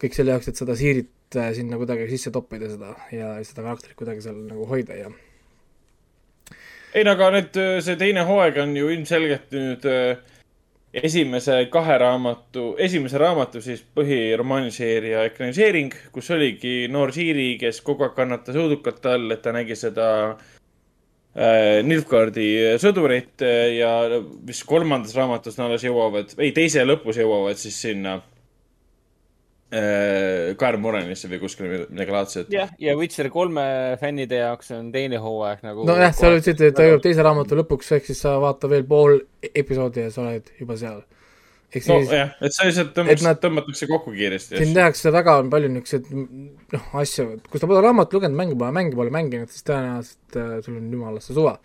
kõik selle jaoks, et seda siirit äh, sinna kuidagi sisse toppida seda ja seda karakterit kuidagi seal nagu hoida ja ei no aga nüüd see teine hooaeg on ju ilmselgelt nüüd äh, esimese kahe raamatu, esimese raamatu siis põhiromaaniseeria ekraniseering, kus oligi noor Siiri, kes kogu aeg kannatas õudukalt all, et ta nägi seda äh, Nilfgaardi sõdurit ja vist kolmandas raamatus nad alles jõuavad, ei, teise lõpus jõuavad siis sinna. Äh, Kaer Morenisse või kuskile midagi laadset. jah, ja Witcher kolme fännide jaoks on teine hooaeg nagu. nojah, seal ütlesid, et ta jõuab teise raamatu lõpuks, ehk siis sa vaata veel pool episoodi ja sa oled juba seal. Siis, nojah, et sa lihtsalt tõmbaks, nad... tõmmatakse kokku kiiresti. siin tehakse väga palju niisuguseid noh, asju, kui sa pole raamatut lugenud, mängu pole, mänge pole mänginud, siis tõenäoliselt äh, sul on jumalasse suva.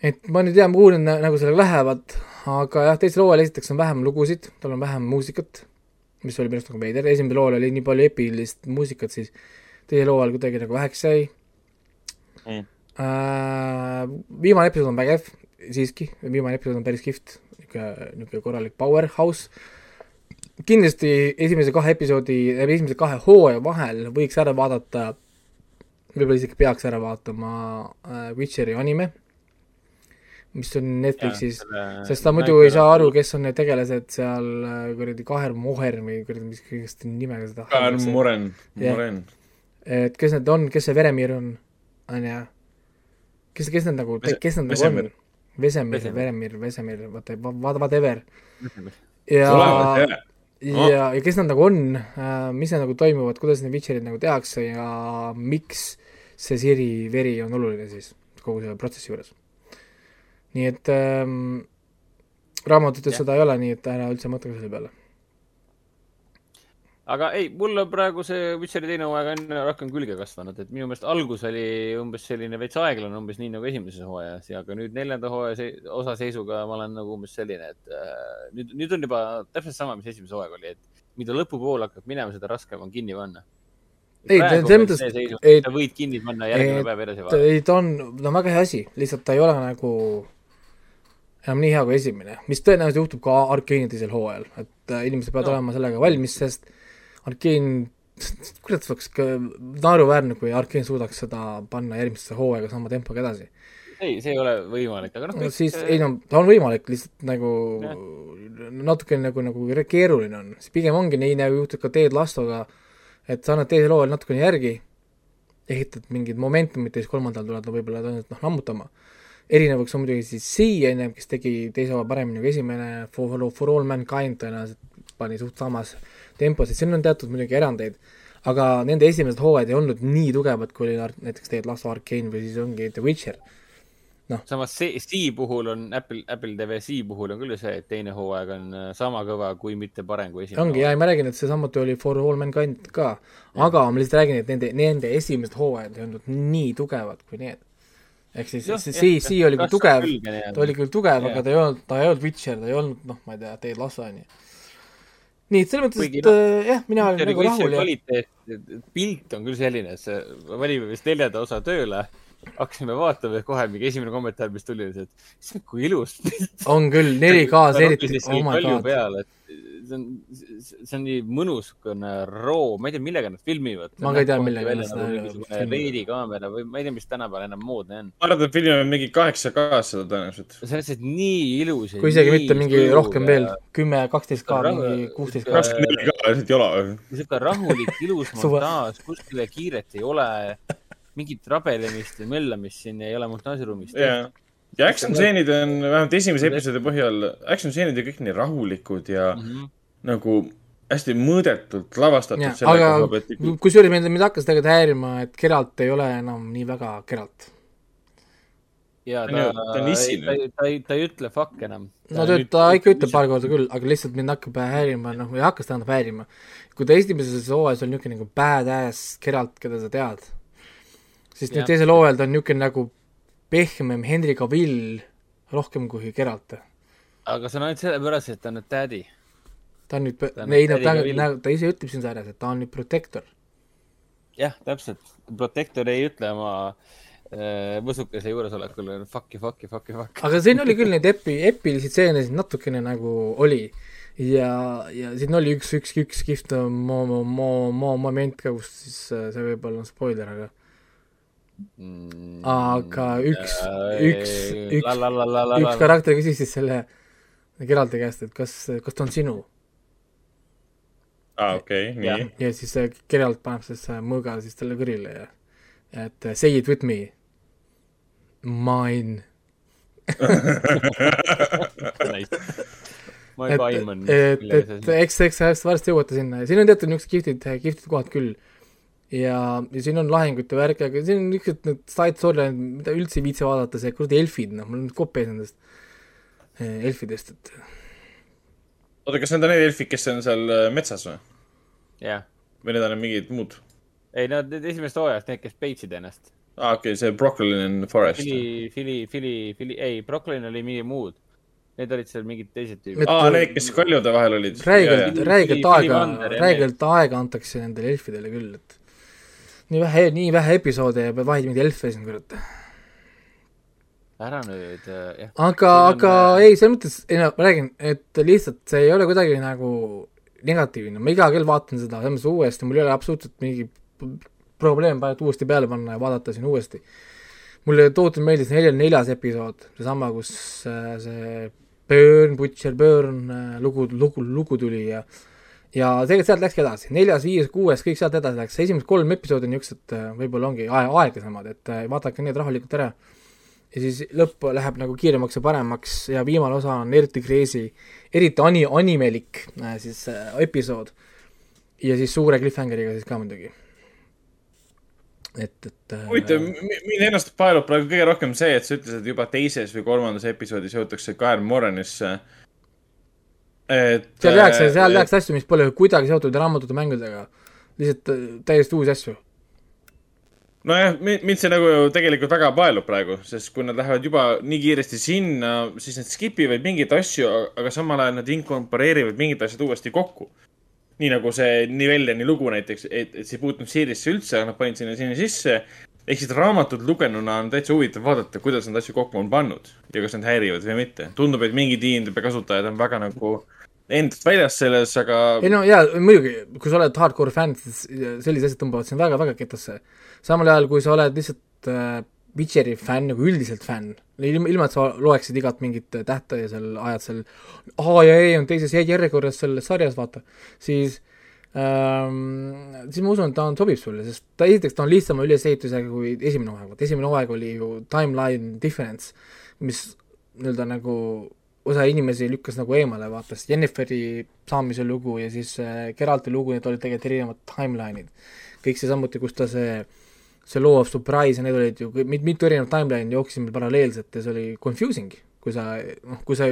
et ma nüüd tea, kuhu need nagu sellega lähevad, aga jah, teisel hooajal esiteks on vähem lugusid, tal on vähem muusikat mis oli minu arust nagu veider, esimesel lool oli nii palju epilist muusikat, siis teisel hooajal kuidagi nagu väheks jäi. Mm.. Uh, viimane episood on vägev, siiski, viimane episood on päris kihvt, niisugune, niisugune korralik powerhouse, kindlasti esimese kahe episoodi, esimese kahe hooaja vahel võiks ära vaadata, võib-olla isegi peaks ära vaatama uh, Witcheri anime mis on Netflixis, sest ta muidu ei saa aru, kes on need tegelased seal äh, kuradi Kaher Moher või kuradi, mis kõigest nimega seda Kaher Moren, Moren. et kes need on, kes see Veremir on, on ju, kes, kes need nagu, kes need nagu on? Vesemir, Veremir, Vesemir, vaata, whatever. ja, ja, ja kes nad nagu on, äh, mis nad nagu toimuvad, kuidas need Witcherid nagu tehakse ja miks see Siri veri on oluline siis kogu selle protsessi juures nii et ähm, raamatutes seda ei ole, nii et ära üldse mõtle selle peale. aga ei, mulle praegu see Witcheri teine hooaeg on rohkem külge kasvanud, et minu meelest algus oli umbes selline veits aeglane, umbes nii nagu esimeses hooajas ja ka nüüd neljanda hooaja se osa seisuga ma olen nagu umbes selline, et äh, nüüd, nüüd on juba täpselt sama, mis esimese hooaeg oli, et mida lõpupoole hakkab minema, seda raskem on kinni panna ei, selles mõttes, ei, sa võid kinni panna järgmine päev edasi vaadata. ei, ta on, ta on väga hea asi, lihtsalt ta ei ole nagu enam nii hea kui esimene, mis tõenäoliselt juhtub ka Arkeeni teisel hooajal, et äh, inimesed peavad no. olema sellega valmis, sest Arkeen, kuidas oleks naeruväärne, kui Arkeen suudaks seda panna järgmisse hooaega sama tempoga edasi. ei, see ei ole võimalik, aga noh no, siis ei no, ta on võimalik, lihtsalt nagu ja. natukene nagu, nagu keeruline on, siis pigem ongi nii, nagu juhtub ka Ted Lastoga, et sa annad teisel hooajal natukene järgi, ehitad mingid momentumid ja siis kolmandal tuled võib-olla tõenäoliselt noh, lammutama erinevaks on muidugi siis ennem, kes tegi teise osa paremini kui esimene, For, For All Mankind tõenäoliselt pani suht samas tempos, et siin on teatud muidugi erandeid, aga nende esimesed hooajad ei olnud nii tugevad, kui oli näiteks tegelikult Last Arcane või siis ongi The Witcher. Noh. samas see, Sea puhul on Apple, Apple TV Sea puhul on küll see, et teine hooaeg on äh, sama kõva, kui mitte parem kui esimene. ongi ja ma räägin, et see samuti oli For All Mankind ka, aga ma lihtsalt räägin, et nende, nende esimesed hooajad ei olnud nii tugevad kui need ehk siis Juh, see C oli küll tugev, ta oli küll tugev, aga ta ei olnud, ta ei olnud Witcher, ta ei olnud noh, ma ei tea, Ted Lasso on ju. nii, et selles mõttes, et no, äh, jah, mina olen nagu rahul kvaliteet, pilt on küll selline, et see, valime vist neljanda osa tööle, hakkasime vaatama ja kohe mingi esimene kommentaar, mis tuli, oli see, et issand, kui ilus on küll, 4K-s eriti, oh my god. see on, see on nii mõnus, niisugune roo, ma ei tea, millega nad filmivad. ma ka ei tea, millega nad seda filmivad. veerikaamera või ma ei tea, mis tänapäeval enam moodne on. ma arvan, et filmivad mingi kaheksa K-s seda tõenäoliselt. see on lihtsalt nii ilus. kui isegi mitte mingi rohkem veel, kümme, kaksteist K, mingi kuusteist K. kakskümmend neli K lihtsalt ei ole. niisugune rahulik, ilus montaaž, kuskile kiiret ei ole mingit rabelemist või möllamist siin ei ole montaažiruumis yeah ja action stseenid on vähemalt esimese episoodi põhjal, action stseenid on kõik nii rahulikud ja mm -hmm. nagu hästi mõõdetult lavastatud. aga kusjuures mind, mind hakkas tegelikult häirima, et Geralt ei ole enam nii väga Geralt. ja ta, ta on issi nüüd. ta ei, ta ei ütle fuck enam. no ta, ta ikka ütleb paar korda küll, aga lihtsalt mind hakkab häirima, noh, või hakkas tähendab häirima. kui ta esimeses hooajas oli niisugune nagu badass Geralt, keda sa tead, siis nüüd teisel hooajal ta on niisugune nagu pehmem Henry Cavill rohkem kui Geralt. aga see on ainult sellepärast, et ta on nüüd daddy. ta on nüüd, ei no ta, ta, ise ütleb siin sarjas, et ta on nüüd protector. jah, täpselt, protector ei ütle oma äh, võsukese juuresolekul fuck you, fuck you, fuck you, fuck. aga siin oli küll neid epi, epilisi stseene siin natukene nagu oli ja, ja siin oli üks, üks, üks kihvt mo-, mo-, mo-, mo-, moment ka, kus siis äh, see võib-olla on spoiler, aga aga üks, üks, üks, üks karakter küsis siis selle Geraldi käest, et kas, kas ta on sinu? aa ah,, okei okay,, nii. ja siis Geralt paneb siis mõõga siis talle kõrile ja, et say it with me. Mine et, et, et eks, eks varsti jõuate sinna ja siin on teatud niisugused kihvtid, kihvtid kohad küll ja, ja siin on lahingute värk, aga siin on niisugused need side story'd, mida üldse ei viitsi vaadata, see kuradi elfid, noh, mul on kopp ees nendest eh, elfidest, et. oota, kas need on need elfid, kes on seal äh, metsas või? jah yeah.. või need on mingid muud? ei, nad need esimesest hooajast, need, kes peitsid ennast. aa ah,, okei okay,, see Brooklyn Forest. Fili, Fili, Fili, Fili, ei, Brooklyn oli mingi muud. Need olid seal mingid teised tüübid. aa, need, kes kaljude vahel olid. räigelt, räigelt aega, räigelt aega antakse nendele elfidele küll, et nii vähe, nii vähe episoode ja vahel mingeid elfe siin, kurat. ära nüüd, äh, jah. aga, aga on... Äh, ei, selles mõttes, ei no ma räägin, et lihtsalt see ei ole kuidagi nagu negatiivne, ma iga kell vaatan seda, selles mõttes uuesti, mul ei ole absoluutselt mingi probleem panna uuesti peale panna ja vaadata siin uuesti. mulle tohutult meeldis neljas, neljas episood, seesama, kus äh, see Burn, Butcher Burn lugu, lugu, lugu tuli ja äh, ja tegelikult sealt läkski edasi, neljas, viies, kuues, kõik sealt edasi läks, esimesed kolm episoodi on niisugused, äh, võib-olla ongi aeg, aeglasemad, et äh, vaadake need rahulikult ära. ja siis lõpp läheb nagu kiiremaks ja paremaks ja viimane osa on eriti crazy, eriti ani-, animelik äh, siis episood. ja siis suure cliffhangeriga siis ka muidugi. et, et huvitav äh,, mind ennast paelub praegu kõige rohkem see, et sa ütlesid, et juba teises või kolmandas episoodis jõutakse Kaer Moranisse äh, et seal tehakse, seal tehakse asju, mis pole kuidagi seotud raamatute mängudega. lihtsalt äh, täiesti uusi asju. nojah, mind see nagu tegelikult väga paelub praegu, sest kui nad lähevad juba nii kiiresti sinna, siis nad skip ivad mingeid asju, aga samal ajal nad inkorporeerivad mingid asjad uuesti kokku. nii nagu see Nivelleni lugu näiteks, et, et see ei puutunud seeriasse üldse, aga nad panid sinna, sinna sisse. ehk siis raamatut lugenuna on täitsa huvitav vaadata, kuidas nad asju kokku on pannud ja kas nad häirivad või mitte. tundub, et mingid IMDB kasutajad on väga nagu endast väljas selles, aga. ei no jaa, muidugi, kui sa oled hardcore fänn, siis sellised asjad tõmbavad sind väga-väga ketasse. samal ajal, kui sa oled lihtsalt äh, Witcheri fänn, nagu üldiselt fänn, ilma, ilma et sa loeksid igat mingit tähte ja seal ajad seal A ja E on teises järjekorras selles sarjas, vaata, siis ähm, siis ma usun, et ta on, sobib sulle, sest ta esiteks, ta on lihtsama ülesehitusega kui esimene hooaeg, vot esimene hooaeg oli ju timeline difference, mis nii-öelda nagu osa inimesi lükkas nagu eemale, vaatas Jenniferi saamise lugu ja siis äh, Geralti lugu, need olid tegelikult erinevad timeline'id. kõik see samuti, kus ta see, see Law of Surprise ja need olid ju mit,, mitu erinevat timeline'i jooksid meil paralleelselt ja see oli confusing, kui sa, noh, kui sa,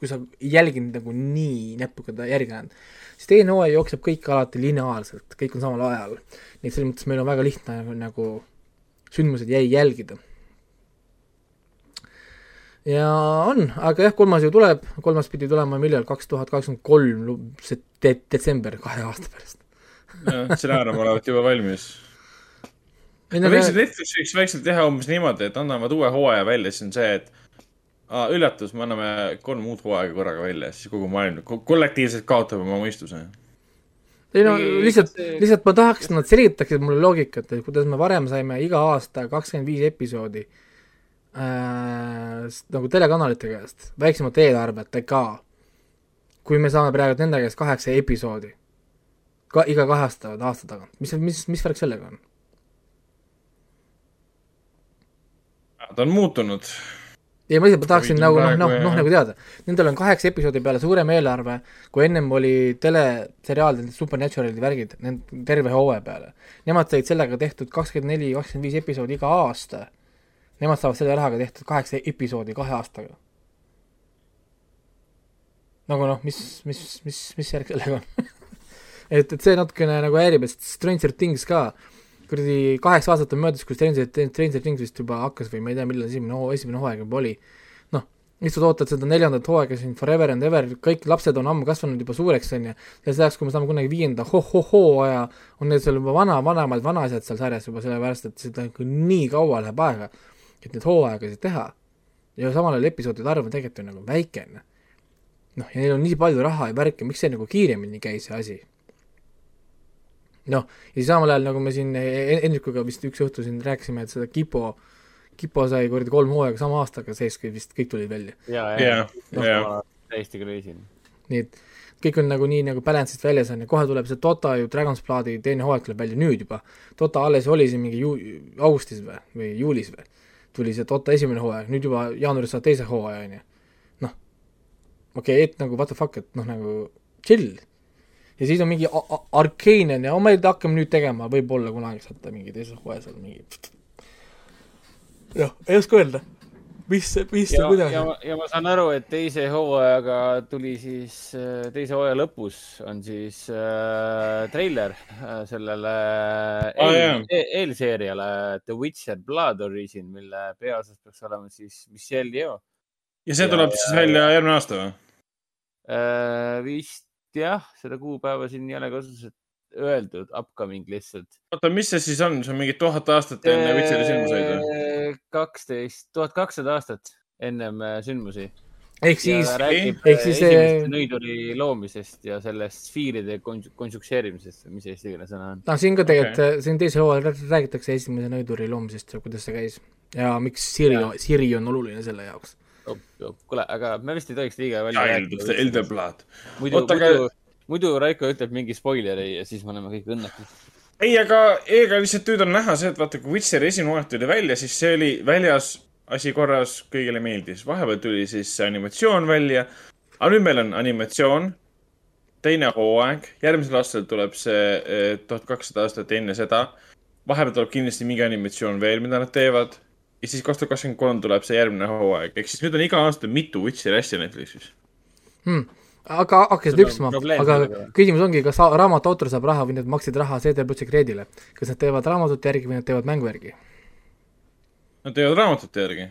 kui sa ei jälginud nagu nii näpuga järgi läinud. siis teine hooaeg jookseb kõik alati lineaarselt, kõik on samal ajal. nii et selles mõttes meil on väga lihtne nagu sündmused jäi jälgida ja on, aga jah, kolmas ju tuleb, kolmas pidi tulema millal, kaks tuhat kakskümmend kolm, see de-, detsember kahe aasta pärast. jah, stsenaarium olevat juba valmis. ma lihtsalt Netflix võiks vaikselt teha umbes niimoodi, et annavad uue hooaja välja, siis on see, et aa, üllatus, me anname kolm uut hooaega korraga välja, siis kogu maailm kollektiivselt kaotab oma mõistuse. ei no lihtsalt, lihtsalt ma tahaks, et nad selgitaksid mulle loogikat, et kuidas me varem saime iga aasta kakskümmend viis episoodi äh, nagu telekanalite käest, väiksemate eelarvetega. kui me saame praegu nende käest kaheksa episoodi, ka iga kahe aasta, aasta tagant, mis, mis, mis värk sellega on? ta on muutunud ei, ma lihtsalt tahaksin nagu noh, noh, noh nagu teada, nendel on kaheksa episoodi peale suurem eelarve, kui ennem oli teleseriaalid, Supernaturalid värgid, terve hooaja peale. Nemad said sellega tehtud kakskümmend neli, kakskümmend viis episoodi iga aasta. Nemad saavad selle rahaga tehtud kaheksa episoodi kahe aastaga. nagu noh, mis, mis, mis, mis järg sellega on et, et see natukene nagu häirib, et Stranger Things ka kuradi kaheksa aastat on möödas, kui Stranger, Stranger Things vist juba hakkas või ma ei tea, millal esimene hoo, esimene hooaeg juba oli. noh, istud ootad seda neljandat hooaega siin Forever and Ever, kõik lapsed on ammu kasvanud juba suureks, on ju, ja selleks kui me saame kunagi viienda ho-ho-hoo-aja, on neil seal juba vana, vanemad vanaasjad seal sarjas juba sellepärast, et seda nii kaua läheb aega, et neid hooaegasid teha. ja samal ajal episoodide arv on tegelikult ju nagu väikene. noh, ja neil on nii palju raha ja värke, miks see nagu kiiremini käis, see asi noh, ja siis samal ajal, nagu me siin Hendrikuga vist üks õhtu siin rääkisime, et seda Kipo, Kipo sai kuradi kolm hooaega sama aastaga sees, kui vist kõik tulid välja. ja, ja, ja, täiesti crazy. nii et kõik on nagu nii nagu balance'ist väljas on ja kohe tuleb see Dota ju, Dragon's Bloodi teine hooaeg tuleb välja nüüd juba. Dota alles oli siin mingi ju-, augustis või, või juulis või, tuli see Dota esimene hooaeg, nüüd juba jaanuaris saad teise hooaja, on ju. noh, okei okay,, et nagu what the fuck, et noh, nagu chill. Ja siis on mingi Arkeinen ja oh, me hakkame nüüd tegema, võib-olla kunagi saate mingi teises hooajas seal mingi. Jah, ei oska öelda, mis, mis ja, kuidas. ja, ja ma saan aru, et teise hooajaga tuli siis, äh, teise hooaja lõpus on siis äh, treiler äh, sellele oh, eel, e eelseeriale The Witcher Blood Origin, mille peaosas peaks olema siis Michelle Yeoh. ja see tuleb ja, siis välja järgmine aasta või äh,? vist jah, seda kuupäeva siin ei ole kasutuses öeldud, upcoming lihtsalt. oota, mis see siis on, see on mingi tuhat aastat enne Witcheri sündmuseid või? Kaksteist, tuhat kakssada aastat ennem äh, sündmusi. ehk siis, ehk siis esimeste nõiduri loomisest ja sellest sfiiride konjuktseerimisest või mis eestikeelne sõna on. no siin ka tegelikult okay., siin teisel hooajal räägitakse esimese nõiduri loomisest ja kuidas see käis ja miks Siri, Siri on oluline selle jaoks kuule, aga me vist ei tohiks liiga palju rääkida. Elderblad. muidu, muidu, muidu Raiko ütleb mingi spoileri ja siis me oleme kõik õnnekad. Ei, aga ega lihtsalt nüüd on näha see, et vaata, kui Witcheri esimene hooaeg tuli välja, siis see oli väljas, asi korras, kõigile meeldis. vahepeal tuli siis animatsioon välja. aga nüüd meil on animatsioon, teine hooaeg, järgmisel aastal tuleb see eh, tuhat kakssada aastat enne seda. vahepeal tuleb kindlasti mingi animatsioon veel, mida nad teevad ja siis kaks tuhat kakskümmend kolm tuleb see järgmine hooaeg, ehk siis nüüd on iga aasta mitu Witcheri asja Netflixis hmm.. Aga hakkasid lüpsma, aga küsimus ongi, kas raamatu autor saab raha või nad maksid raha CD Plussi Kreedile. kas nad teevad raamatute järgi või nad teevad mängu järgi? Nad teevad raamatute järgi.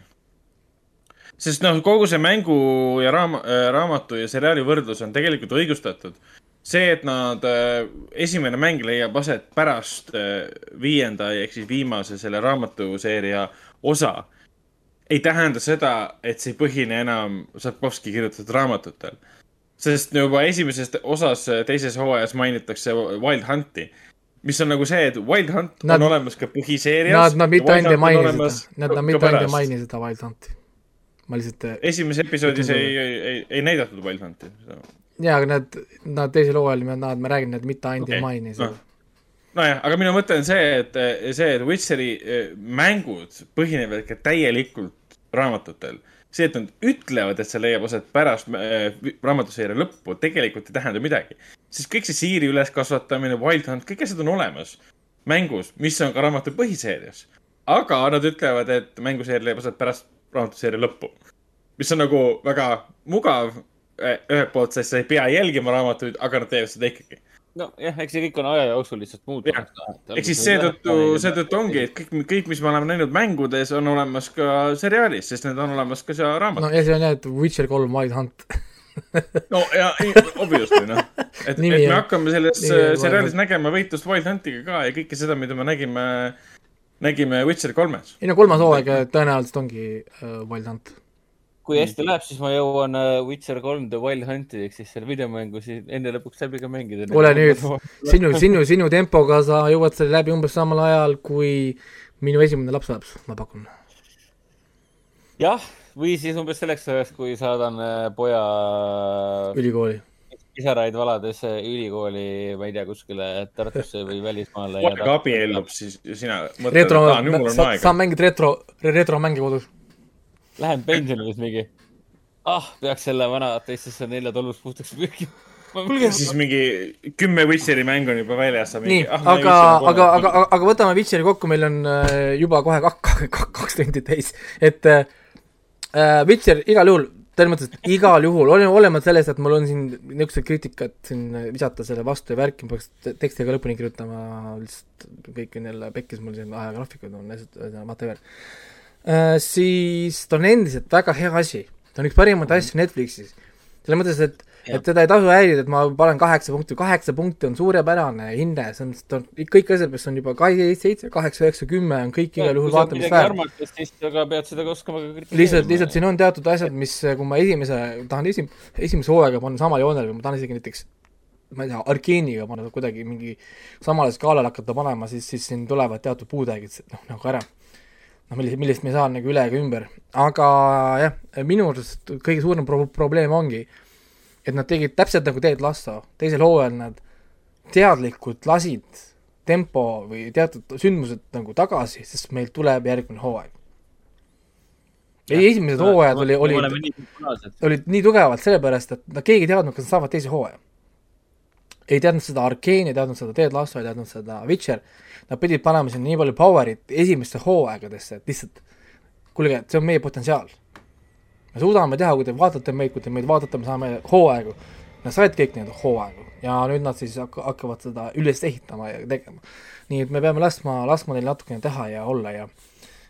sest noh, kogu see mängu ja raam-, äh, raamatu ja seriaali võrdlus on tegelikult õigustatud see, et nad, äh, esimene mäng leiab aset pärast äh, viienda ehk siis viimase selle raamatuseeria osa ei tähenda seda, et see ei põhine enam Sapkovski kirjutatud raamatutel. Sest juba esimeses osas, teises hooajas mainitakse Wild Hunti, mis on nagu see, et Wild Hunt nad, on olemas ka põhiseerias. Nad, nad mitte ainult ei maini seda, nad, nad mitte ainult ei maini seda Wild Hunti. ma lihtsalt. Äh, esimeses episoodis ei, ei, ei, ei näidatud Wild Hunti. jaa, aga nad, nad teisel hooajal, nad, ma räägin, nad mitte ainult okay. ei maini seda no nojah, aga minu mõte on see, et see, et Witcheri mängud põhinevad ikka täielikult raamatutel. See, et nad ütlevad, et see leiab aset pärast äh, raamatuseeria lõppu, tegelikult ei tähenda midagi. sest kõik see siiri üleskasvatamine, Wild Hunt, kõik asjad on olemas mängus, mis on ka raamatu põhiseerias. aga nad ütlevad, et mänguseeria leiab aset pärast raamatuseeria lõppu. mis on nagu väga mugav eh, ühelt poolt, sest sa ei pea jälgima raamatuid, aga nad teevad seda ikkagi nojah, eks see kõik on aja jooksul lihtsalt muutunud. ehk siis seetõttu, seetõttu ongi, et kõik, kõik, mis me oleme näinud mängudes, on olemas ka seriaalis, sest need on olemas ka seal raamatus. no ja see on jah, et Witcher kolm Wild Hunt. No ja obviously noh, et, et me hakkame selles seriaalis nägema võitlust Wild Huntiga ka ja kõike seda, mida me nägime, nägime Witcher kolmes. ei no kolmas hooaeg tõenäoliselt ongi uh, Wild Hunt kui hästi läheb, siis ma jõuan äh, Witcher kolm The Wild Hunti ehk siis selle videomängu siis enne lõpuks läbi ka mängida. ole nüüd, sinu, sinu, sinu tempoga sa jõuad selle läbi umbes samal ajal, kui minu esimene laps läheb, ma pakun. jah, või siis umbes selleks ajaks, kui saadan äh, poja ülikooli pisaraid valades ülikooli, ma ei tea, kuskile Tartusse või välismaale. poeg abiellub, siis sina mõtled, et aa, nüüd mul on aega. sa mängid retro, retromänge kodus Lähen pensionile siis mingi, ah, peaks selle vana PlayStation nelja tolmust puhtaks pühkima kuulge, siis mingi kümme Witcheri mängu on juba väljas. nii, ah, aga, aga, aga, aga võtame Witcheri kokku, meil on äh, juba kohe kaks, kaks tundi täis, et äh, äh, Witcher igal juhul, selles mõttes, et igal juhul, olenemata sellest, et mul on siin niisugused kriitikad siin visata selle vastu ja värki, ma peaks teksti ka lõpuni kirjutama, lihtsalt kõik on jälle pekkis, mul siin ajagraafikud on lihtsalt, whatever Äh, siis ta on endiselt väga hea asi. ta on üks parimaid mm. asju Netflixis. selles mõttes, et, et teda ei tasu häirida, et ma panen kaheksa punkti, kaheksa punkti on suurepärane hinne, see on, ta on, kõik asjad, mis on juba seitse, kaheksa, üheksa, kümme on kõik igal juhul vaatamist väärt. siis aga pead seda ka oskama ka kritiseerida. lihtsalt, lihtsalt siin on teatud asjad, mis, kui ma esimese, tahan esim-, esimese hooaega panna samal joonel või ma tahan isegi näiteks ma ei tea, Arkeeniga panna kuidagi mingi samale skaalale hakata panema, siis, siis siin tulevad teatud puudujäägid noh, nagu ära noh, millest, millest me ei saa nagu üle ega ümber, aga jah, minu arust kõige suurem pro-, probleem ongi, et nad tegid täpselt nagu Ted Lasso, teisel hooajal nad teadlikult lasid tempo või teatud sündmused nagu tagasi, sest meil tuleb järgmine hooaeg. ei, esimesed hooajad oli, olid, olid nii tugevad sellepärast, et no keegi ei teadnud, kas nad saavad teise hooaja. Ei teadnud seda Arkane, ei teadnud seda Ted Lasso, ei teadnud seda Witcher nad pidid panema sinna nii palju power'it esimeste hooaegadesse, et lihtsalt kuulge, see on meie potentsiaal. me suudame teha, kui te vaatate meid, kui te meid vaatate, me saame hooaegu. Nad said kõik need hooaegu ja nüüd nad siis hakkavad seda üles ehitama ja tegema. nii et me peame laskma, laskma neil natukene teha ja olla ja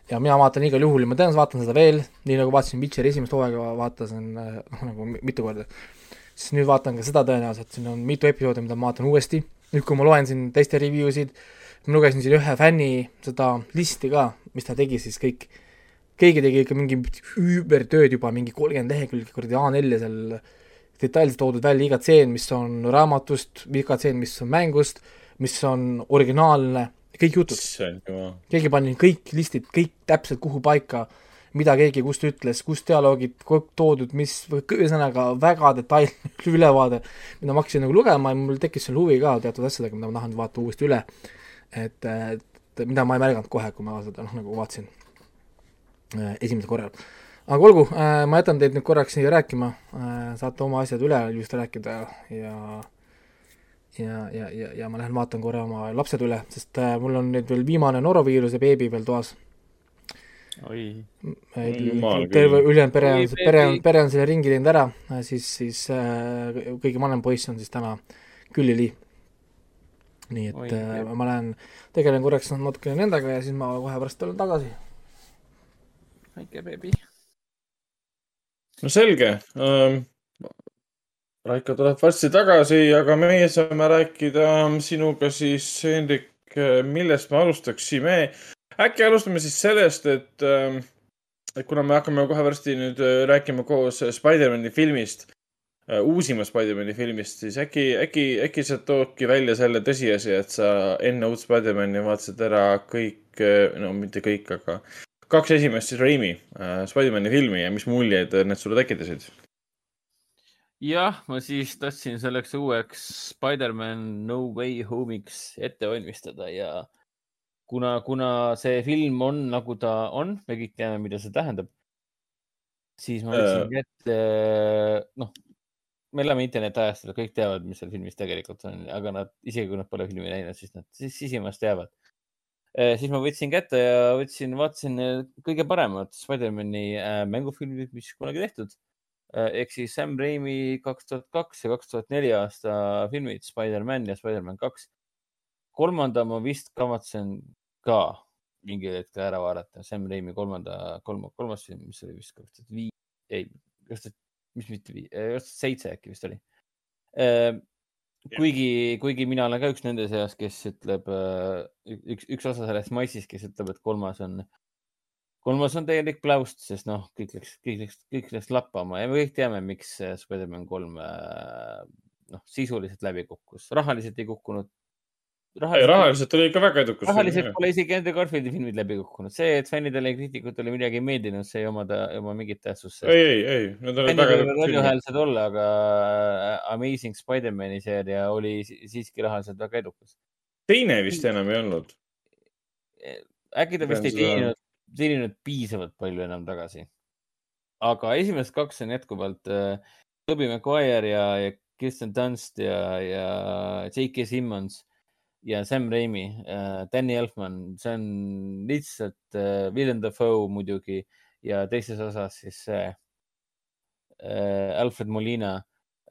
ja mina vaatan igal juhul ja ma tõenäoliselt vaatan seda veel, nii nagu vaatasin Witcheri esimest hooaega, vaatasin noh, nagu mitu korda. Siis nüüd vaatan ka seda tõenäoliselt, siin on mitu episoodi, mida ma vaatan uuesti, nüüd kui ma loen siin teiste review sid, ma lugesin siin ühe fänni seda listi ka, mis ta tegi siis kõik, keegi tegi ikka mingi üübertööd juba, mingi kolmkümmend lehekülge kuradi A4-ja seal detailselt toodud välja iga tseen, mis on raamatust, iga tseen, mis on mängust, mis on originaalne, kõik jutud. keegi pani kõik listid, kõik täpselt kuhu paika, mida keegi kust ütles, kus dialoogid toodud, mis, ühesõnaga väga detailne ülevaade, mida ma hakkasin nagu lugema ja mul tekkis seal huvi ka teatud asjadega, mida ma tahan vaadata uuesti üle et, et mida ma ei märganud kohe, kui ma seda noh, nagu vaatasin äh, esimesel korral. aga olgu, äh, ma jätan teid nüüd korraks siia rääkima, äh, saate oma asjad üle just rääkida ja ja, ja, ja, ja ma lähen vaatan korra oma lapsed üle, sest mul on nüüd veel viimane noroviiruse beebi veel toas. Terve ülejäänud pere on, pere on, pere on selle ringi teinud ära, siis, siis kõige vanem poiss on siis täna külili nii et Oi, äh, ma lähen, tegelen korraks natukene nendega ja siis ma kohe pärast tulen tagasi. väike beebi. no selge ähm,. Raiko tuleb varsti tagasi, aga meie saame rääkida sinuga siis, Hendrik, millest me alustaksime. Äkki alustame siis sellest, et ähm, et kuna me hakkame kohe varsti nüüd äh, rääkima koos Spider-man'i filmist Äh, uusimast Spider-man'i filmist, siis äkki, äkki, äkki sa toodki välja selle tõsiasi, et sa enne uut Spider-man'i vaatasid ära kõik, äh, no mitte kõik, aga kaks esimest siis Raimi äh, Spider-man'i filmi ja mis muljeid need sulle tekitasid? jah, ma siis tahtsin selleks uueks Spider-man No Way Home'iks ette valmistada ja kuna, kuna see film on nagu ta on, me kõik teame, mida see tähendab, siis ma võtsin ette, noh, me elame internetiajastul, kõik teavad, mis seal filmis tegelikult on, aga nad, isegi kui nad pole filmi näinud, siis nad siis sisimas teavad eh,. siis ma võtsin kätte ja võtsin, vaatasin eh, kõige paremad Spider-man'i äh, mängufilmid, mis kunagi tehtud äh,. ehk siis Sam Raimi kaks tuhat kaks ja kaks tuhat neli aasta filmid Spider-man ja Spider-man kaks. Kolmanda ma vist kavatsen ka mingil hetkel ära vaadata, Sam Raimi kolmanda, kolm, kolmas film, mis oli vist kaks tuhat viis, ei, kaks tuhat mis mitte viis, äh, seitse äkki vist oli. Ehm, kuigi, kuigi mina olen ka üks nende seas, kes ütleb, äh, üks, üks osa sellest massist, kes ütleb, et kolmas on kolmas on täielik pläust, sest noh, kõik läks, kõik läks, kõik läks lappama ja me kõik teame, miks Spider-man kolm noh, sisuliselt läbi kukkus, rahaliselt ei kukkunud. Rahaliselt, rahaliselt oli ikka väga edukas. rahaliselt pole isegi Andrew Garfieldi filmid läbi kukkunud, see, et fännidele ja kriitikutele midagi ei meeldinud, see ei oma, oma mingit tähtsust. ei, ei, ei, need olid väga edukad. valjuhäälsed olla, aga äh, Amazing Spider-man'i seeria oli siiski rahaliselt väga edukas. teine vist enam ei olnud. äkki ta vist ei teeninud, teeninud piisavalt palju enam tagasi. aga esimesed kaks on jätkuvalt äh, Tobey Maguire ja, ja Kirsten Dunst ja, ja J.K. Simmons ja Sam Raimi äh,, Danny Elfman, see on lihtsalt äh, Willem Dafoe muidugi ja teises osas siis see äh, Alfred Molina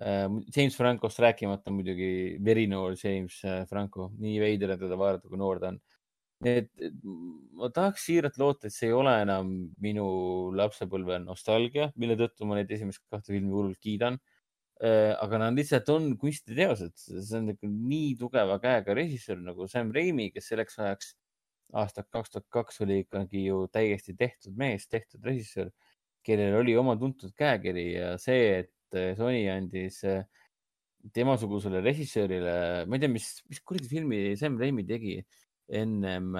äh,, James Francost rääkimata muidugi, verinoor James äh, Franco, nii veider on teda vaadata, kui noor ta on. et ma tahaks siiralt loota, et see ei ole enam minu lapsepõlve nostalgia, mille tõttu ma neid esimest kahte filmi hullult kiidan Äh, aga nad lihtsalt on kunstiteosed, see on nagu nii tugeva käega režissöör nagu Sam Raimi, kes selleks ajaks aastal kaks tuhat kaks oli ikkagi ju täiesti tehtud mees, tehtud režissöör, kellel oli oma tuntud käekiri ja see, et äh, Sony andis äh, temasugusele režissöörile, ma ei tea, mis, mis kuradi filmi Sam Raimi tegi ennem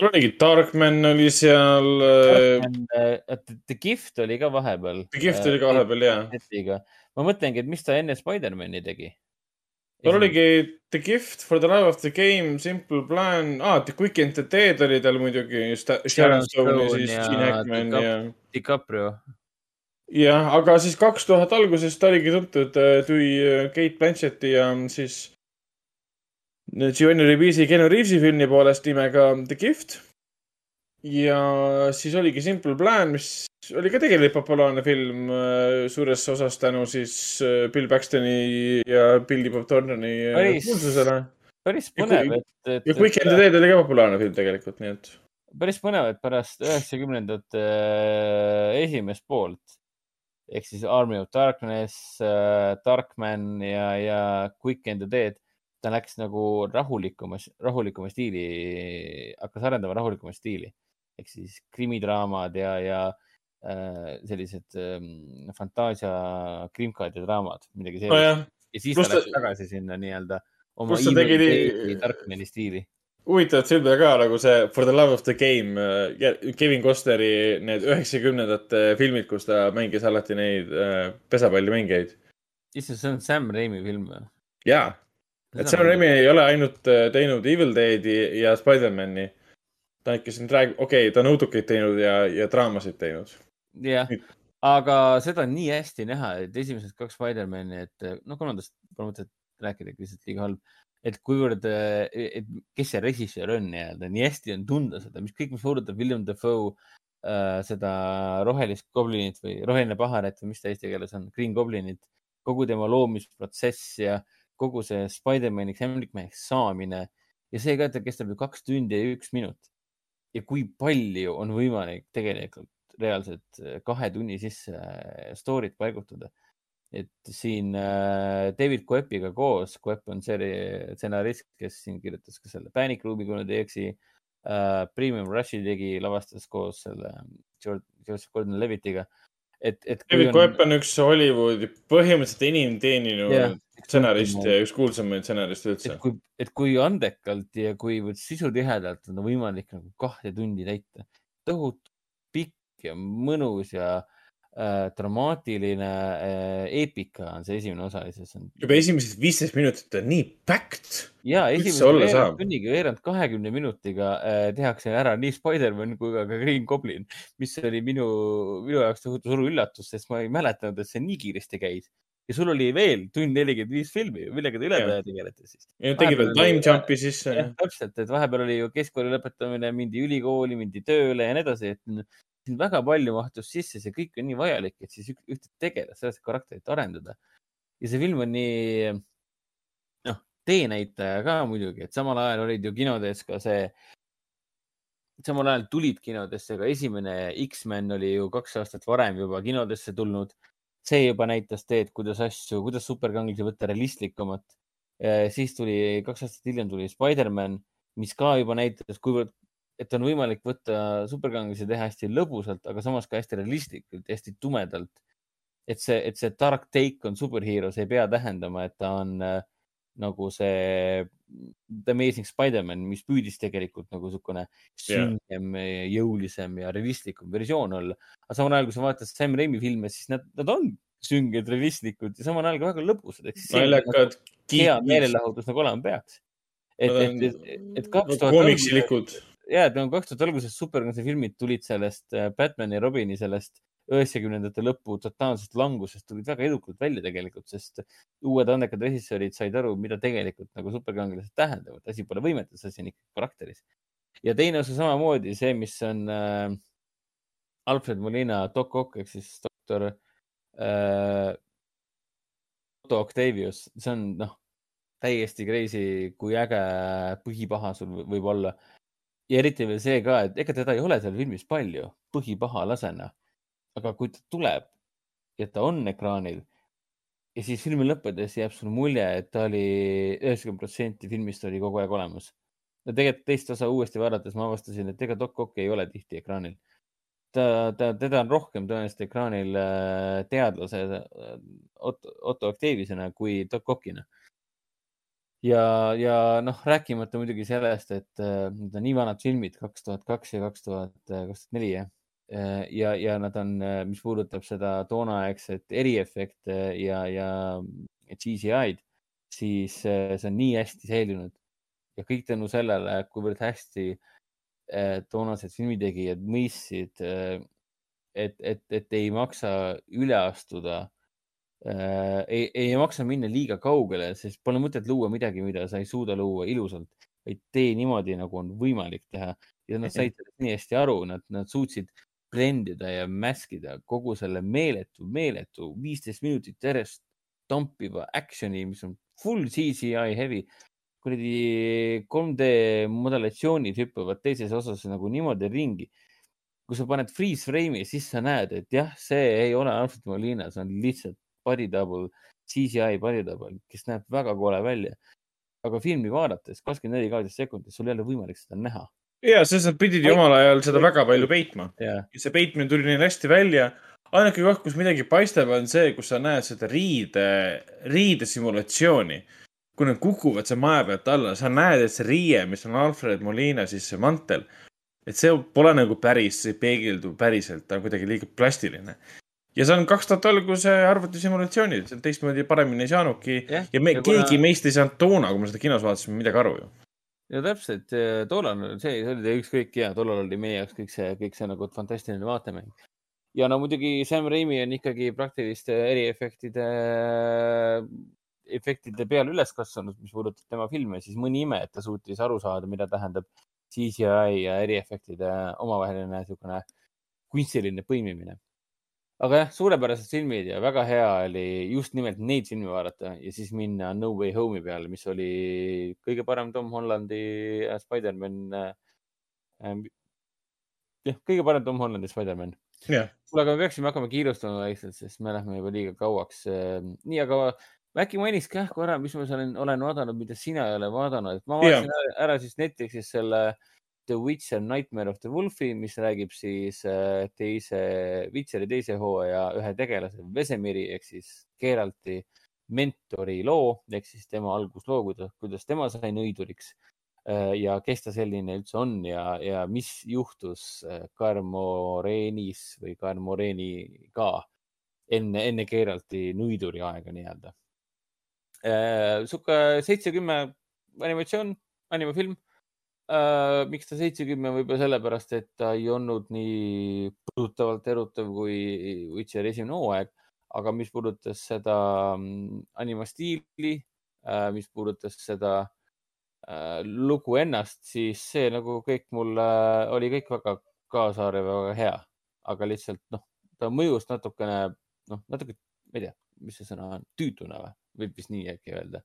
seal oligi, Darkman oli seal. Äh, The Gift oli ka vahepeal. The Gift oli ka äh, vahepeal, jah. ma mõtlengi, et mis ta enne Spider-man'i tegi. tal oligi The Gift, For the Love of the Game, Simple Plan ah,, The Quick and the Dead oli tal muidugi, Sharon Stone ja siis Gene Hackman ja. DiCaprio. jah, aga siis kaks tuhat alguses ta oligi tuntud, äh, tuli Kate Blanchetti ja siis Giovanni Ribisi, Keanu Reavesi filmi poolest nimega The Gift. ja siis oligi Simple Plan, mis oli ka tegelikult populaarne film äh, suures osas tänu siis äh, Bill Paxtoni ja Billy Bob Thorntoni äh, kuulsusele. päris põnev, et, et. ja Quick and the Dead oli ka populaarne film tegelikult, nii et. päris põnev, et pärast üheksakümnendate äh, esimest poolt ehk siis Army of Darkness äh,, Darkman ja, ja Quick and the Dead ta läks nagu rahulikuma, rahulikuma stiili, hakkas arendama rahulikuma stiili ehk siis krimidraamad ja, ja äh, sellised äh, fantaasia krimkad ja draamad, midagi sellist no. ja siis Plus ta läks ta... tagasi sinna nii-öelda oma tegi... Darkmani stiili huvitavat filmi ka nagu see For the love of the game, äh, Kevin Costneri need üheksakümnendate filmid, kus ta mängis alati neid äh, pesapallimängijaid. issand, see on Sam Raimi film või? jaa, et Sam Raimi ei ole ainult äh, teinud Evil Deadi ja Spider-man'i. ta ikka siin räägib, okei okay,, ta on õudukeid teinud ja, ja draamasid teinud. jah, aga seda on nii hästi näha, et esimesed kaks Spider-man'i, et no kolmandast pole mõtet rääkida, lihtsalt liiga halb. et kuivõrd, äh, et kes see režissöör on nii-öelda, nii hästi on tunda seda, mis kõik, mis puudutab William Dafoe äh,, seda rohelist goblinit või roheline paharet või mis ta eesti keeles on, Green Goblinit, kogu tema loomisprotsess ja äh, kogu see Spider-maniks, emmikmeheks saamine ja see ka, et ta kestab ju kaks tundi ja üks minut. ja kui palju on võimalik tegelikult reaalselt äh, kahe tunni sisse äh, story't paigutada. et siin äh, David Coepiga koos, Coep on see stsenarist, kes siin kirjutas ka selle Panic Room'i, kui nüüd ei eksi. Premium Rushi tegi, lavastas koos selle George, George Gordon Levitiga et, et. David on... Coep on üks Hollywoodi põhimõtteliselt enim teeninud yeah, stsenarist ja üks kuulsamaid stsenariste üldse. et kui, et kui andekalt ja kuivõrd sisutihedalt on võimalik nagu kahte tundi täita. tohutu pikk ja mõnus ja äh, dramaatiline äh, eepika on see esimene osa lihtsalt. juba esimesed viisteist minutit on nii packed. ja esimese tunniga, veerand kahekümne minutiga äh, tehakse ära nii Spider-man kui ka Green Goblin, mis oli minu, minu jaoks tohutu suur üllatus, sest ma ei mäletanud, et see nii kiiresti käis ja sul oli veel tund nelikümmend viis filmi, millega te ülejäänud tegelete siis? ja tegid veel time jump'i sisse. täpselt, et vahepeal oli ju keskkooli lõpetamine, mindi ülikooli, mindi tööle ja nii edasi, et siin väga palju mahtus sisse, see kõik on nii vajalik, et siis ühte tegelast, sellist karakterit arendada. ja see film on nii, noh, teenäitaja ka muidugi, et samal ajal olid ju kinodes ka see, samal ajal tulid kinodesse ka esimene X-men oli ju kaks aastat varem juba kinodesse tulnud. see juba näitas teed, kuidas asju, kuidas superkangelasi võtta realistlikumat. siis tuli, kaks aastat hiljem tuli Spider-man, mis ka juba näitas, kuivõrd et on võimalik võtta superkangelasi teha hästi lõbusalt, aga samas ka hästi realistlikult, hästi tumedalt. et see, et see dark take on superhero, see ei pea tähendama, et ta on äh, nagu see The Amazing Spider-man, mis püüdis tegelikult nagu niisugune süngem yeah., jõulisem ja realistlikum versioon olla. aga samal ajal, kui sa vaatad Sam Raimi filme, siis nad, nad on sünged, realistlikud ja samal ajal ka väga lõbusad. naljakad. hea meelelahutus nagu olema peaks. et, et, et, et kaks tuhat. komiksilikud. Ja, et nagu kaks tuhat alguses superkangelase filmid tulid sellest äh, Batman'i ja Robini sellest üheksakümnendate lõpu totaalsest langusest tulid väga edukalt välja tegelikult, sest uued andekad režissöörid said aru, mida tegelikult nagu superkangelased tähendavad. asi pole võimetes, asi on ikkagi karakteris. ja teine osa samamoodi see, mis on äh, Alfred Molina Doc Ock ehk siis doktor äh, Otto Octavius, see on noh, täiesti crazy, kui äge põhipaha sul võib olla. Ja eriti veel see ka, et ega teda ei ole seal filmis palju põhipahalasena aga kui ta tuleb ja ta on ekraanil ja siis filmi lõppedes jääb sulle mulje, et ta oli üheksakümmend protsenti filmist oli kogu aeg olemas. no tegelikult teist osa uuesti vaadates ma avastasin, et ega Doc Ock ei ole tihti ekraanil. ta, ta, teda on rohkem tõenäoliselt ekraanil äh, teadlase äh, Otto, Otto Octaviusena kui Doc Ockina. Ja, ja noh, rääkimata muidugi sellest, et äh, need on nii vanad filmid, kaks tuhat kaks ja kaks tuhat, kaks tuhat neli jah. Äh, ja, ja nad on, äh, mis puudutab seda toonaegset eriefekte ja, ja CGI-d, siis äh, see on nii hästi säilinud. Ja kõik tänu sellele, kuivõrd hästi toonased filmitegijad mõistsid, et, et, et ei maksa üle astuda äh,. ei, ei maksa minna liiga kaugele, sest pole mõtet luua midagi, mida sa ei suuda luua ilusalt, vaid tee niimoodi, nagu on võimalik teha ja nad said sellest nii hästi aru, nad, nad suutsid blendida ja mäskida kogu selle meeletu, meeletu viisteist minutit järjest tampiva action'i, mis on full CGI heavy. kuradi 3D modulatsioonid hüppavad teises osas nagu niimoodi ringi. kui sa paned freeze frame'i, siis sa näed, et jah, see ei ole Alfred Molina, see on lihtsalt body double, CGI body double, kes näeb väga kole välja. aga filmi vaadates kakskümmend neli kaadrit sekundis, sul ei ole võimalik seda näha ja, sest nad pidid ju omal ajal seda väga palju peitma yeah.. see peitmine tuli neil hästi välja. ainuke koht, kus midagi paistab, on see, kus sa näed seda riide, riidesimulatsiooni. kui nad kukuvad seal maja pealt alla, sa näed, et see riie, mis on Alfred Molina, siis see mantel, et see pole nagu päris, see ei peegeldu päriselt, ta on kuidagi liiga plastiline ja see on kaks tuhat alguse arvutisimulatsioonid, teistmoodi paremini ei saanudki. Yeah, ja me, ja keegi kuna... meist ei saanud toona, kui me seda kinos vaatasime, midagi aru ju. Ja täpselt, tollal see, see oli ükskõik ja tollal oli meie jaoks kõik see, kõik see nagu fantastiline vaatemäng. ja no muidugi Sam Raimi on ikkagi praktiliste eriefektide, efektide peale üles kasvanud, mis puudutab tema filme, siis mõni ime, et ta suutis aru saada, mida tähendab CGI ja eriefektide omavaheline niisugune kunstiline põimimine aga jah, suurepärased filmid ja väga hea oli just nimelt neid filme vaadata ja siis minna No Way Home'i peale, mis oli kõige parem Tom Hollandi Spider-man äh,. jah, kõige parem Tom Hollandi Spider-man yeah.. kuule, aga me peaksime hakkama kiirustama vaikselt, sest me lähme juba liiga kauaks. nii, aga äkki mainiks kah korra, mis ma olen, olen vaadanud, mida sina ei ole vaadanud, et ma vaatasin yeah. ära siis Netflixis selle äh, The Witcher Nightmare of the Wolfi, mis räägib siis äh, teise, Witcheri teise hooaja ühe tegelase Vesemiri ehk siis Geralti mentori loo ehk siis tema algusloo, kuidas, kuidas tema sai nõiduriks äh, ja kes ta selline üldse on ja, ja mis juhtus äh, Karmorenis või Karmoreniga enne, enne Geralti nõiduri aega nii-öelda. sihuke seitse-kümme animatsioon, animafilm äh,. miks ta seitsekümmend, võib-olla sellepärast, et ta ei olnud nii põrutavalt erutav kui Witcheri esimene hooaeg, aga mis puudutas seda mm, animastiili äh,, mis puudutas seda äh, lugu ennast, siis see nagu kõik mulle oli kõik väga kaasaarv ja väga hea, aga lihtsalt noh, ta mõjus natukene, noh, natuke, ma ei tea, mis see sõna on, tüütuna või, võib vist nii äkki öelda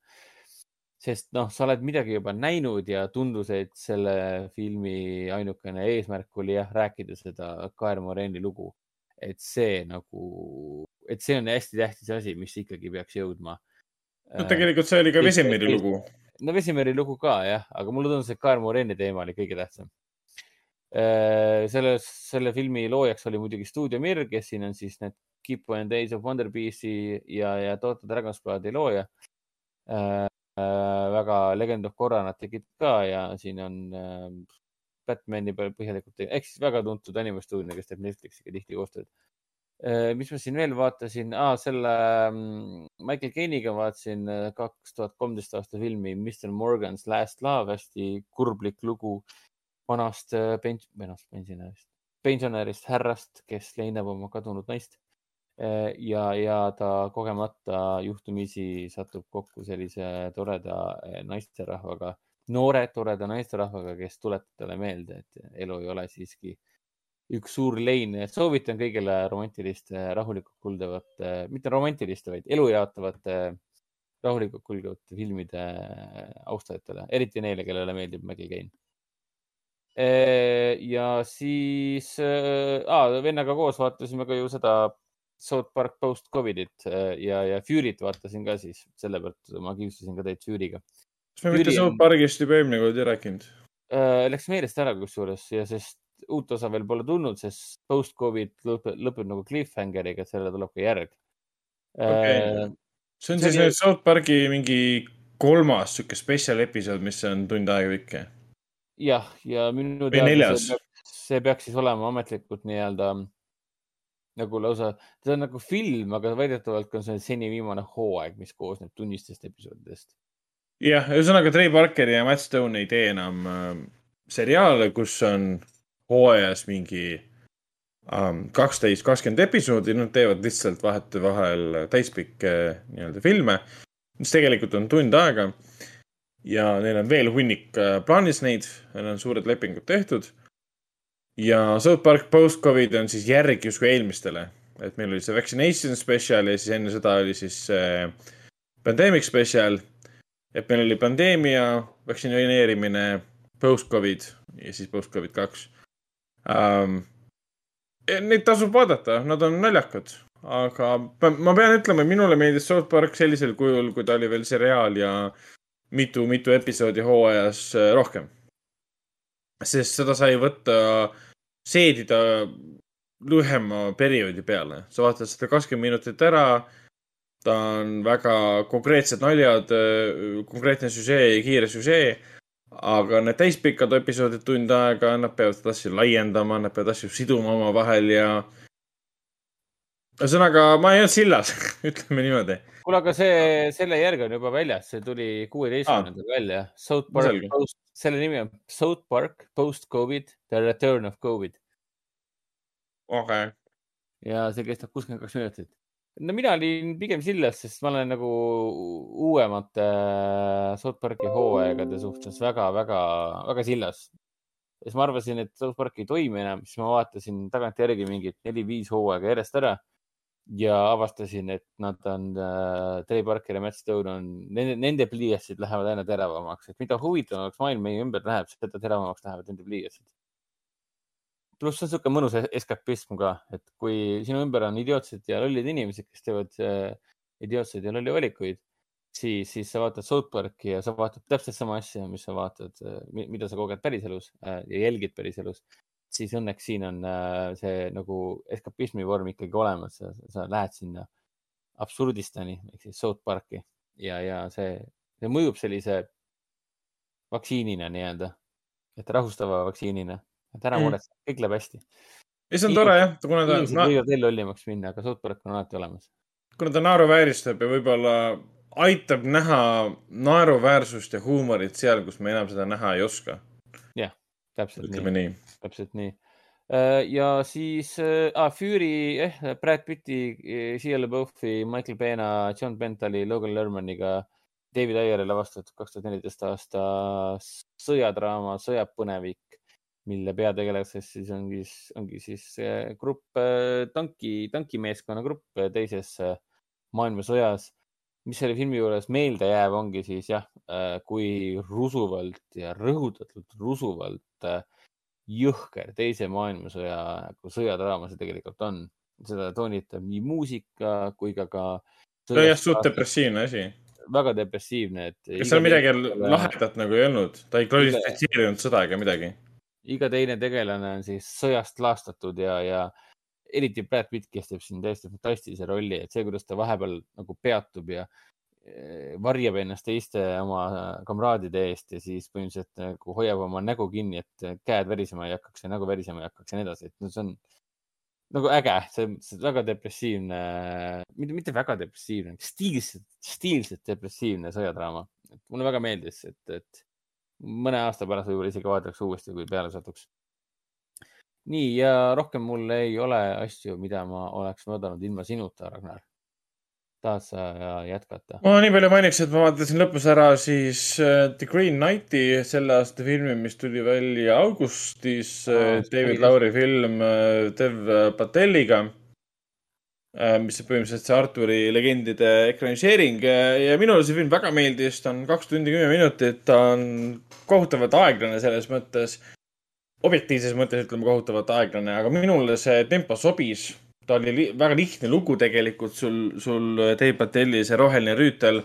sest noh, sa oled midagi juba näinud ja tundus, et selle filmi ainukene eesmärk oli jah, rääkida seda Kaer Moreni lugu. et see nagu, et see on hästi tähtis asi, mis ikkagi peaks jõudma. no tegelikult see oli ka Vesemiri lugu. no Vesemiri lugu ka jah, aga mulle tundus, et Kaer Moreni teema oli kõige tähtsam. selles, selle filmi loojaks oli muidugi Stuudio Mir, kes siin on siis need Keep and Days of Wonder Beast'i ja, ja Total Dragons Bloodi looja äh,. Väga Legend of Korra nad tegid ka ja siin on äh, Batman'i peal põhjalikult, ehk siis väga tuntud animestuudio, kes teeb Netflixiga tihti koostööd äh,. mis ma siin veel vaatasin ah,, selle ähm, Michael Caine'iga vaatasin äh, kaks tuhat kolmteist aasta filmi Mr Morgan's Last Love, hästi kurblik lugu vanast äh, pens-, noh, pensionärist, pensionärist härrast, kes leinab oma kadunud naist. Äh, ja, ja ta kogemata juhtumisi satub kokku sellise toreda äh, naisterahvaga, noore toreda naisterahvaga, kes tuletab talle meelde, et elu ei ole siiski üks suur lein. soovitan kõigile romantiliste, rahulikult kulgevate, mitte romantiliste, vaid elu jaatavate, rahulikult kulgevate filmide austajatele, eriti neile, kellele meeldib Michael Caine ja siis äh,, vennaga koos vaatasime ka ju seda South Park post Covidit ja, ja Fury't vaatasin ka siis, sellepärast ma kiusasin ka teid Fury'ga. kas me Fury mitte South Parkist juba eelmine kord ei rääkinud äh,? Läks meelest ära kusjuures ja sest uut osa veel pole tulnud, sest post Covid lõpeb, lõpeb nagu cliffhangeriga, et sellele tuleb ka järg okay.. see on see siis oli... South Parki mingi kolmas sihuke spetsial episood, mis on tund aega pikk jah, ja minu teada see, see peaks siis olema ametlikult nii-öelda nagu lausa, ta on nagu film, aga väidetavalt on see seni viimane hooaeg, mis koosneb tunnistest episoodidest. jah, ühesõnaga Trey Parkeri ja Matt Stone ei tee enam äh, seriaale, kus on hooajas mingi ähm, kaksteist um,, kakskümmend episoodi, nad teevad lihtsalt vahetevahel täispikke nii-öelda filme, mis tegelikult on tund aega ja neil on veel hunnik äh, plaanis neid, neil on suured lepingud tehtud. Ja South Park Post-Covid on siis järg justkui eelmistele, et meil oli see Vaccination Special ja siis enne seda oli siis äh, Pandemic Special. et meil oli pandeemia, vaktsineerimine, Post-Covid ja siis Post-Covid kaks um,. Neid tasub vaadata, nad on naljakad, aga ma pean ütlema, minule meeldis South Park sellisel kujul, kui ta oli veel seriaal ja mitu-mitu episoodi hooajas äh, rohkem. Sest seda sai võtta, seedida lühema perioodi peale. sa vaatad seda kakskümmend minutit ära. ta on väga konkreetsed naljad, äh, konkreetne süžee ja kiire süžee. aga need täispikad episoodid tund aega, nad peavad asja laiendama, nad peavad asju siduma omavahel ja ühesõnaga, ma ei olnud sillas ütleme niimoodi. kuule, aga see, selle järg on juba väljas, see tuli kuueteistkümnendal välja. South Park, selle nimi on South Park Post Covid, The Return of Covid. okei okay.. ja see kestab kuuskümmend kaks minutit. no mina olin pigem sillas, sest ma olen nagu uuemate äh, South Parki hooaegade suhtes väga-väga, väga sillas siis ma arvasin, et South Park ei toimi enam, siis ma vaatasin tagantjärgi mingid neli-viis hooaega järjest ära ja avastasin, et nad on äh,, Trey Parker ja Matt Stone on, nende, nende pliiatsid lähevad aina teravamaks, et mida huvitavamaks maailm meie ümber läheb, seda teravamaks lähevad nende pliiatsid. pluss on niisugune mõnus eskapism ka, et kui sinu ümber on idiootsed ja lollid inimesed, kes teevad äh, idiootseid ja lolli valikuid, siis, siis sa vaatad South Parki ja sa vaatad täpselt sama asja, mis sa vaatad, äh, mida sa koged päriselus äh, ja jälgid päriselus siis õnneks siin on äh, see nagu eskapismi vorm ikkagi olemas, sa lähed sinna absurdistani ehk siis South Parki ja, ja see, see mõjub sellise vaktsiinina nii-öelda, et rahustava vaktsiinina, et ära mm. muretse mm., kõik läheb hästi. ja see on tore jah, kuna ta. inimesed võivad veel lollimaks minna, aga South Park on alati olemas. kuna ta naeruvääristab ja võib-olla aitab näha naeruväärsust ja huumorit seal, kus me enam seda näha ei oska. Täpselt Ütleme nii, nii. Täpselt nii. Äh, ja siis ah, Fury eh,, Brad Pitti, eh, Shia LaBeoufi, Michael Pena, John Bentali, Logan Lermaniga, David Ayeri lavastatud kaks tuhat neliteist aasta sõjadraama Sõjapõnevik, mille peategelaseks siis ongi, ongi siis grupp, tanki, tankimeeskonna grupp teises maailmasõjas. Mis selle filmi juures meeldejääv ongi siis jah, kui rusuvalt ja rõhutatult rusuvalt jõhker teise maailmasõja nagu sõjadraama see tegelikult on. seda toonitab nii muusika kui ka ka. see on jah suht depressiivne asi. väga depressiivne, et. kas seal midagi lahedat nagu ei olnud, ta ei glorifitseerinud sõda ega midagi? iga teine tegelane on siis sõjast laastatud ja, ja eriti Brad Pitt, kes teeb siin täiesti fantastilise rolli, et see, kuidas ta vahepeal nagu peatub ja varjab ennast teiste oma kamraadide eest ja siis põhimõtteliselt nagu hoiab oma nägu kinni, et käed värisema ei hakkaks ja nägu värisema ei hakkaks ja nii edasi, et no see on nagu äge, see on väga depressiivne, mitte, mitte väga depressiivne, stiilselt, stiilselt depressiivne sõjadraama. mulle väga meeldis, et, et mõne aasta pärast võib-olla isegi vaataks uuesti, kui peale satuks. nii ja rohkem mul ei ole asju, mida ma oleks vaadanud ilma sinuta, Ragnar. Tahad sa jätkata? ma nii palju mainiks, et ma vaatasin lõpus ära siis uh, The Green Knighti, selle aasta filmi, mis tuli välja augustis uh,. David Lauri film Dev Pateliga mis on põhimõtteliselt see Arturi legendide ekraniseering ja minule see film väga meeldis, ta on kaks tundi kümme minutit, ta on kohutavalt aeglane selles mõttes, objektiivses mõttes ütleme kohutavalt aeglane, aga minule see tempo sobis. Ta oli li väga lihtne lugu tegelikult, sul, sul Dave Patelli see roheline rüütel.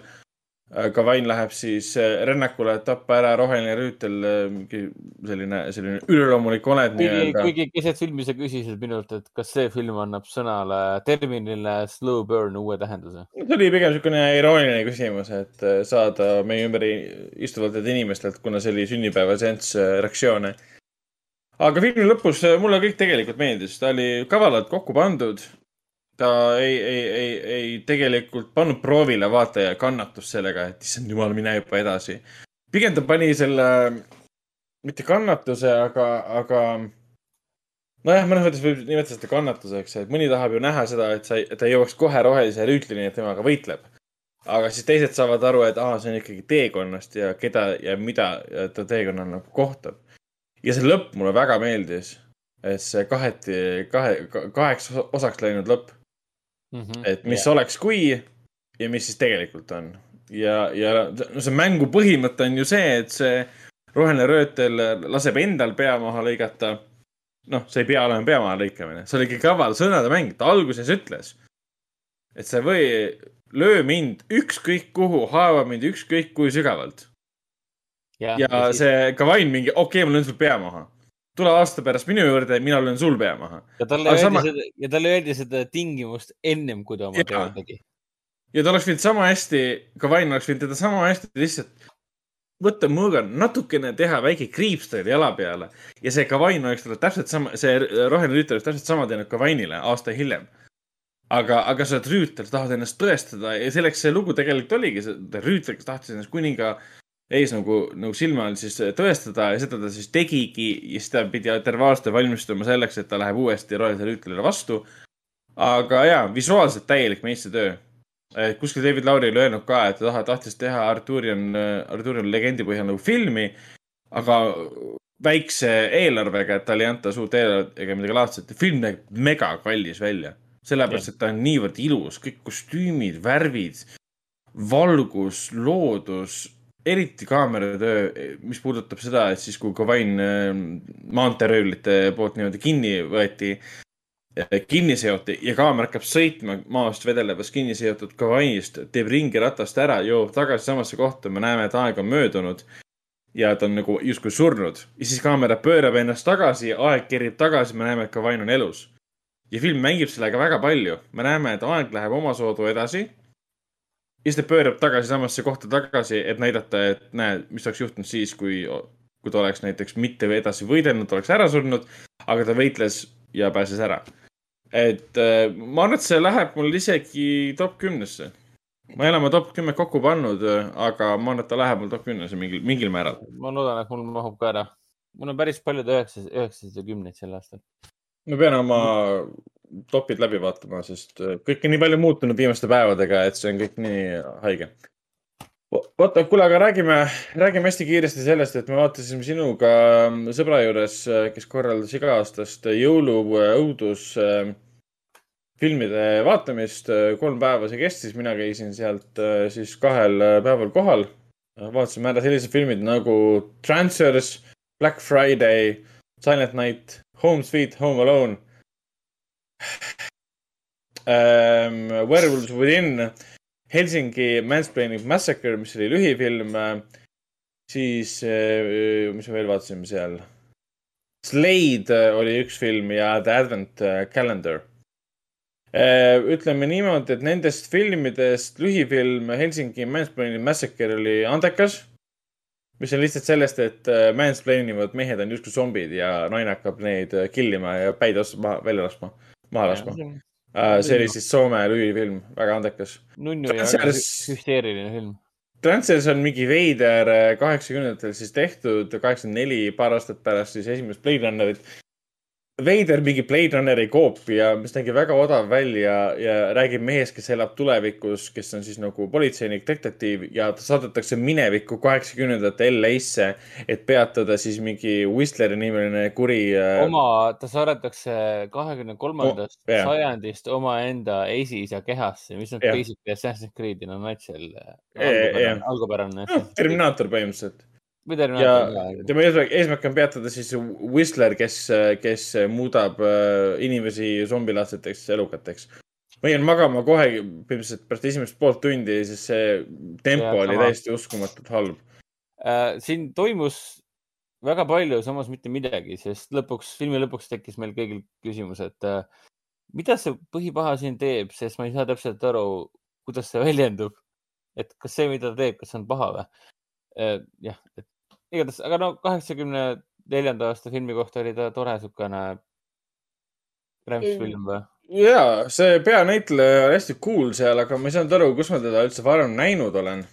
Gavain läheb siis äh, rännakule, et tappa ära roheline rüütel, äh, mingi selline, selline üleloomulik olend nii-öelda. kuigi keset filmi sa küsisid minult, et kas see film annab sõnale, terminile slow burn uue tähenduse? see oli pigem niisugune irooniline küsimus, et äh, saada meie ümber istuvatelt inimestelt, kuna see oli sünnipäevaseanss, reaktsioone. Aga filmi lõpus mulle kõik tegelikult meeldis, ta oli kavalalt kokku pandud ta ei, ei, ei, ei tegelikult pannud proovile vaataja kannatust sellega, et issand jumal, mine juba edasi. pigem ta pani selle, mitte kannatuse, aga, aga nojah, mõnes mõttes võib nimetada seda kannatuseks, et mõni tahab ju näha seda, et sa, ta jõuaks kohe rohelise rüütlini, et temaga võitleb. aga siis teised saavad aru, et aa, see on ikkagi teekonnast ja keda ja mida ta teekonnal nagu kohtab. Ja see lõpp mulle väga meeldis. et see kaheti, kahe, kaheks osaks läinud lõpp mm. -hmm. et mis yeah. oleks, kui ja mis siis tegelikult on. ja, ja no see mängu põhimõte on ju see, et see roheline röötel laseb endal pea maha lõigata. noh, see ei pea olema pea maha lõikamine, see oli ikka kaval sõnade mäng, ta alguses ütles, et sa või löö mind ükskõik kuhu, haava mind ükskõik kui sügavalt. Ja, ja see Kavain mingi, okei okay,, ma löön sul pea maha tule aasta pärast minu juurde ja mina löön sul pea maha. ja talle öeldi sama... seda, ja talle öeldi seda tingimust ennem, kui ta oma teo tegi. ja ta oleks võinud sama hästi, Kavain oleks võinud teda sama hästi lihtsalt võtta mõõgan, natukene teha väike kriips talle jala peale ja see Kavain oleks talle täpselt sama, see roheline rüütel oleks täpselt sama teinud Kavainile aasta hiljem. aga, aga sa oled rüütel, sa tahad ennast tõestada ja selleks see lugu tegelikult oligi, see rüütel, kes tahtis ennast kuninga äh, ees nagu, nagu silma all siis tõestada ja seda ta siis tegigi ja siis ta pidi terve aasta valmistuma selleks, et ta läheb uuesti rohelisele rüütlile vastu. aga ja, visuaalselt täielik meistritöö. kuskil David Lauri oli öelnud ka, et ta tahtis teha Arturian, Arturian legendi põhjal nagu filmi, aga väikse eelarvega, et talle ei anta suurt eelarvet ega midagi laadset. film näeb mega kallis välja, sellepärast et ta on niivõrd ilus, kõik kostüümid, värvid, valgus, loodus eriti kaameratöö, mis puudutab seda, et siis kui Covain äh, maanteeröövlite poolt niimoodi kinni võeti, äh, kinni seoti ja kaamera hakkab sõitma maast vedelevas kinni seotud Covainist, teeb ringi ratast ära, jõuab tagasi samasse kohta, me näeme, et aeg on möödunud ja ta on nagu justkui surnud. Ja siis kaamera pöörab ennast tagasi, aeg kerib tagasi, me näeme, et Covain on elus. ja film mängib sellega väga palju, me näeme, et aeg läheb omasoodu edasi ja siis ta pöörab tagasi samasse kohta tagasi, et näidata, et näe, mis oleks juhtunud siis, kui, kui ta oleks näiteks mitte edasi võidelnud, oleks ära surnud, aga ta võitles ja pääses ära. et äh, ma arvan, et see läheb mul isegi top kümnesse. ma ei ole oma top kümmet kokku pannud, aga ma arvan, et ta läheb mul top kümnesse mingil, mingil määral. ma loodan, et mul mahub ka ära. mul on päris palju üheksas, üheksasaid ja kümneid sel aastal. ma pean oma topid läbi vaatama, sest äh, kõik on nii palju muutunud viimaste päevadega, et see on kõik nii haige. oota, kuule, aga räägime, räägime hästi kiiresti sellest, et me vaatasime sinuga ähm, sõbra juures, äh, kes korraldas iga-aastast jõuluõudus äh, filmide vaatamist. kolm päeva see kestis, mina käisin sealt siis kahel päeval kohal. vaatasime ära sellised filmid nagu Transfers, Black Friday, Silent Night, Home Sweet Home Alone ähm, Werewolves Within, Helsingi Mansplaining Massacre, mis oli lühifilm siis äh,, mis me veel vaatasime seal Slade äh, oli üks film ja The Advent äh, Calendar. ütleme niimoodi, et nendest filmidest lühifilm Helsingi Mansplaining Massacre oli andekas. mis on lihtsalt sellest, et mansplain ivad mehed on justkui zombid ja naine hakkab neid kill ima ja päid maha, välja laskma, maha laskma. see oli siis Soome lühifilm, väga andekas. nunnu ja hüsteeriline film Transers on mingi veider äh, kaheksakümnendatel siis tehtud, kaheksakümmend neli, paar aastat pärast siis esimest Blade Runnerit veider mingi Blade Runneri koopia, mis nägi väga odav välja ja räägib mehest, kes elab tulevikus, kes on siis nagu politseinik, detektiiv ja ta saadetakse minevikku kaheksakümnendate LA-sse, et peatada siis mingi Whistleri nimeline kuri. Äh, oma, ta saadetakse kahekümne kolmandast oh, sajandist omaenda esiisa kehasse, mis on basically Assassin's Creed'i no nutshell. algupärane. Terminaator põhimõtteliselt ja tema eesmärk, eesmärk on peatada siis Whistler, kes, kes muudab äh, inimesi zombilaadseteks elukateks. ma jäin magama kohe põhimõtteliselt pärast esimest poolt tundi, sest see tempo ja, oli sama. täiesti uskumatult halb äh,. siin toimus väga palju, samas mitte midagi, sest lõpuks, filmi lõpuks tekkis meil kõigil küsimus, et äh, mida see põhipaha siin teeb, sest ma ei saa täpselt aru, kuidas see väljendub. et kas see, mida ta teeb, kas see on paha või? Äh, jah, et igatahes, aga no kaheksakümne neljanda aasta filmi kohta oli ta tore siukene rämpsfilm või? ja, see peanäitleja oli hästi cool seal, aga ma ei saanud aru, kus ma teda üldse varem näinud olen.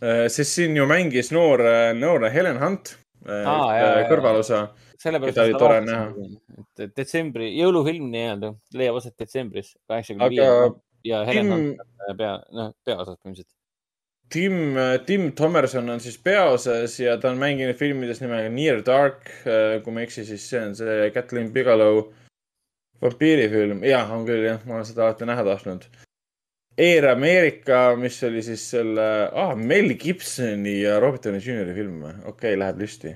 Äh, sest siin ju mängis noor, noor Helen Hunt ah,, kõrvalosa. sellepärast oli tore näha. et detsembri, jõulufilm nii-öelda leiab aset detsembris, kaheksakümne viiendal ja Helen Hunt pea, noh, peaosas põhimõtteliselt Tim, Tim Thomerson on siis peaosas ja ta on mänginud filmides nimega Near Dark. Äh, kui ma ei eksi, siis see on see Kathleen Bigelow vampiirifilm. jah, on küll jah, ma olen seda alati näha tahtnud. Air America, mis oli siis selle ah,, Mel Gibsoni ja Robert Downey Jr film okei okay,, läheb listi.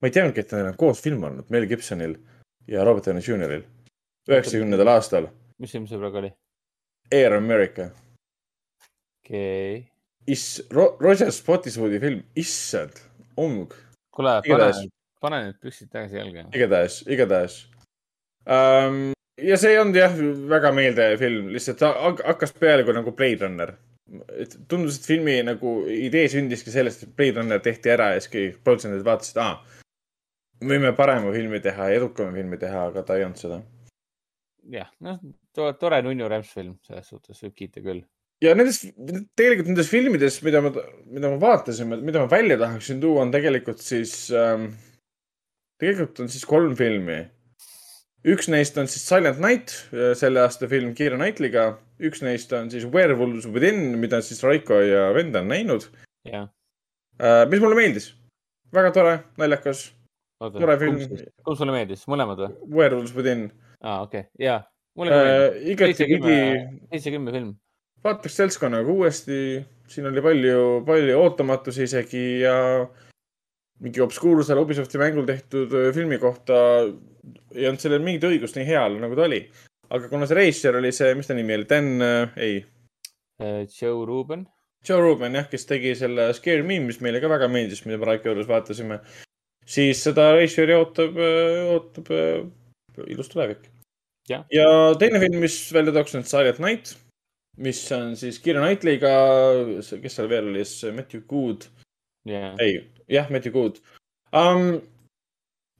ma ei teadnudki, et neil on koos film olnud, Mel Gibsonil ja Robert Downey Jr-il. üheksakümnendal aastal. mis film see praegu oli? Air America. okei okay is-, Roger Spottiswoodi film, issand, ummg. kuule, pane, pane need püksid tagasi jalga. igatahes, igatahes um,. ja see ei olnud jah, väga meeldiv film, lihtsalt hakkas peale kui nagu Blade Runner. et tundus, et filmi nagu idee sündiski sellest, et Blade Runner tehti ära ja siis kõik produtsendid vaatasid, aa, võime parema filmi teha, edukama filmi teha, aga ta ei olnud seda. jah, noh, tore nunnu rämpsfilm, selles suhtes võib kiita küll ja nendest, tegelikult nendes filmides, mida ma, mida ma vaatasin, mida ma välja tahaksin tuua, on tegelikult siis ähm,, tegelikult on siis kolm filmi. üks neist on siis Silent Night, äh, selle aasta film Keira Knightley'ga. üks neist on siis Werewolves Within, mida siis Raiko ja vend on näinud. jah äh,. mis mulle meeldis. väga tore, naljakas. tore film. kumb sulle meeldis, mõlemad või? Werewolves Within. aa, okei okay., jaa. mulle ka meeldis äh,. seitsekümmend film vaataks seltskonnaga uuesti, siin oli palju, palju ootamatusi isegi ja mingi obskuursel Ubisofti mängul tehtud filmi kohta ei olnud sellel mingit õigust nii heal, nagu ta oli. aga kuna see reisijal oli see, mis ta nimi oli, Dan äh,, ei uh,. Joe Ruben. Joe Ruben jah, kes tegi selle Scare Me, mis meile ka väga meeldis, mida me Raiko juures vaatasime. siis seda reisijali ootab, ootab ilus tulevik. ja teine film, mis välja tooks, on Silent Night mis on siis Keira Knightley'ga, kes seal veel oli siis, Matthew Good yeah.. ei, jah, Matthew Good um,.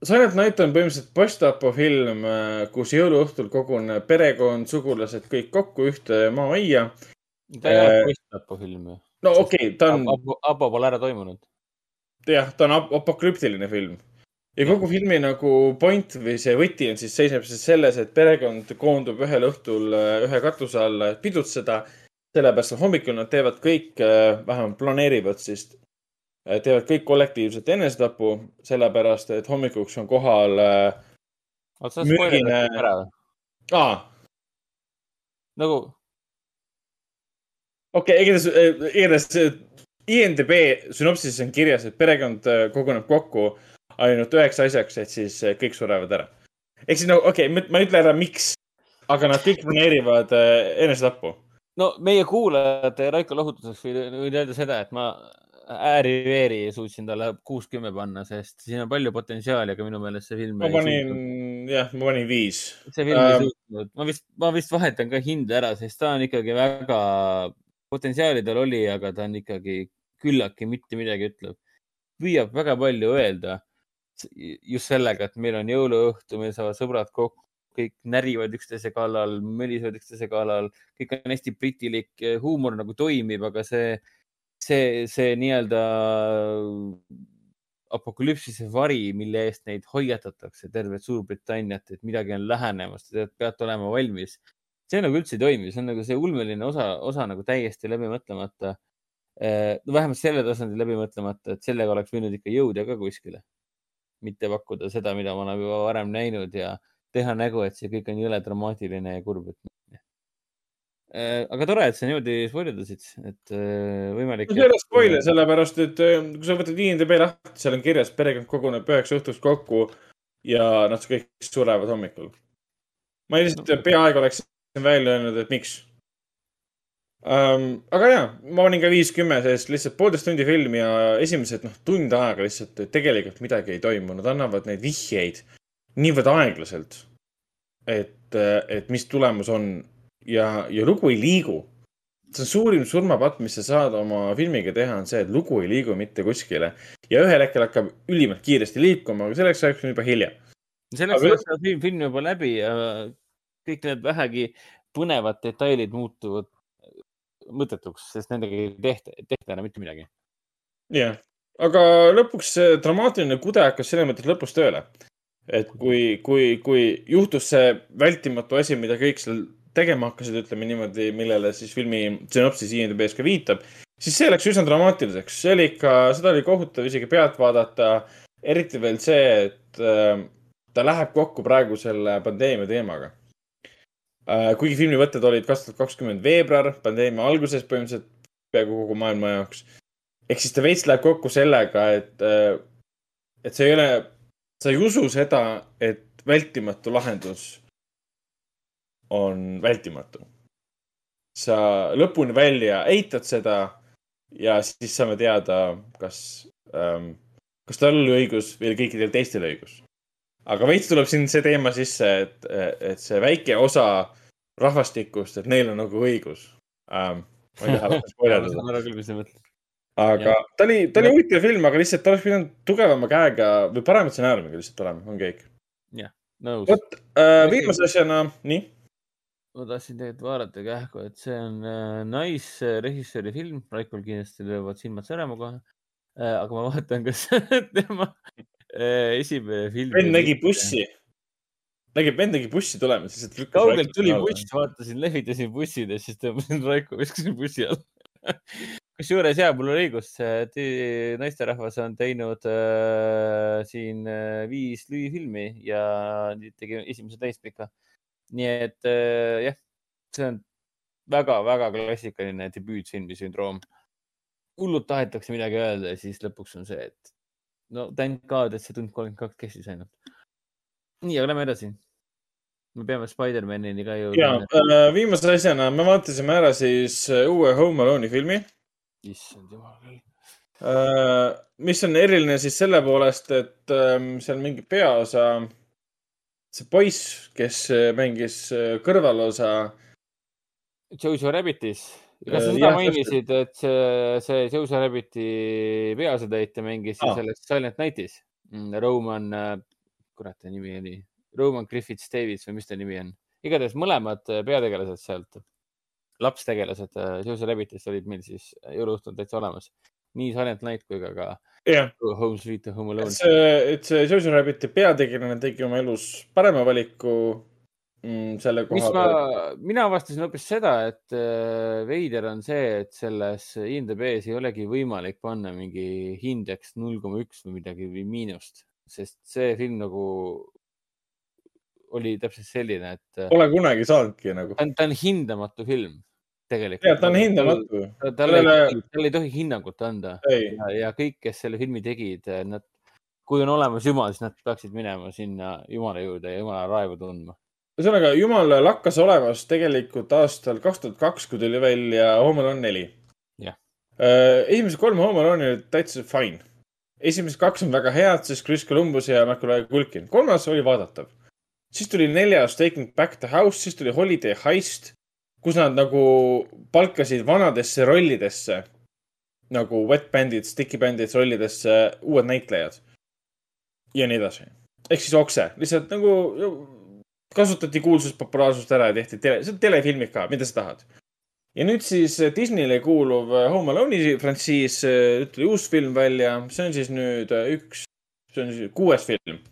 Silent Night on põhimõtteliselt post-apo film, äh, kus jõuluõhtul koguneb perekond, sugulased kõik kokku ühte maaaia. ta ei ole äh, post-apo film ju. no okei okay,, ta on. Apo pole ära toimunud. jah, ta on ap apokalüptiline film ja kogu filmi nagu point või see võti on siis, seisneb siis selles, et perekond koondub ühel õhtul äh, ühe katuse alla, et pidutseda. sellepärast, et hommikul nad teevad kõik, äh, vähemalt planeerivad siis, äh, teevad kõik kollektiivset enesetapu, sellepärast et hommikuks on kohal mürgine. aa. nagu. okei okay,, igatahes, igatahes IMDB sünopsises on kirjas, et perekond koguneb kokku ainult üheks asjaks, et siis eh, kõik surevad ära. ehk siis no okei okay,, ma ei ütle ära, miks, aga nad kõik planeerivad äh, enesetappu. no meie kuulajate Raiko lohutuseks võin öelda seda, et ma ääri-veeri suutsin talle kuus-kümme panna, sest siin on palju potentsiaali, aga minu meelest see film. ma panin, jah, ma panin viis. see film ei um... suutnud, ma vist, ma vist vahetan ka hinda ära, sest ta on ikkagi väga, potentsiaali tal oli, aga ta on ikkagi küllaltki mitte midagi ütlev. püüab väga palju öelda just sellega, et meil on jõuluõhtu, meil saavad sõbrad kokku, kõik närivad üksteise kallal, mölisevad üksteise kallal, kõik on hästi britilik, huumor nagu toimib, aga see see, see nii-öelda apokalüpsise vari, mille eest neid hoiatatakse, tervet Suurbritanniat, et midagi on lähenemas, te peate olema valmis. see nagu üldse ei toimi, see on nagu see ulmeline osa, osa nagu täiesti läbi mõtlemata. Eh, no vähemalt selle tasandil läbi mõtlemata, et sellega oleks võinud ikka jõuda ka kuskile. Mitte pakkuda seda, mida ma olen juba varem näinud ja teha nägu, et see kõik on jõle dramaatiline ja kurb, et Äh, aga tore, et sa niimoodi spoildasid, et äh, võimalik. see ei ole spoiler, sellepärast et äh, kui sa võtad IMDB lahti, seal on kirjas, perekond koguneb üheks õhtuks kokku ja nad kõik surevad hommikul. ma lihtsalt peaaegu oleksin välja öelnud, et miks um,. aga ja, ma panin ka viis, kümme, sest lihtsalt poolteist tundi filmi ja esimesed, noh, tund aega lihtsalt tegelikult midagi ei toimu, nad annavad neid vihjeid niivõrd aeglaselt. et, et mis tulemus on ja, ja lugu ei liigu. see on suurim surmapatt, mis sa saad oma filmiga teha, on see, et lugu ei liigu mitte kuskile. ja ühel hetkel hakkab ülimalt kiiresti liikuma, aga selleks ajaks on juba hilja. selleks ajaks on film, film juba läbi ja kõik need vähegi põnevad detailid muutuvad mõttetuks, sest nendega ei tehta, tehta enam mitte midagi. jah, aga lõpuks see dramaatiline kude hakkas selles mõttes lõpus tööle. et kui, kui, kui juhtus see vältimatu asi, mida kõik seal tegema hakkasid, ütleme niimoodi, millele siis filmi sünopsis IMDB-s ka viitab, siis see läks üsna dramaatiliseks. see oli ikka, seda oli kohutav isegi pealt vaadata. eriti veel see, et äh, ta läheb kokku praegu selle pandeemia teemaga. Kuigi filmi võtted olid kaks tuhat kakskümmend veebruar, pandeemia alguses põhimõtteliselt peaaegu kogu maailma jaoks. ehk siis ta veits läheb kokku sellega, et äh,, et see ei ole, sa ei usu seda, et vältimatu lahendus on vältimatu. sa lõpuni välja eitad seda ja siis saame teada, kas ähm,, kas tal oli õigus või kõikidel teistel õigus. Aga veits tuleb siin see teema sisse, et, et see väike osa rahvastikust, et neil on nagu õigus ähm,. ma ei taha rohkem spoilerdada aga ja. ta oli, ta oli huvitav film, aga lihtsalt ta oleks pidanud tugevama käega või parema stsenaariumiga lihtsalt olema, ongi kõik. jah, nõus. vot äh, viimase asjana, nii ma tahtsin tegelikult vaadata kähku, et see on äh, naisrežissööri nice film, Raikol kindlasti löövad silmad särama kohe äh,. aga ma vaatan, kas tema esimene film. vend nägi bussi, nägi, vend nägi bussi tulemas, lihtsalt. kaugelt tuli buss, vaatasin, lehvitasin bussid ja siis tõmbasin Raiko, viskasin bussi alla kusjuures ja, mul on õigus, naisterahvas on teinud äh, siin äh, viis lühifilmi ja tegi esimese täispika äh, nii et äh, jah, see on väga-väga klassikaline debüütfilmi sündroom. hullult tahetakse midagi öelda ja siis lõpuks on see, et no thank god, et see tund kolmkümmend kaks kestis ainult. nii, aga lähme edasi. me peame Spider-manini ka jõudma. ja äh, viimase asjana me vaatasime ära siis äh, uue Home Alone'i filmi. issand jumal küll uh,. mis on eriline siis selle poolest, et um, seal mingi peaosa see poiss, kes äh, mängis äh, kõrvalosa. Jojo Rabbitis. Kas sa äh, seda mainisid, et see, see Jojo Rabbiti peaosatäitja mängis ah. selles Silent Nightis? Mm, Roman, kurat, ta nimi oli, Roman Griffiths Davids või mis ta nimi on? igatahes mõlemad peategelased sealt, lapstegelased Jojo Rabbitist olid meil siis jõuluõhtul täitsa olemas. nii Silent Night kui ka, ka yeah.. Home Sweet Home Alone. et see, et see Jojo Rabbiti peategelane tegi oma elus parema valiku mm, selle koha peal. mina avastasin hoopis seda, et äh, veider on see, et selles IMDB-s ei olegi võimalik panna mingi hindeks null koma üks või midagi või miinust, sest see film nagu oli täpselt selline, et. Pole kunagi saanudki nagu. ta on hindamatu film tegelikult. ja ta on hindamatu. tal ei, tal ei tohi hinnangut anda. Ja, ja kõik, kes selle filmi tegid, nad, kui on olemas Jumal, siis nad peaksid minema sinna Jumala juurde ja Jumala raevu tundma. Ühesõnaga, Jumal lakkas olemas tegelikult aastal kaks tuhat kaks, kui tuli välja Home Alone neli. esimesed kolm Home Alone'i olid täitsa fine. esimesed kaks on väga head, siis Chris Columbus ja Macaulay Culkin. kolmas oli vaadatav. siis tuli neljas Taking Back the House, siis tuli Holiday Heist, kus nad nagu palkasid vanadesse rollidesse nagu Wet Bandits, Sticky Bandits rollidesse uued näitlejad. ja nii edasi. ehk siis okse, lihtsalt nagu kasutati kuulsust, populaarsust ära ja tehti tele, see on telefilmid ka, mida sa tahad. ja nüüd siis Disneyle kuuluv Home Alone'i frantsiis, tuli uus film välja, see on siis nüüd üks, see on siis kuues film.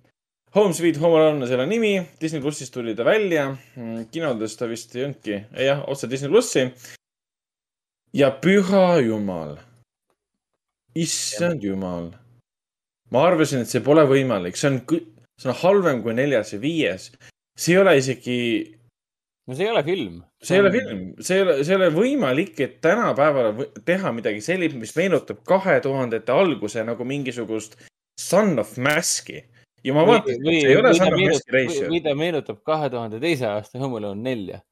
Home Sweet Home Alone on selle nimi, Disney plussis tuli ta välja, kinodes ta vist ei olnudki, jah, otse Disney plussi. ja püha jumal, issand jumal, ma arvasin, et see pole võimalik, see on, see on halvem kui neljas ja viies see ei ole isegi. no see ei ole film. see ei ole film, see ei ole, see ei ole võimalik, et tänapäeval teha midagi sellist, mis meenutab kahe tuhandete alguse nagu mingisugust Son of Mask'i. ja ma vaatasin, et see ei ole Son of Mask'i ratio. või ta meenutab kahe tuhande teise aasta Home Alone nelja,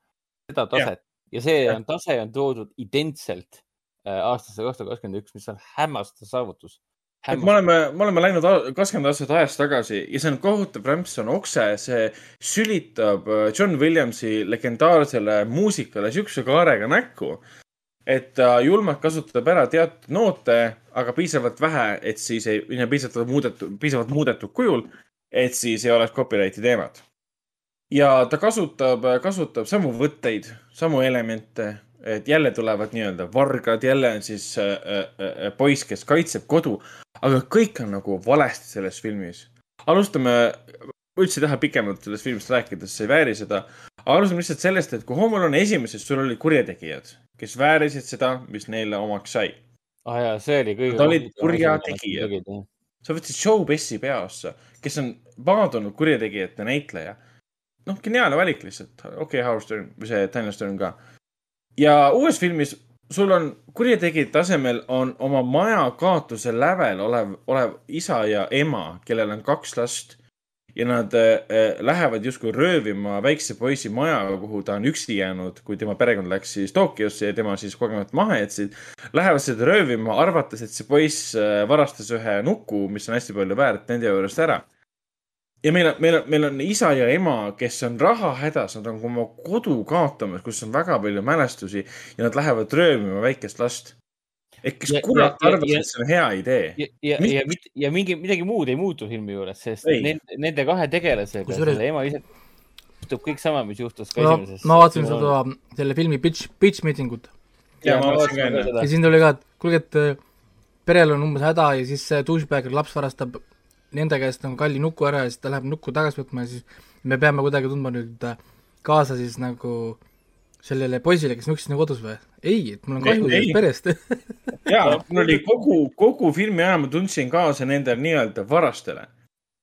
seda taset ja, ja see on, tase on toodud identselt äh, aastasse kaks tuhat kakskümmend üks, mis on hämmastav saavutus et me oleme, me oleme läinud kakskümmend aastat ajas tagasi ja see on kohutav rämps, on okse, see sülitab äh, John Williamsi legendaarsele muusikale siukse kaarega näkku. et ta julmalt kasutab ära teatud noote, aga piisavalt vähe, et siis ei, piisavalt muudetud, piisavalt muudetud kujul, et siis ei oleks copyrighti teemat. ja ta kasutab, kasutab samu võtteid, samu elemente et jälle tulevad nii-öelda vargad, jälle on siis äh, äh, äh, poiss, kes kaitseb kodu. aga kõik on nagu valesti selles filmis. alustame, üldse ei taha pikemalt sellest filmist rääkida, sest see ei vääri seda. alustame lihtsalt sellest, et kui Home Alone esimeses sul olid kurjategijad, kes väärisid seda, mis neile omaks sai. ah jaa, see oli kõige. Nad olid kurjategijad. sa võtsid Bessi peaossa, kes on paadunud kurjategijate näitleja. noh, geniaalne valik lihtsalt. okei okay,, Howard Stern või see Daniel Stern ka ja uues filmis sul on kurjategijate asemel on oma maja kaotuse lävel olev, olev isa ja ema, kellel on kaks last ja nad äh, lähevad justkui röövima väikse poisi maja, kuhu ta on üksi jäänud, kui tema perekond läks siis Tokyosse ja tema siis kogemata maha jätsid. Lähevad seda röövima, arvates, et see poiss äh, varastas ühe nuku, mis on hästi palju väärt nende juurest ära ja meil on, meil on, meil on isa ja ema, kes on rahahädas, nad on oma kodu kaotamas, kus on väga palju mälestusi ja nad lähevad röövima väikest last. ehk kes kurat ja, arvas, et see on hea idee. ja, ja, ja, ja mingi, midagi muud ei muutu filmi juures, sest nende, nende kahe tegelasega, selle ema ise juhtub kõik sama, mis juhtus ka no, esimeses. ma vaatasin seda, selle filmi Pitch, Pitch Meeting ut. ja siin tuli ka, et kuulge, et äh, perel on umbes häda ja siis see douchebag laps varastab nende käest on kalli nuku ära ja siis ta läheb nukku tagasi võtma ja siis me peame kuidagi tundma nüüd äh, kaasa siis nagu sellele poisile, kes nuksis nagu kodus või? ei, et mul on kahju sellest perest jaa, mul oli kogu, kogu filmi ajal ma tundsin kaasa nendele nii-öelda varastele.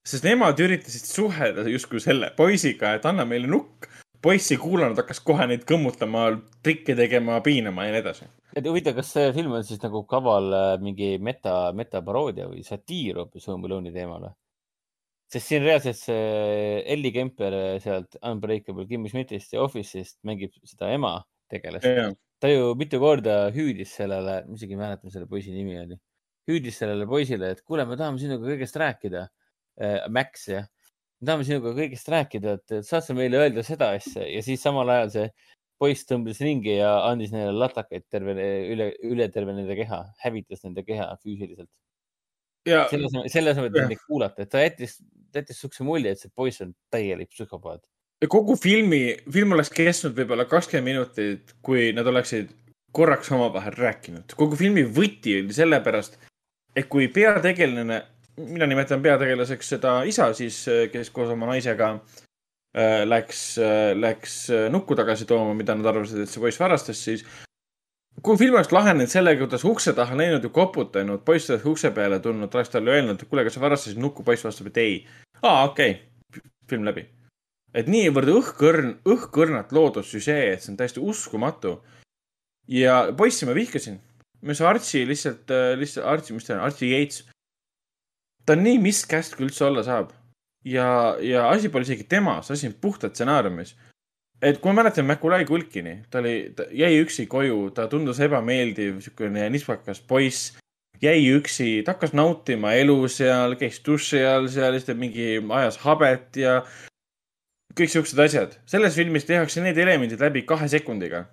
sest nemad üritasid suhelda justkui selle poisiga, et anna meile nukk. Poiss ei kuulanud, hakkas kohe neid kõmmutama, trikke tegema, piinama ja nii edasi et huvitav, kas see film on siis nagu kaval äh, mingi meta, metaparoodia või satiir hoopis Home Alone'i teemal või? sest siin reaalselt see Ellie Kemper äh, sealt Unbreakable Kimmy Schmidtist ja Office'ist mängib seda ema tegelast yeah.. ta ju mitu korda hüüdis sellele, ma isegi ei mäleta, mis selle poisi nimi oli, hüüdis sellele poisile, et kuule, me tahame sinuga kõigest rääkida äh,. Max jah, me tahame sinuga kõigest rääkida, et saad sa meile öelda seda asja ja siis samal ajal see poiss tõmbas ringi ja andis neile latakaid terve, üle, üle terve nende keha, hävitas nende keha füüsiliselt. selle asemel, selle asemel, et neid kuulata, et ta jättis, ta jättis siukse mulje, et see poiss on täielik psühhopaat. kogu filmi, film oleks kestnud võib-olla kakskümmend minutit, kui nad oleksid korraks omavahel rääkinud. kogu filmi võti oli sellepärast, et kui peategelane, mina nimetan peategelaseks seda isa siis, kes koos oma naisega äh, läks, äh, läks äh, nukku tagasi tooma, mida nad arvasid, et see poiss varastas, siis kui film oleks lahenenud sellega, kuidas ukse taha läinud ja koputanud, poiss oleks ukse peale tulnud, oleks talle öelnud, et kuule, kas sa varastasid nukku, poiss vastab, et ei. aa, okei okay., film läbi. et niivõrd õhkõrn, õhkõrnalt loodud süžee, et see on täiesti uskumatu. ja poissi ma vihkasin. mis Archie lihtsalt, lihtsalt Archie, mis ta on, Archie Yates. Ta on nii miscast, kui üldse olla saab ja, ja asi pole isegi temas, asi on puhtalt stsenaariumis. et kui ma mäletan Macaulay Culkini, ta oli, ta jäi üksi koju, ta tundus ebameeldiv, siukene nispakas poiss. jäi üksi, ta hakkas nautima elu seal, käis duši all seal, siis ta mingi ajas habet ja kõik siuksed asjad. selles filmis tehakse need elemendid läbi kahe sekundiga.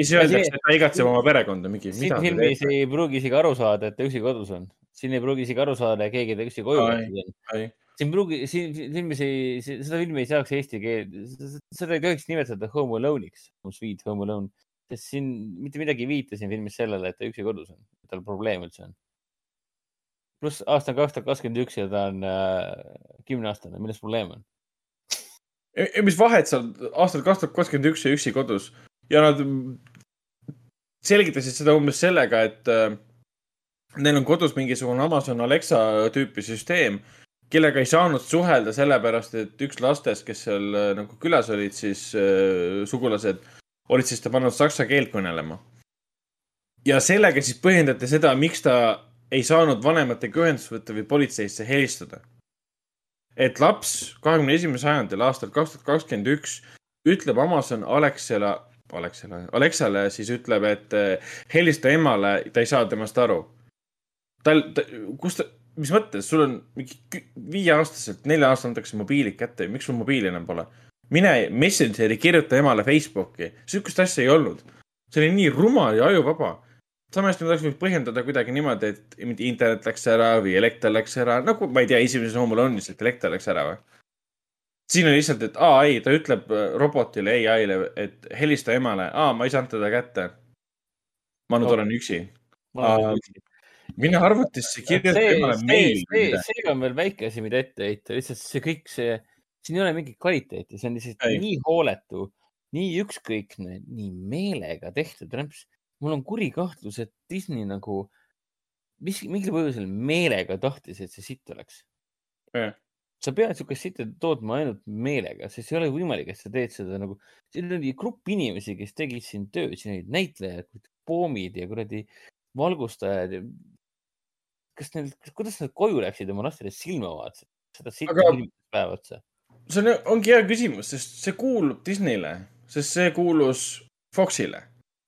Ja siis öeldakse, et ta igatseb oma perekonda, mingi. siin filmis ei pruugi isegi aru saada, et ta üksi kodus on. siin ei pruugi isegi aru saada, et keegi ta üksi koju jätnud siin pruugi, siin filmis ei, seda filmi ei saaks eesti keel, seda ei tohiks nimetada Home Alone'iks, Sweet Home Alone, sest siin mitte midagi ei viita siin filmis sellele, et ta üksi kodus on, tal probleem üldse on. pluss aasta on kaks tuhat kakskümmend üks ja ta on äh, kümneaastane äh,, milles probleem on? mis vahet seal aastal kaks tuhat kakskümmend üks ja üksi kodus ja nad selgitasid seda umbes sellega, et äh, neil on kodus mingisugune Amazon Alexa tüüpi süsteem kellega ei saanud suhelda sellepärast, et üks lastest, kes seal äh, nagu külas olid, siis äh, sugulased, olid siis ta pannud saksa keelt kõnelema. ja sellega siis põhjendati seda, miks ta ei saanud vanematega ühendust võtta või politseisse helistada. et laps kahekümne esimesel sajandil, aastal kaks tuhat kakskümmend üks, ütleb Amazon Alexela, Alexela, Alexale siis ütleb, et äh, helista emale, ta ei saa temast aru. tal ta,, kus ta mis mõttes, sul on mingi viieaastaselt, nelja aastaselt antakse mobiilid kätte, miks sul mobiili enam pole? mine Messengeri, kirjuta emale Facebooki, sihukest asja ei olnud. see oli nii rumal ja ajuvaba. samas nad oleks võinud põhjendada kuidagi niimoodi, et internet läks ära või elekter läks ära, nagu ma ei tea, esimeses hommul on lihtsalt elekter läks ära või? Siin on lihtsalt, et aa ei, ta ütleb äh, robotile, ai-le, et helista emale, aa, ma ei saanud teda kätte. ma nüüd no. olen üksi. mine arvutisse, kirjuta emale meili. seega on veel väike asi, mida ette heita, lihtsalt see kõik, see, siin ei ole mingit kvaliteeti, see on lihtsalt ei. nii hooletu, nii ükskõikne, nii meelega tehtud. mul on kuri kahtlus, et Disney nagu, mis, mingil põhjusel meelega tahtis, et see sitt oleks. Sa pead niisugust sitta tootma ainult meelega, sest ei ole võimalik, et sa teed seda nagu, siin oli grupp inimesi, kes tegid siin tööd, siin olid näitlejad, poomid ja kuradi valgustajad ja kas neil, kuidas nad koju läksid oma lastele silma vaatasid, seda sitta Aga... päev otsa? see on, ongi hea küsimus, sest see kuulub Disneyle, sest see kuulus Foxile.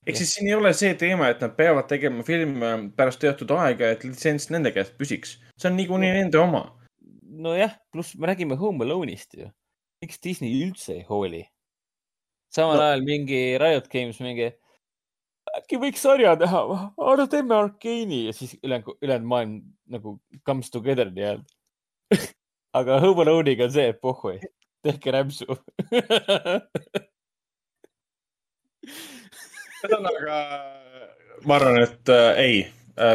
ehk siis siin ei ole see teema, et nad peavad tegema filme pärast teatud aega, et litsents nende käest püsiks. see on niikuinii nende oma. Nojah, pluss me räägime Home Alone'ist ju. miks Disney üldse ei hooli? samal no. ajal mingi Riot Games mingi äkki võiks sarja teha, no teeme Arkeeni ja siis ülejäänud, ülejäänud maailm nagu comes together nii-öelda aga Home Alone'iga on see, et pohhui, tehke rämpsu ühesõnaga, ma arvan, et äh, ei.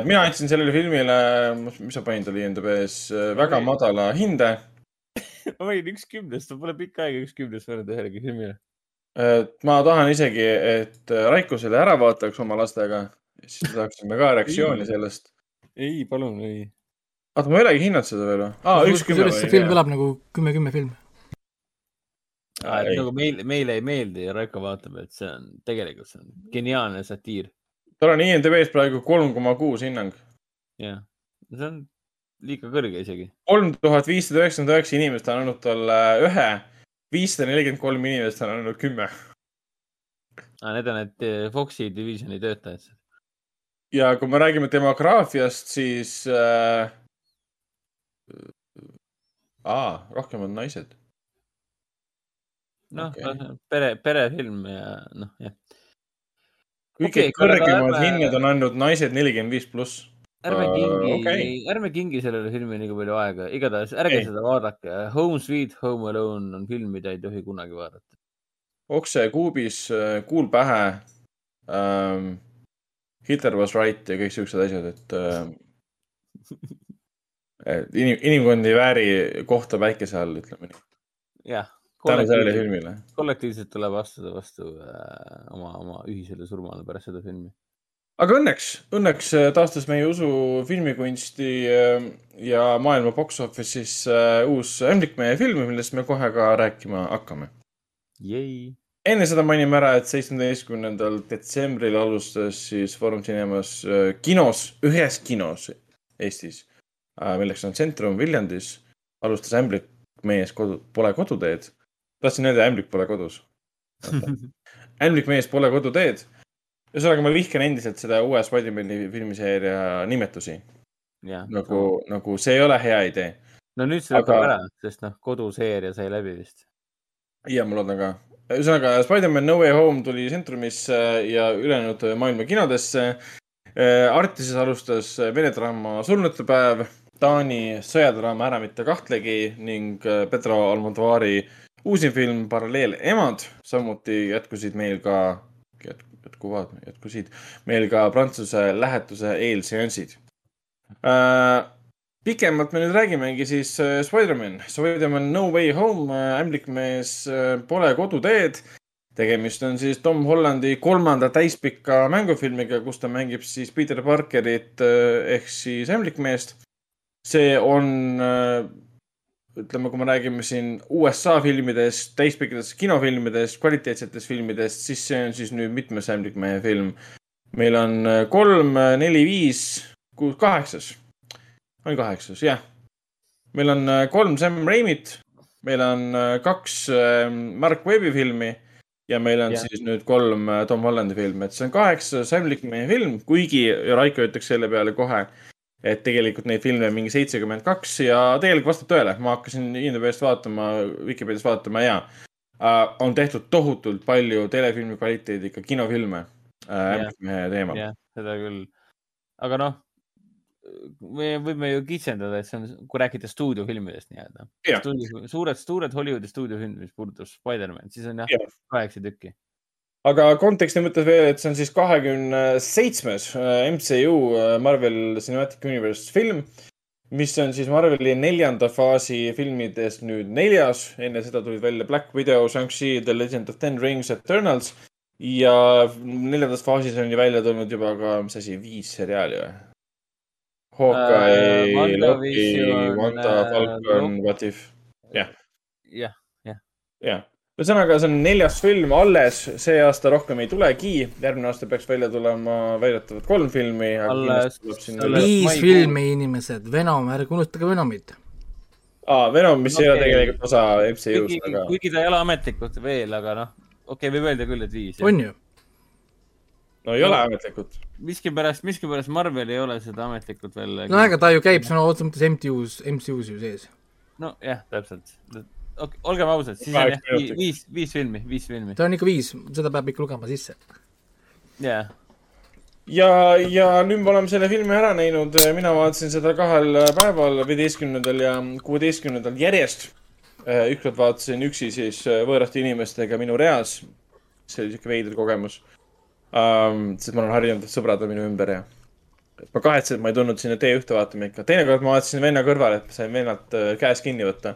Mina andsin sellele filmile, mis sa panid tal IMDB-s äh,, väga madala hinde ma panin üks kümnest, ma pole pikka aega üks kümnest pannud ühelegi filmile ma tahan isegi, et Raiko selle ära vaataks oma lastega, siis saaksime ka reaktsiooni sellest. ei, palun, ei. oota, ma ei olegi hinnanud seda veel või? aa, üks kümme. see film kõlab nagu kümme-kümme film. nagu meil, meile ei meeldi ja Raiko vaatab, et see on, tegelikult see on geniaalne satiir. Tal on IMDB-s praegu kolm koma kuus hinnang. jah, see on liiga kõrge isegi. kolm tuhat viissada üheksakümmend üheksa inimest on andnud talle ühe viissada nelikümmend kolm inimest on ainult kümme ah,. Need on need eh, Foxi divisioni töötajad. ja kui me räägime demograafiast, siis äh,. aa, rohkem on naised. noh okay., pere, perefilm ja noh, jah. Kõige okay, kõrgemad hinnad on andnud naised nelikümmend viis pluss ärme äh, kingi uh,, okay. ärme kingi sellele filmile nii palju aega, igatahes ärge ei. seda vaadake. Home Sweet Home Alone on film, mida ei tohi kunagi vaadata. okse kuubis, äh, kuul pähe ähm,. Hitler was right ja kõik siuksed asjad, et äh, inim, inimkond ei vääri kohta päikese all, ütleme nii. jah. Tänu sellele filmile. kollektiivselt tuleb astuda vastu äh, oma, oma ühisele surmale pärast seda filmi aga õnneks, õnneks äh, taastas meie usu filmikunsti äh, ja maailma box office'is äh, uus ämblik meie film, millest me kohe ka rääkima hakkame. enne seda mainime ära, et seitsmeteistkümnendal detsembril alustas siis Foorum Cinemas kinos, ühes kinos Eestis, milleks on Centrum Viljandis, alustas ämblik mees kodu, pole koduteed. Tahtsin öelda, ämblik pole kodus ämblik mees pole koduteed. ühesõnaga, ma vihkan endiselt seda uue Spider-man'i filmiseeria nimetusi. nagu, nagu see ei ole hea idee. no nüüd see lõpeb ära, sest noh, koduseeria sai läbi vist. ja ma loodan ka. ühesõnaga, Spider-man No Way Home tuli Centrumisse ja ülejäänud maailma kinodesse. Äh, Artises alustas Vene draama Surnute päev, Taani sõjadraama Ära mitte kahtlegi ning äh, Pedro Almodovari uusim film Paralleel emad, samuti jätkusid meil ka, jätkuvad, jätkusid meil ka Prantsuse lähetuse eelseansid äh,. pikemalt me nüüd räägimegi siis äh, Spider-man, Spider-man No Way Home äh,, ämblikmees äh, Pole koduteed. tegemist on siis Tom Hollandi kolmanda täispika mängufilmiga, kus ta mängib siis Peter Parkerit äh, ehk siis ämblikmeest. see on äh, ütleme, kui me räägime siin USA filmidest, täispikkadest kinofilmidest, kvaliteetsetest filmidest, siis see on siis nüüd mitmes ämblikmehe film. meil on äh, kolm, äh, neli, viis, kuus, kaheksas. on kaheksas, jah. meil on äh, kolm Sam Raimit, meil on kaks Mark Webbi filmi ja meil on ja. siis nüüd kolm Tom Hollandi filmi, et see on kaheksas ämblikmehe film, kuigi Raiko ütleks selle peale kohe et tegelikult neid filme on mingi seitsekümmend kaks ja tegelikult vastab tõele, ma hakkasin IMDB-st vaatama, Vikipeediast vaatama ja äh, on tehtud tohutult palju telefilmi kvaliteediga kinofilme äh, yeah. teemal yeah,. seda küll. aga noh, me võime ju kitsendada, et see on, kui rääkida stuudiofilmidest nii-öelda yeah.. suured, suured Hollywoodi stuudiofilmid, mis puudutab Spider-man, siis on jah yeah. kaheksa tükki aga konteksti mõttes veel, et see on siis kahekümne seitsmes äh, MCU äh, Marvel Cinematic Universe film, mis on siis Marveli neljanda faasi filmidest nüüd neljas. enne seda tulid välja Black Widow, Shang-Chi, The Legend of Ten Rings, Eternals ja neljandas faasis on ju välja tulnud juba ka, mis asi, viis seriaali või? Hawkeye uh,, Loki, Wanda, Falcon, What If, jah. jah, jah. jah ühesõnaga, see on neljas film alles, see aasta rohkem ei tulegi, järgmine aasta peaks välja tulema väidetavalt kolm filmi. alles, viis filmi, inimesed, Venom, ärge unustage Venomit. aa, Venom, mis okay. ei ole tegelikult osa MCU-st, aga. kuigi ta ei ole ametlikult veel, aga noh, okei okay,, võib öelda küll, et viis. on ju? no ei no, ole ametlikult. miskipärast, miskipärast Marvel ei ole seda ametlikult veel. no aga ta ju käib sõna otseses mõttes MCU-s, MCU-s ju sees. nojah, täpselt olgem ausad, siis on jah viis, viis filmi, viis filmi. ta on ikka viis, seda peab ikka lugema sisse. jah. ja, ja nüüd me oleme selle filmi ära näinud, mina vaatasin seda kahel päeval, viieteistkümnendal ja kuueteistkümnendal järjest. ükskord vaatasin üksi siis võõraste inimestega minu reas. see oli siuke veider kogemus um,. sest ma olen harjunud, et sõbrad on minu ümber ja ma kahetsen, et ma ei tulnud sinna T1-te vaatama ikka. teinekord ma vaatasin venna kõrval, et sain vennalt käes kinni võtta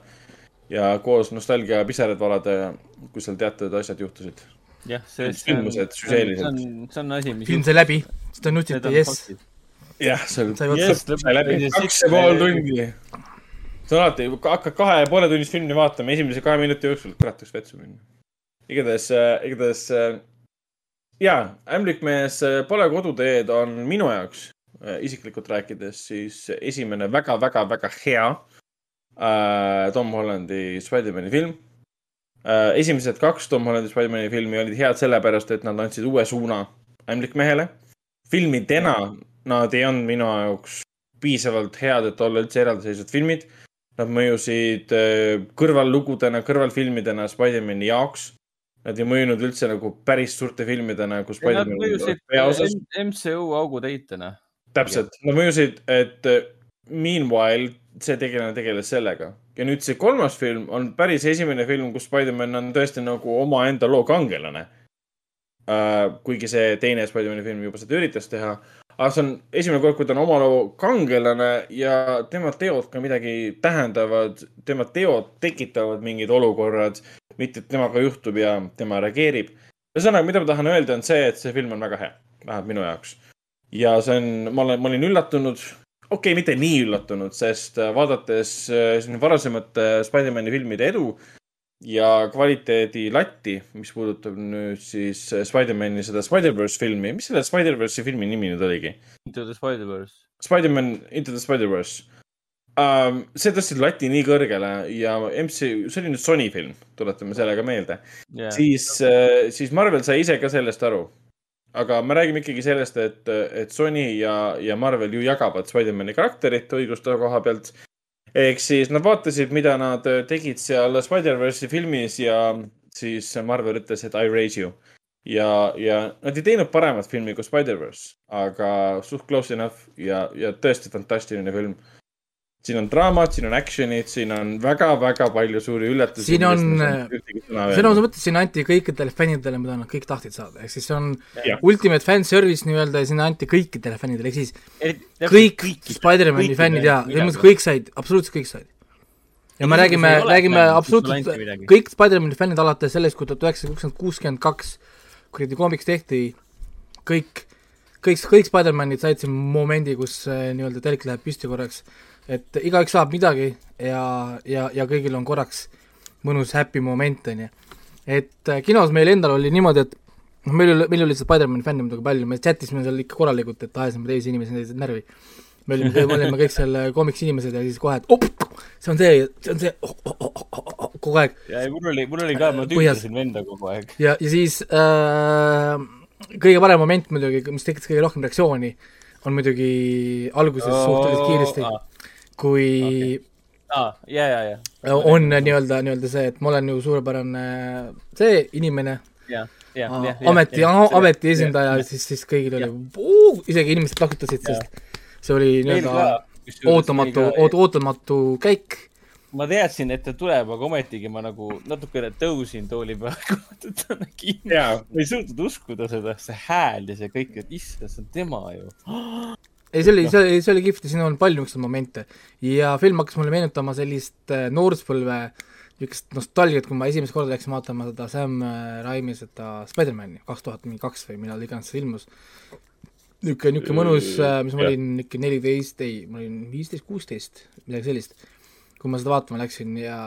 ja koos nostalgia pisarad valada, kui seal teatud asjad juhtusid. jah, see, see on, see on, see on asi, mis film sai läbi, siis ta nutsiti, jess. jah, see on, jess, sai läbi, kaks ja pool tundi. see on alati, hakkad kahe ja poole tunnist filmi vaatama, esimese kahe minuti jooksul, kurat, võiks vetsu minna. igatahes, äh, igatahes äh, jaa, ämblikmees äh, Pole koduteed on minu jaoks isiklikult rääkides siis esimene väga-väga-väga hea äh, Tom Hollandi Spider-man'i film äh,. esimesed kaks Tom Hollandi Spider-man'i filmi olid head sellepärast, et nad andsid uue suuna ämblikmehele. filmidena nad ei olnud minu jaoks piisavalt head, et olla üldse eraldiseisvad filmid. Nad mõjusid äh, kõrvallugudena, kõrvalfilmidena Spider-man'i jaoks. Nad ei mõjunud üldse nagu päris suurte filmidena, kus Spider-man mõjusid peaosas. MCU augutäitena. täpselt, nad mõjusid, et äh, meanwhile see tegelane tegeles sellega. ja nüüd see kolmas film on päris esimene film, kus Spider-man on tõesti nagu omaenda loo kangelane uh,. kuigi see teine Spider-man'i film juba seda üritas teha. aga see on esimene kord, kui ta on oma loo kangelane ja tema teod ka midagi tähendavad. tema teod tekitavad mingid olukorrad, mitte et temaga juhtub ja tema reageerib. ühesõnaga, mida ma tahan öelda, on see, et see film on väga hea, vähemalt minu jaoks. ja see on, ma olen, ma olin üllatunud okei okay,, mitte nii üllatunud, sest äh, vaadates äh, varasemate Spider-man'i filmide edu ja kvaliteedi latti, mis puudutab nüüd siis äh, Spider-man'i seda Spider-verse filmi, mis selle Spider-verse'i filmi nimi nüüd oligi? Into the Spider-verse. Spider-man Into the Spider-verse uh,. see tõstis lati nii kõrgele ja MC, see oli nüüd Sony film, tuletame selle ka meelde yeah.. siis siis Marvel sai ise ka sellest aru. Aga me räägime ikkagi sellest, et, et Sony ja, ja Marvel ju jagavad Spider-man'i karakterit õiguste koha pealt. ehk siis nad vaatasid, mida nad tegid seal Spider-verse'i filmis ja siis Marvel ütles, et I raise you ja, ja nad ei teinud paremat filmi kui Spider-verse, aga suht close enough ja, ja tõesti fantastiline film. Siin on draamat, siin on action'id, siin on väga-väga palju suuri üllatusi. siin on, sõna otseses mõttes siin anti kõikidele fännidele, mida nad kõik tahtsid saada, ehk siis see on ja. ultimate fan service nii-öelda ja sinna anti kõikidele fännidele, ehk siis kõik, kõik Spider-man'i fännid ja, kõik said, absoluutselt kõik said. Ja me räägime, räägime absoluutselt kõik Spider-man'i fännid alates sellest, kui tuhat üheksasada kuuskümmend kaks kuradi koomiks tehti, kõik, kõik, kõik Spider-manid said siin momendi, kus äh, nii-öelda telk läheb püsti korraks, et igaüks saab midagi ja, ja, ja kõigil on korraks mõnus happy moment, on ju. et äh, kinos meil endal oli niimoodi, et noh, meil oli, meil oli seda Spider-mani fänne muidugi palju, me chat'isime seal ikka korralikult, et ajasime teisi inimesi närvi. me olime, me olime kõik seal koomiks inimesed ja siis kohe, et op, see on see, see on see oh,, oh, oh, oh, oh, kogu aeg. ja ei, mul oli, mul oli ka, ma tüütasin venda kogu aeg. ja, ja siis äh, kõige parem moment muidugi, mis tekitas kõige rohkem reaktsiooni, on muidugi alguses oh, suhteliselt kiiresti ah., kui okay. ah, ja, ja, ja. on nii-öelda, nii-öelda see, et ma olen ju suurepärane see inimene. Ja, ja, ja, ameti, ameti esindaja, siis, siis kõigil oli, isegi inimesed plakutasid, sest see oli nii-öelda ootamatu, ootamatu käik. Ma teadsin, et ta tuleb, aga ometigi ma nagu natukene tõusin tooli peal, kui ma teda nägin. ma ei suutnud uskuda seda, see hääl ja see kõik, et issand, see on tema ju. Ei, see oli, see oli, see oli kihvt ja siin on palju niisuguseid momente ja film hakkas mulle meenutama sellist äh, nooruspõlve niisugust nostalgiat, kui ma esimest korda läksin vaatama seda Sam äh, Raimi seda Spider-man'i kaks tuhat mingi kaks või millal iganes see ilmus. niisugune, niisugune mõnus, äh, mis ma olin niisugune neliteist, ei, ma olin viisteist, kuusteist, midagi sellist kui ma seda vaatama läksin ja,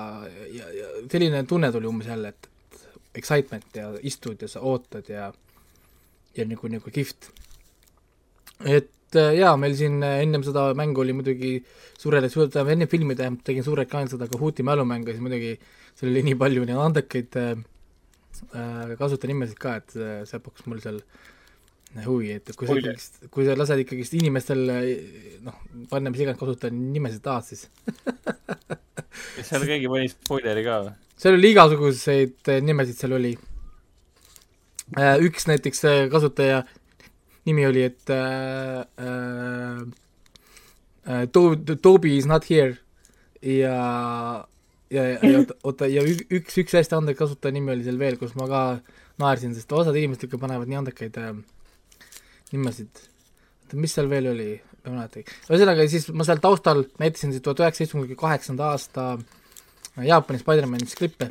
ja, ja selline tunne tuli umbes jälle, et excitement ja istud ja sa ootad ja ja nagu, nagu kihvt. et äh, jaa, meil siin ennem seda mängu oli muidugi suurele, tähendab enne filmi tähendab, tegin suure ekraanil seda Kahooti mälumängu ja siis muidugi seal oli nii palju nii andekaid äh, äh kasutajanimesid ka, et äh, see pakkus mul seal äh, huvi, et kui sa ikkagist, kui sa lased ikkagist inimestel noh, panna mis iganes kasutada nimesid tahad, siis kas seal keegi pani spoileri ka või? seal oli igasuguseid nimesid, seal oli äh, üks näiteks äh, kasutaja nimi oli, et äh, äh, äh To-, Toby is not here. Ja ja, ja, oota, ja üks, üks hästi andekas kasutaja nimi oli seal veel, kus ma ka naersin, sest osad inimesed ikka panevad nii andekaid äh, nimesid, oota, mis seal veel oli, ma ei mäletagi. ühesõnaga, siis ma seal taustal näitasin siis tuhat üheksasaja seitsmekümne kaheksanda aasta Jaapani Spider-manist klippe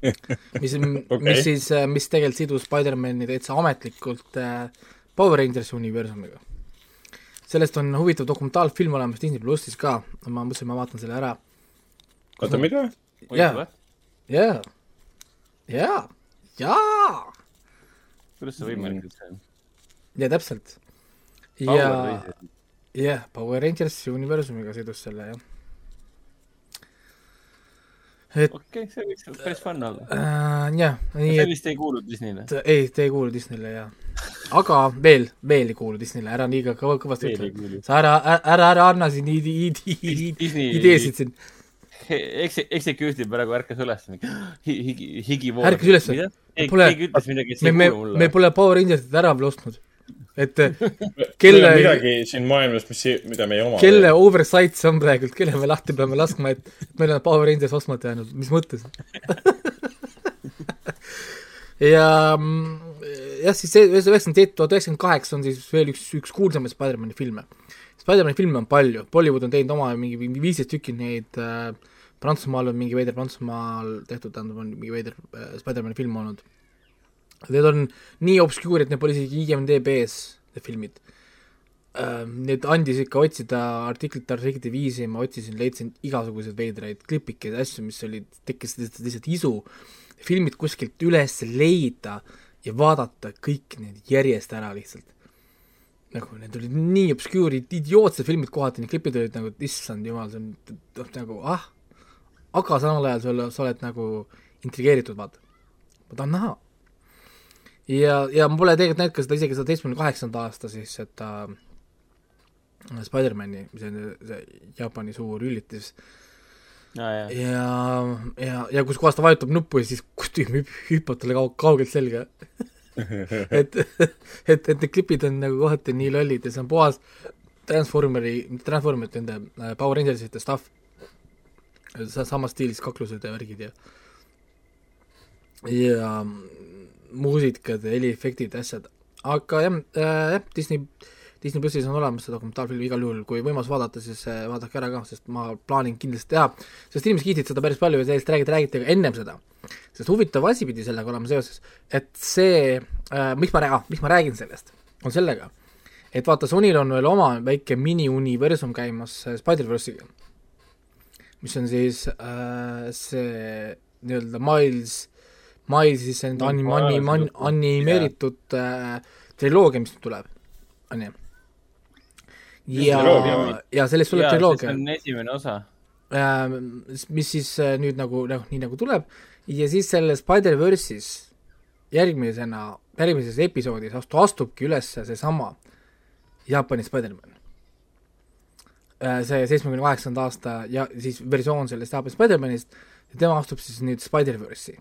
mis okay., mis siis, mis tegelikult sidus Spider-mani täitsa ametlikult äh, Power Rangers universumiga. sellest on huvitav dokumentaalfilm olemas Disney plussis ka, ma mõtlesin, ma vaatan selle ära. oota, mida? jaa, jaa, jaa, jaa. kuidas see võimalik üldse on? ja täpselt. ja, jah, Power Rangers universumiga sidus selle, jah. Et okei okay,, see võiks päris fun olla äh,. jah, nii et. see vist ei kuulu Disneyle. ei, ta ei kuulu Disneyle, jah. aga veel, veel ei kuulu Disneyle, ära liiga kõva, kõvasti ütle. sa ära, ära, ära anna siin ideesid siin eks, executive praegu ärkas üles higi, higi vool. ärkas üles? Pole, me, me, me pole Power Rangersit ära ostnud et kelle midagi siin maailmas, mis, mida me ei oma. kelle oversight see on praegult, kelle me lahti peame laskma, et meil on Power Rangers ostmata jäänud, mis mõttes ja mm, jah, siis see üheksakümmend seitse, tuhat üheksakümmend kaheksa on siis veel üks, üks kuulsamaid Spider-man'i filme. Spider-man'i filme on palju, Bollywood on teinud oma mingi viisteist tükki neid äh,, Prantsusmaal on mingi veider, Prantsusmaal tehtud, tähendab, on mingi veider äh, Spider-man'i film olnud Need on nii obskuur, et need pole isegi IMDB-s, need filmid. Need andis ikka otsida artiklite, artiklite viisi, ma otsisin, leidsin igasuguseid veidraid klipikeid, asju, mis olid, tekkis lihtsalt isu, filmid kuskilt üles leida ja vaadata kõik need järjest ära lihtsalt. nagu need olid nii obscure'id, idiootsed filmid kohati, need klipid olid nagu, issand jumal, see on noh, nagu ah, aga samal ajal sa oled, sa oled nagu intrigeeritud, vaata. ma tahan näha. Ja, ja ma pole tegelikult näinud ka seda isegi seda seitsmekümne kaheksanda aasta siis seda äh, Spider-mani, see on see Jaapani suur üllitis. Ja, ja, ja, ja, ja kus kohas ta vajutab nuppu ja siis kostüüm hüppab talle kaug-, kaugelt selga. Et, et, et need klipid on nagu kohati nii lollid ja see on puhas Transformeri, mitte Transformerite, nende äh, Power Rangersite stuff, samas stiilis kaklused ja värgid ja ja muusikad ja heliefektid, asjad, aga jah äh,, jah, Disney, Disney plussis on olemas see dokumentaalfilm igal juhul, kui võimalus vaadata, siis äh, vaadake ära ka, sest ma plaanin kindlasti teha, sest inimesed kiitsid seda päris palju ja sellest räägiti, räägiti ka ennem seda. Sest huvitav asi pidi sellega olema seoses, et see äh,, miks ma ah,, miks ma räägin sellest, on sellega, et vaata, Sonyl on veel oma väike mini-universum käimas äh, Spider-verse'iga, mis on siis äh, see nii-öelda Miles, Milesi see enda anim-, anim-, animeeritud äh, triloogia, mis nüüd tuleb, on ju. ja, ja sellest tuleb triloogia. see on esimene osa äh,. mis siis äh, nüüd nagu, noh, nii nagu tuleb ja siis selles Spider-verse'is järgmisena, järgmises episoodis astu-, astubki üles seesama Jaapani Spider-man. Äh, see seitsmekümne kaheksanda aasta ja siis versioon sellest Jaapani Spider-manist ja tema astub siis nüüd Spider-verse'i.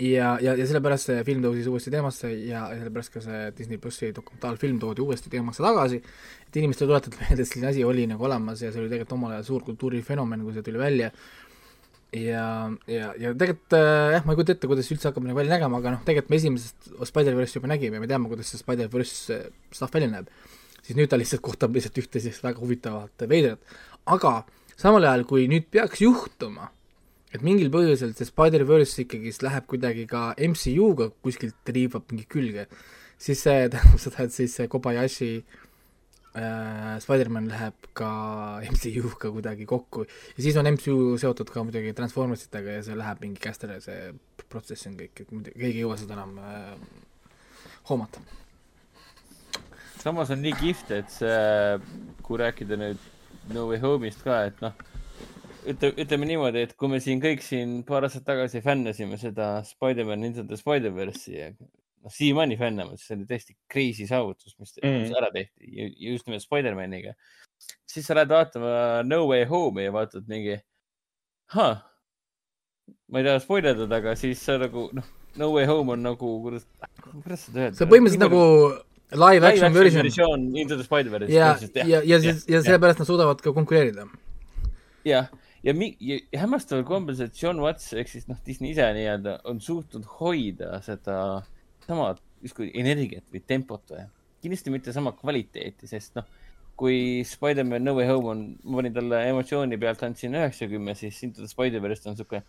Ja, ja, ja sellepärast see film tõusis uuesti teemasse ja, ja sellepärast ka see Disney plussi dokumentaalfilm toodi uuesti teemasse tagasi, et inimestele tuletada meelde, et selline asi oli nagu olemas ja see oli tegelikult omal ajal suur kultuurifenomen, kui see tuli välja ja, ja, ja tegelikult äh, jah, ma ei kujuta ette, kuidas see üldse hakkab nagu välja nägema, aga noh, tegelikult me esimesest Spider-verse'i juba nägime, me teame, kuidas see Spider-verse stuff välja näeb. siis nüüd ta lihtsalt kohtab lihtsalt ühte sellist väga huvitavat veidrat. aga samal ajal, kui nüüd peaks juhtuma, et mingil põhjusel see Spider-verse ikkagist läheb kuidagi ka MCU-ga kuskilt riivab mingi külge, siis see tähendab seda, et siis see Kobayashi äh, Spider-man läheb ka MCU-ga kuidagi kokku ja siis on MCU seotud ka muidugi Transformersitega ja see läheb mingi käest ära, see protsess on kõik, et muidu keegi ei jõua seda enam äh, hoomata. samas on nii kihvt, et see, kui rääkida nüüd No Way Home'ist ka, et noh, ütle, ütleme niimoodi, et kui me siin kõik siin paar aastat tagasi fännasime seda Spider-man Into the Spider-verse'i ja noh, siiamaani fännama, see oli tõesti crazy saavutus, mis mm, ära tehti ja just nimelt Spider-maniga. siis sa lähed vaatama No Way Home'i ja vaatad mingi, ma ei taha spoilerdada, aga siis sa nagu noh, No Way Home on nagu, kuidas, kuidas seda öelda? see on põhimõtteliselt nagu live action version. Into the Spider-verse. ja, ja, ja siis, ja sellepärast nad suudavad ka konkureerida. jah, ja, ja, ja, hämmastaval kombel see John Watts ehk siis noh, Disney ise nii-öelda on suutnud hoida seda sama justkui energiat või tempot või. kindlasti mitte sama kvaliteeti, sest noh, kui Spider-man No Way Home on, ma panin talle emotsiooni pealt, andsin üheksakümmend, siis Into the Spider-verse on sihuke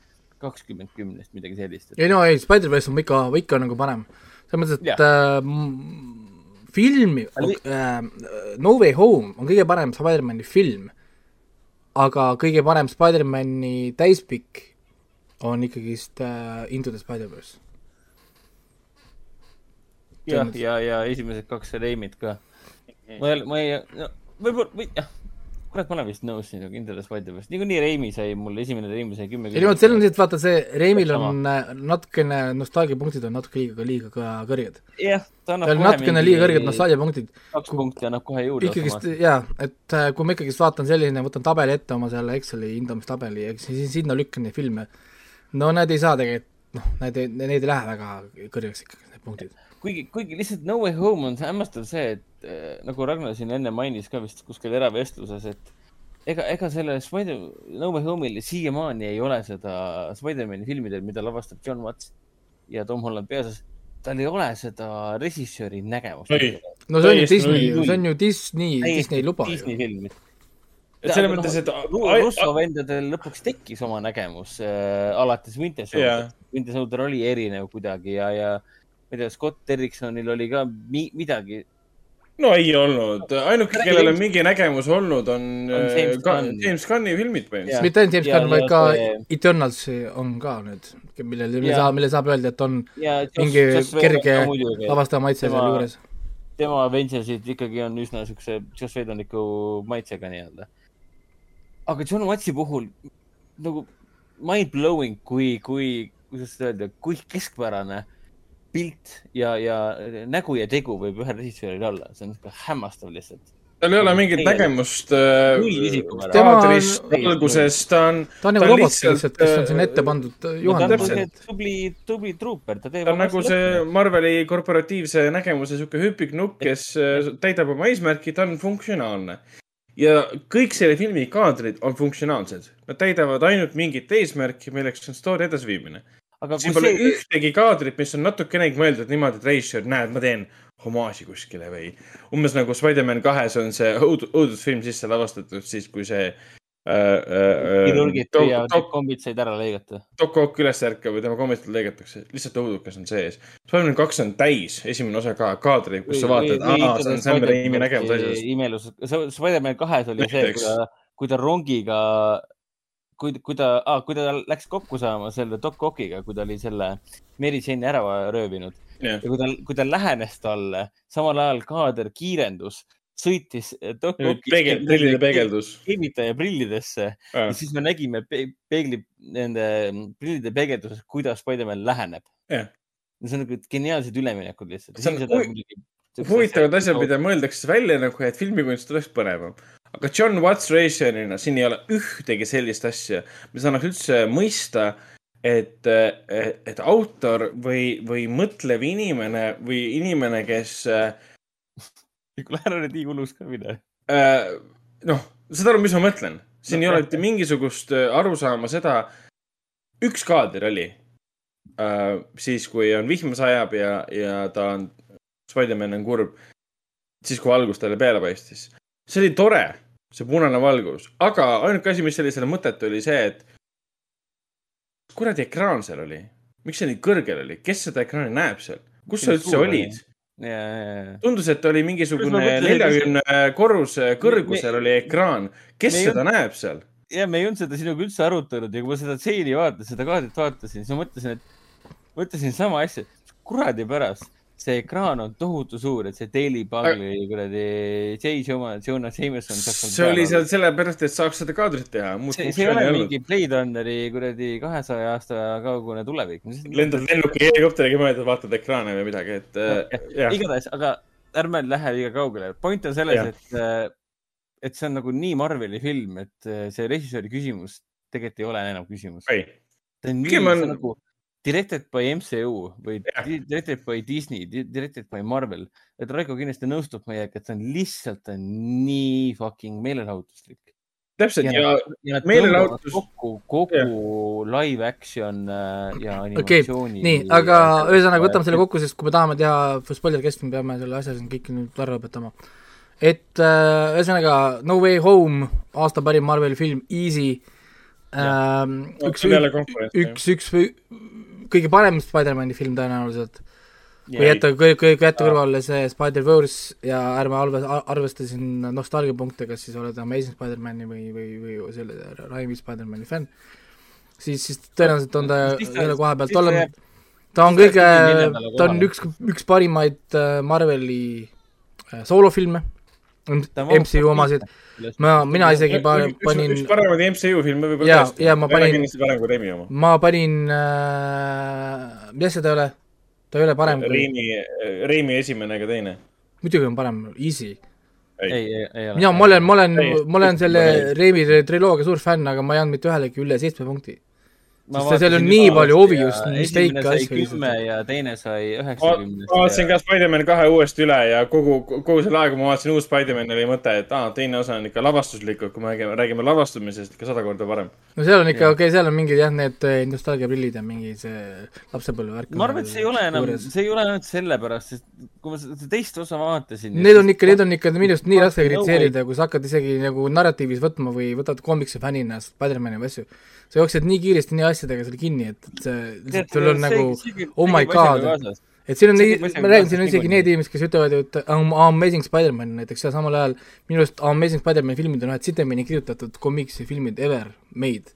kakskümmend kümnest, midagi sellist et.... ei no ei, Spider-verse on ikka, ikka nagu parem. selles mõttes, et äh, filmi äh,, No Way Home on kõige parem Spider-mani film, aga kõige parem Spider-mani täispikk on ikkagist äh, Into the Spider-verse. Jah, ja, ja esimesed kaks Reimit ka. ma ei, ma ei, no võib-olla, või jah, kurat, ma olen vist nõus sinuga Into Spider-verse, niikuinii Reimi sai mul, esimene Reimi sai kümme. ei no selles mõttes, et vaata see Reimil on äh, natukene nostalgiapunktid on natuke liiga, liiga ka kõrged. jah, ta annab kohe natukene mingi... liiga kõrged nostalgiapunktid. kaks punkti annab kohe juurde. ikkagist jaa, et äh, kui ma ikkagist vaatan selline, võtan tabeli ette oma selle Exceli hindamistabeli ja siis sinna lükkan neid filme, no need ei saa tegelikult, noh, need ei, need ei lähe väga kõrgeks ikkagi, need punktid kuigi, kuigi lihtsalt No Way Home on hämmastav see, et äh, nagu Ragnar siin enne mainis ka vist kuskil eravestluses, et ega, ega selle Spider, No Way Home'il siiamaani ei ole seda Spider-man'i filmidel, mida lavastab John Watts ja Tom Holland peaosas, tal ei ole seda režissööri nägemust. no see on ju Disney, see on ju Disney, Disney luba. Disney filmid. Et selles mõttes, et Russo vendadel lõpuks tekkis oma nägemus äh, alates Winter Soldier yeah.. Winter Soldier oli erinev kuidagi ja, ja ma ei tea, Scott Derricksonil oli ka mi midagi. no ei olnud, ainuke, kellel on mingi nägemus olnud, on, on James, äh, Gunn. James Gunni filmid põhimõtteliselt. mitte ainult James Gunn, vaid ka see... Eternals on ka nüüd, millel, mille saab, mille saab öelda, et on ja, just, mingi just kerge lavastaja maitse seal juures tema Avengersid ikkagi on üsna siukse Joss Whedoniku maitsega nii-öelda. aga John Watsi puhul nagu mind blowing, kui, kui, kuidas seda öelda, kui keskpärane pilt ja, ja nägu ja tegu võib ühel režissööril olla, see on hämmastav lihtsalt tal ei ole mingit nägemust kaadrist, alguses, ta on. ta on nagu robot lihtsalt, kes on sinna ette pandud juhendama. tubli, tubli truuper, ta teeb. ta on nagu see Marveli korporatiivse nägemuse sihuke hüpiknukk, kes äh, täidab oma eesmärki, ta on funktsionaalne. ja kõik selle filmi kaadrid on funktsionaalsed, nad täidavad ainult mingit eesmärki, milleks on story edasiviimine. Siin pole see... ühtegi kaadrit, mis on natukenegi mõeldud niimoodi, et reisijal, näed, ma teen homaaži kuskile või umbes nagu Spider-man kahes on see õud-, õudusfilm sisse lavastatud siis, kui see äh, äh, kirurgid püüavad, kombid said ära lõigata. Doc Ock üles ärkab ja tema kombid lõigatakse, lihtsalt õudukas on sees. Spider-man kaks on täis, esimene osa ka kaadri, kus sa vaatad, aa, see on Sam Raimi nägemus asjast. imelus, Spider-man kahes oli see, kui ta rongiga kui, kui ta ah,, kui ta läks kokku saama selle Doc Ockiga, kui ta oli selle Mary Jane'i ära röövinud yeah. ja kui ta, kui ta lähenes talle, samal ajal kaader kiirendus, sõitis Doc Ocki prillide peegeldus. kinnitaja prillidesse ah. ja siis me nägime pe peegli, nende prillide peegelduses, kuidas Spider-man läheneb yeah.. see on nagu geniaalsed üleminekud lihtsalt. huvitavad asjad, mida mõeldakse välja nagu, et filmikunst oleks põnevam aga John Watts Racerina, siin ei ole ühtegi sellist asja, mis annaks üldse mõista, et, et autor või, või mõtlev inimene või inimene, kes. kuule, ära nüüd nii hullus ka mine. Äh, noh, saad aru, mis ma mõtlen? siin no, ei ole mitte mingisugust äh, arusaama seda. üks kaader oli äh, siis, kui on vihma sajab ja, ja ta on, Spider-man on kurb. siis, kui valgus talle peale paistis. See oli tore, see punane valgus, aga ainuke asi, mis sellisele mõttetu oli see, et kuradi ekraan seal oli? miks see nii kõrgel oli, kes seda ekraani näeb seal, kus sa üldse olid? tundus, et oli mingisugune neljakümne korruse kõrgusel oli ekraan, kes me seda ei... näeb seal? ja me ei olnud seda sinuga üldse arutanud ja kui ma seda tseeni vaatasin, seda kaadrit vaatasin, siis ma mõtlesin, et mõtlesin sama asja, kuradi pärast see ekraan on tohutu suur, et see Daily Bugli kuradi J. Jonah Jameson. see oli seal sellepärast, et saaks seda kaadrit teha. see, see ei ole mingi Blade Runneri kuradi kahesaja aasta kaugune tulevik. lendad lennuki helikopteriga mööda, vaatad ekraane või midagi, et äh,. igatahes, aga ärme lähe liiga kaugele. point on selles, et, äh, et see on nagu nii Marveli film, et äh, see režissööri küsimus tegelikult ei ole enam küsimus. ta on on... nagu directed by MCU või yeah. directed by Disney, directed by Marvel, et Raiko kindlasti nõustub meiega, et see on lihtsalt on nii fucking meelelahutuslik. täpselt ja, ja, ja meelelahutus. kokku kogu yeah. live action äh, ja animatsiooni okay.. nii, aga ühesõnaga võtame selle kokku, sest kui me tahame teha spoiler kest, me peame selle asja siin kõik nüüd ära lõpetama. et äh, ühesõnaga No Way Home, aasta parim Marveli film, Easy. Ähm, üks, üks, üks, üks kõige parem Spider-mani film tõenäoliselt. kui jätta, kui, kui jätta kõrvale see Spider-Verse ja ärme arve, arvesta siin nostalgiapunkte, kas siis oled Amazing Spider-mani või, või, või selle Raimi Spider-mani fänn, siis, siis tõenäoliselt on ta selle koha pealt, on, ta on kõige, ta on üks, üks parimaid äh, Marveli äh, soolofilme, MCU omasid ma, mina isegi panin. üks paremaid MCU filme võib-olla ja, ja ma panin. kindlasti parem kui Remi oma. ma panin äh,, mis see ta ei ole? ta ei ole parem kui. Reimi, Reimi esimene ega teine. muidugi on parem, Easy. ei, ei, ei ole. mina, ma olen, ma olen, ma olen selle Reimi triloogia suur fänn, aga ma ei andnud mitte ühelegi üle seitsme punkti sest seal on nii palju obvious mistake'e asju. kümme ja teine sai üheksakümnest. ma vaatasin ka Spider-man kahe uuesti üle ja kogu, kogu selle aja, kui ma vaatasin uus Spider-man, oli mõte, et aa, teine osa on ikka lavastuslikult, kui me räägime, räägime lavastumisest, ikka sada korda parem. no seal on ikka, okei okay,, seal on mingid jah, need eh, nostalgiaprillid ja mingi see lapsepõlvevärk. ma arvan, et see ei ole enam, see ei ole ainult sellepärast, sest kui ma seda teist osa vaatasin. Need on ikka, need on ikka minu arust nii raske kritiseerida, kui sa hakkad isegi nagu narratiivis võtma või võtad koomiksi fännina Spider-man'i või asju sa jooksed nii kiiresti nii asjadega seal kinni, et, et see lihtsalt sul on nagu oh my god. et siin on, ma räägin, siin on isegi need inimesed, kes ütlevad ju, et Amazing Spider-man näiteks ja samal ajal minu arust Amazing Spider-man filmid on ühed sitemini kirjutatud komiksifilmid ever made.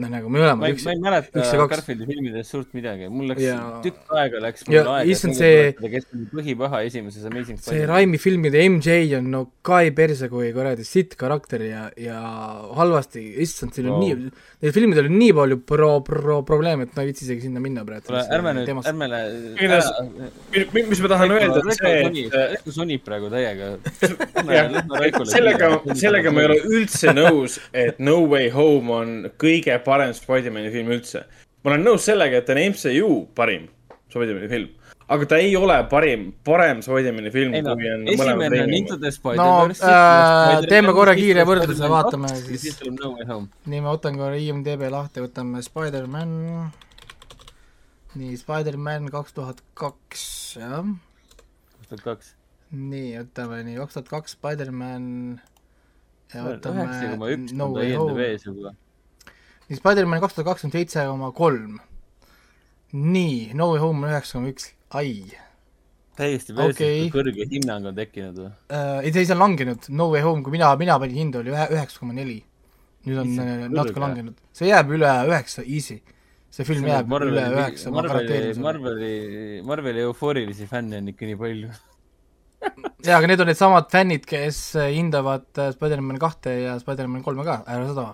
noh, nagu mõlemad ma ei, üks ma ei mäleta ja. Garfieldi filmidest suurt midagi, mul läks Ja- tükk aega läks Ja mul aega, issand, see- kes oli põhipaha esimeses Amazing see Raimi filmide MJ on no kai perse kui kuradi sitt karakter ja, ja halvasti, issand, siin on Wow. nii, neil filmidel on nii palju pro-, pro-, probleeme, et ma ei viitsi isegi sinna minna praegu. kuule, ärme nüüd, ärme Kuidas- mis, ma tahan öelda, on see, et Raiko sonib praegu täiega. sellega, sellega ma ei ole üldse nõus, et No Way Home on kõige parem Spider-man'i film üldse. ma olen nõus sellega, et ta on MCU parim Spider-man'i film, aga ta ei ole parim, parem Spider-man'i film, ei no kui on, Into the no äh, teeme korra kiire võrdluse, vaatame ja siis. nii ma võtan korra IMDB lahti, võtame Spider-man, nii Spider-man kaks tuhat kaks, jah, kaks tuhat kaks. nii, võtame nii kaks tuhat kaks Spider-man. Ja võtame No Way Home. Nii Spider-man kaks tuhat kaks on seitse koma kolm. nii, No Way Home on üheksa koma üks, ai täiesti Okei. okay. kõrge hinnang on tekkinud või? äh,. ei, see on langenud, No Way Home, kui mina, mina panin hinda, oli ühe, üheksa koma neli. nüüd on äh, natuke langenud, see jääb üle üheksa, easy. see film jääb üle üheksa, ma Marveli, garanteerin sulle. Marveli, Marveli eufoorilisi fänne on ikka nii palju. jaa, aga need on needsamad fännid, kes hindavad äh, Spider-man kahte ja Spider-man kolme ka, ära seda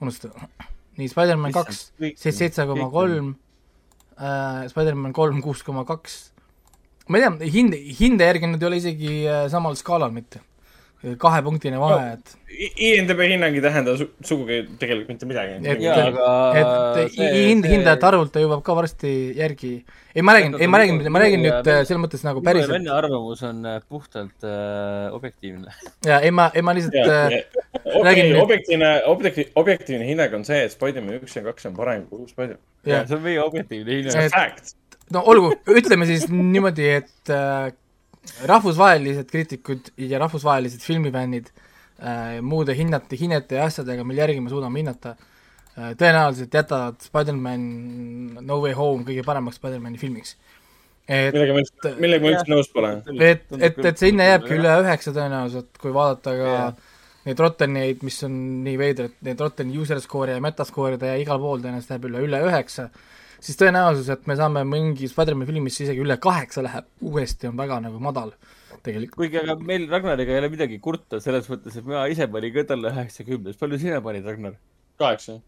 unusta. nii, Spider-man kaks, seitse, koma. kolm, Spider-man kolm, kuus koma kaks. ma ei tea, hind, hinde järgi nad ei ole isegi äh, samal skaalal mitte. Kahepunktine vahe, et IMDB hinnang ei tähenda su sugugi tegelikult mitte midagi. Et- et hind, hindajate arvult ta jõuab ka varsti järgi. ei, ma räägin, ei ma räägin, ma räägin nüüd selles mõttes nagu päriselt venne arvamus on äh, puhtalt äh, objektiivne. ja ei ma, ei ma lihtsalt äh, räägin nüüd-, objektiivne, objektiivne, objektiivne hinnang on see, et Spider-man üks ja kaks on parem kui uus Spider-man. see on meie objektiivne see hinnang. no olgu, ütleme siis niimoodi, et äh, rahvusvahelised kriitikud ja rahvusvahelised filmifännid äh, muude hinnete, hinnete ja asjadega, mille järgi me suudame hinnata äh,, tõenäoliselt jätavad Spider-man No Way Home kõige paremaks Spider-mani filmiks. et, millega ma üldse, millega ma üldse nõus pole. et, et, et see hinne jääbki üle üheksa tõenäoliselt, kui vaadata ka Jah. neid Rotteneid, mis on nii veidrad, need Rotteni user score'i ja metascore'ide ja igal pool tõenäoliselt läheb üle, üle üheksa, siis tõenäosus, et me saame mingi Spider-man filmi, mis isegi üle kaheksa läheb, uuesti on väga nagu madal tegelikult. kuigi aga meil Ragnariga ei ole midagi kurta selles mõttes, et mina ise panin ka talle üheksakümnes. palju sina panid, Ragnar? kaheksa.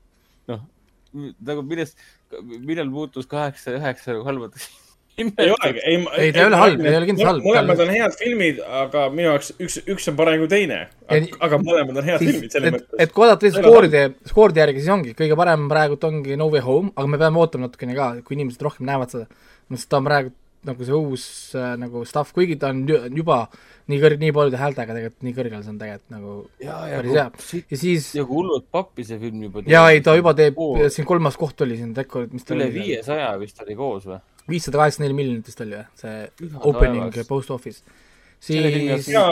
noh, nagu millest, millal muutus kaheksa üheksa halvadeks? Ei olegi, ei. Ei, ta ei ole halb, ta ei ole kindlasti halb, mõlemad on head filmid, aga minu jaoks üks, üks on parem kui teine. Ei, aga mõlemad on head filmid selles et, mõttes. et kui vaadata skooride, skooride järgi, siis ongi kõige parem praegult ongi No Way Home, aga me peame ootama natukene ka, kui inimesed rohkem näevad seda. sest ta on praegu nagu see uus äh, nagu stuff, kuigi ta on ju- juba nii kõrg-, nii paljude häältega tegelikult nii kõrgel, see on tegelikult nagu ja, päris hea. ja siis, ja kui hullult pappi see film juba jaa, ei ta juba teeb siin kolmas koht oli siin rekord, mis ta üle oli, viiesaja vist oli koos või? Viissada kaheksakümmend neli miljonit vist oli jah, see opening taevas. post office. Siis ja,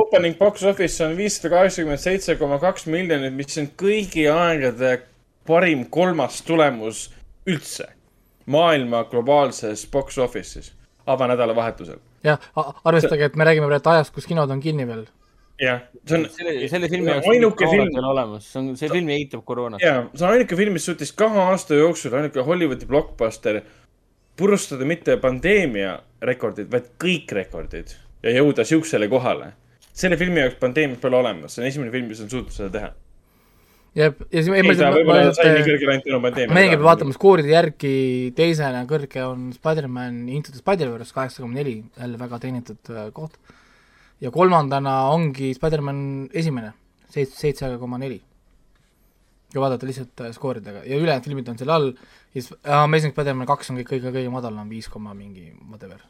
opening box office on viissada kaheksakümmend seitse koma kaks miljonit, mis on kõigi aegade parim kolmas tulemus üldse maailma globaalses box office'is avanädalavahetusel. jah, arvestage, et me räägime praegu ajast, kus kinod on kinni veel. jah, see on selle, selle filmi jaoks ainuke film ei, ole olemas, see on, see film eitab koroonat. jaa, see on ainuke film, mis suutis kahe aasta jooksul, ainuke Hollywoodi blockbuster purustada mitte pandeemia rekordid, vaid kõik rekordid ja jõuda siuksele kohale. selle filmi jaoks pandeemiat pole olemas, see on esimene film, mis on suutnud seda teha. jep, ja siis ei, ta võib-olla sai nii kõrgele ainult tänu pandeemiale. meiegi peame vaatama skooride järgi, teisena kõrge on Spider-man Into the Spider-verse kaheksa koma neli, jälle väga teenitud äh, koht. ja kolmandana ongi Spider-man esimene, seitse, seitse koma neli. kui vaadata lihtsalt äh, skooridega ja ülejäänud filmid on seal all siis äh, Amazing Spider-man kaks on kõik kõige, kõige madalam, viis koma mingi whatever.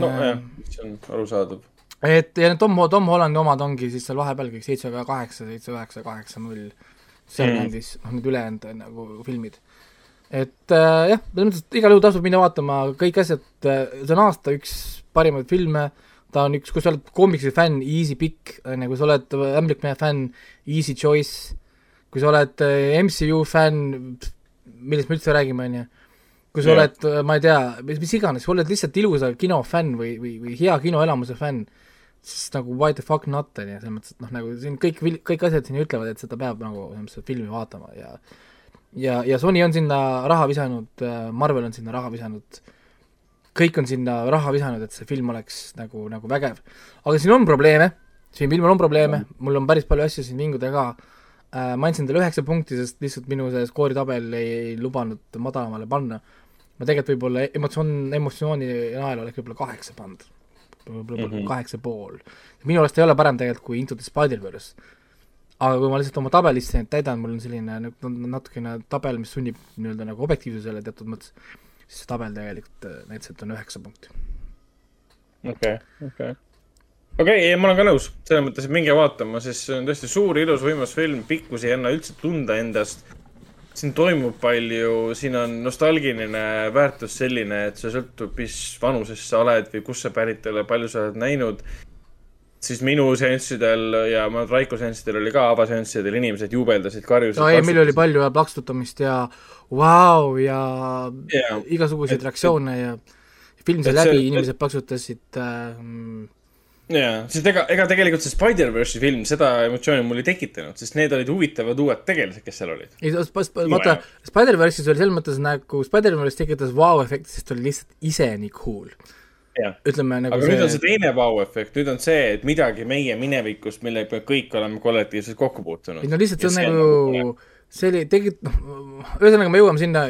nojah, see on arusaadav. et ja need Tom, Tom Hollandi omad ongi siis seal vahepeal kõik seitse kaheksa, seitse üheksa, kaheksa null, sealkandis mm., noh need ülejäänud nagu filmid. et äh, jah, selles mõttes, et igal juhul tasub minna vaatama kõik asjad äh,, see on aasta üks parimaid filme, ta on üks, kui sa oled koomiksi fänn, easy pick, on ju, kui sa oled ämblikmehe fänn, easy choice, kui sa oled äh, MCU fänn, millest me üldse räägime, on ju, kui sa yeah. oled, ma ei tea, mis, iganes, oled lihtsalt ilusa kino fänn või, või, või hea kinoelamuse fänn, siis nagu why the fuck not, on ju, selles mõttes, et noh, nagu siin kõik, kõik asjad siin ütlevad, et seda peab nagu seda filmi vaatama ja ja, ja Sony on sinna raha visanud, Marvel on sinna raha visanud, kõik on sinna raha visanud, et see film oleks nagu, nagu vägev. aga siin on probleeme, siin filmil on probleeme, mul on päris palju asju siin vinguda ka äh,, ma andsin talle üheksa punkti, sest lihtsalt minu see skooritabel ei, ei lubanud madalamale panna. ma tegelikult võib-olla emotsioon, emotsiooni najal oleks võib-olla kaheksa pannud võib-olla mm -hmm. kaheksa pool. minu arust ei ole parem tegelikult kui Into the Spider-verse. aga kui ma lihtsalt oma tabelisse neid täidan, mul on selline natukene tabel, mis sunnib nii-öelda nagu objektiivsusele teatud mõttes, siis see tabel tegelikult äh, näitas, et on üheksa punkti. okei, okei. Okei, ei, ma olen ka nõus, selles mõttes, et minge vaatama, sest see on tõesti suur, ilus, võimas film, pikkus ei anna üldse tunda endast siin toimub palju, siin on nostalgiline väärtus selline, et see sõltub, mis vanuses sa oled või kust sa pärit oled, palju sa oled näinud. siis minu seanssidel ja ma Raiko seanssidel oli ka avaseanssidel inimesed jubeldasid, karjusid. no ei, meil oli palju ja plaksutamist ja vau wow, ja yeah. igasuguseid reaktsioone ja film sai läbi, inimesed plaksutasid äh, jaa, sest ega, ega tegelikult see Spider-verse'i film seda emotsiooni mul ei tekitanud, sest need olid huvitavad uued tegelased, kes seal olid. ei, vaata, Spider-verse'is oli selles mõttes nagu, Spider-verse tekitas vau-efekti, sest ta oli lihtsalt ise nii cool. ütleme nagu aga see... nüüd on see teine vau-efekt, nüüd on see, et midagi meie minevikust, millega kõik oleme kollektiivselt kokku puutunud. ei no lihtsalt see on nagu, nagu see oli tegelikult, noh, ühesõnaga me jõuame sinna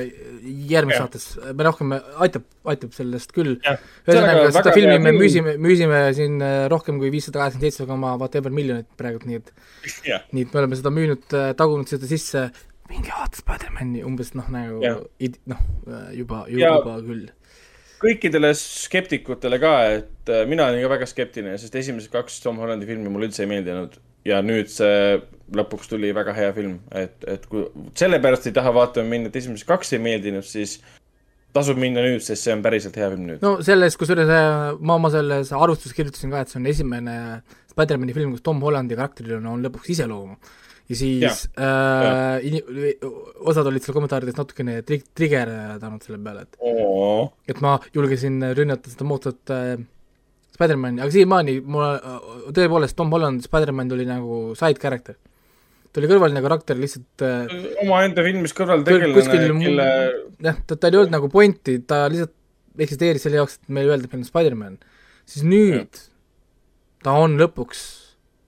järgmises saates, me rohkem, aitab, aitab sellest küll. ühesõnaga, seda filmi me müüsime, müüsime siin äh, rohkem kui viissada kaheksakümmend seitse koma whatever miljonit praegult, nii et nii et me oleme seda müünud, äh, tagunud seda sisse, minge vaata Spider-mani, umbes noh, nagu noh, äh, juba, juba küll. kõikidele skeptikutele ka, et mina olin ka väga skeptiline, sest esimesed kaks Tom Hollandi filmi mulle üldse ei meeldinud ja nüüd see lõpuks tuli väga hea film, et, et kui sellepärast ei taha vaatama minna, et esimesed kaks ei meeldinud, siis tasub minna nüüd, sest see on päriselt hea film nüüd. no selles, kusjuures äh, ma oma selles arvustuses kirjutasin ka, et see on esimene Spider-mani film, kus Tom Hollandi karakteril on, on lõpuks iseloomu. ja siis ja, äh, ja. osad olid seal kommentaarides natukene tri-, trigerdanud selle peale, et Oo. et ma julgesin rünnata seda moodsat äh, Spider-man, aga siiamaani mul tõepoolest Tom Holland, Spider-man tuli nagu side character. ta oli kõrvaline karakter lihtsalt äh, omaenda filmis kõrvaltegelane, kelle jah, ta, tal ei olnud nagu pointi, ta lihtsalt eksisteeris selle jaoks, et meile öelda, et meil on Spider-man. siis nüüd ja. ta on lõpuks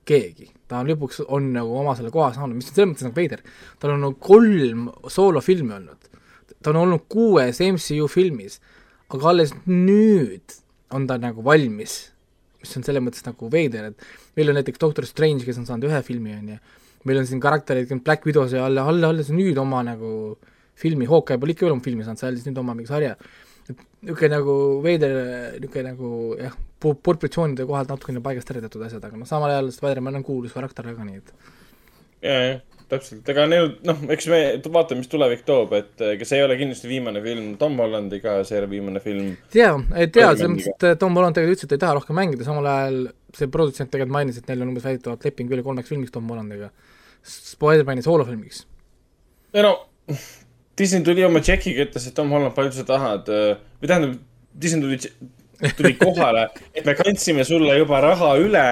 keegi, ta on lõpuks, on nagu oma selle koha saanud, mis on selles mõttes nagu veider. tal on nagu kolm soolofilmi olnud. ta on olnud kuues MCU filmis, aga alles nüüd on ta nagu valmis, mis on selles mõttes nagu veider, et meil on näiteks Doctor Strange, kes on saanud ühe filmi, on ju, meil on siin karakterid, Black Widow sai alla, alla, alles nüüd oma nagu filmi, Hawkeye pole ikka veel oma filmi saanud, sai alles nüüd oma mingi sarja. et niisugune nagu veider, niisugune nagu jah, proportsioonide kohalt natukene paigast ära tehtud asjad, aga noh, samal ajal Spider-man on kuulus karakter ka, nii et jaa, jah täpselt, ega neil, noh, eks me vaatame, mis tulevik toob, et ega see ei ole kindlasti viimane film Tom Hollandiga, see ei ole viimane film. tea, ei tea, selles mõttes, et Tom Holland tegelikult ütles, et ei taha rohkem mängida, samal ajal see produtsent tegelikult mainis, et neil on umbes väidetavalt leping üle kolmeks filmiks Tom Hollandiga. Spider-mani soolofilmiks. ei no, Disney tuli oma tšekiga, ütles, et Tom Holland, palju sa tahad, või tähendab, Disney tuli, tuli kohale, et me kandsime sulle juba raha üle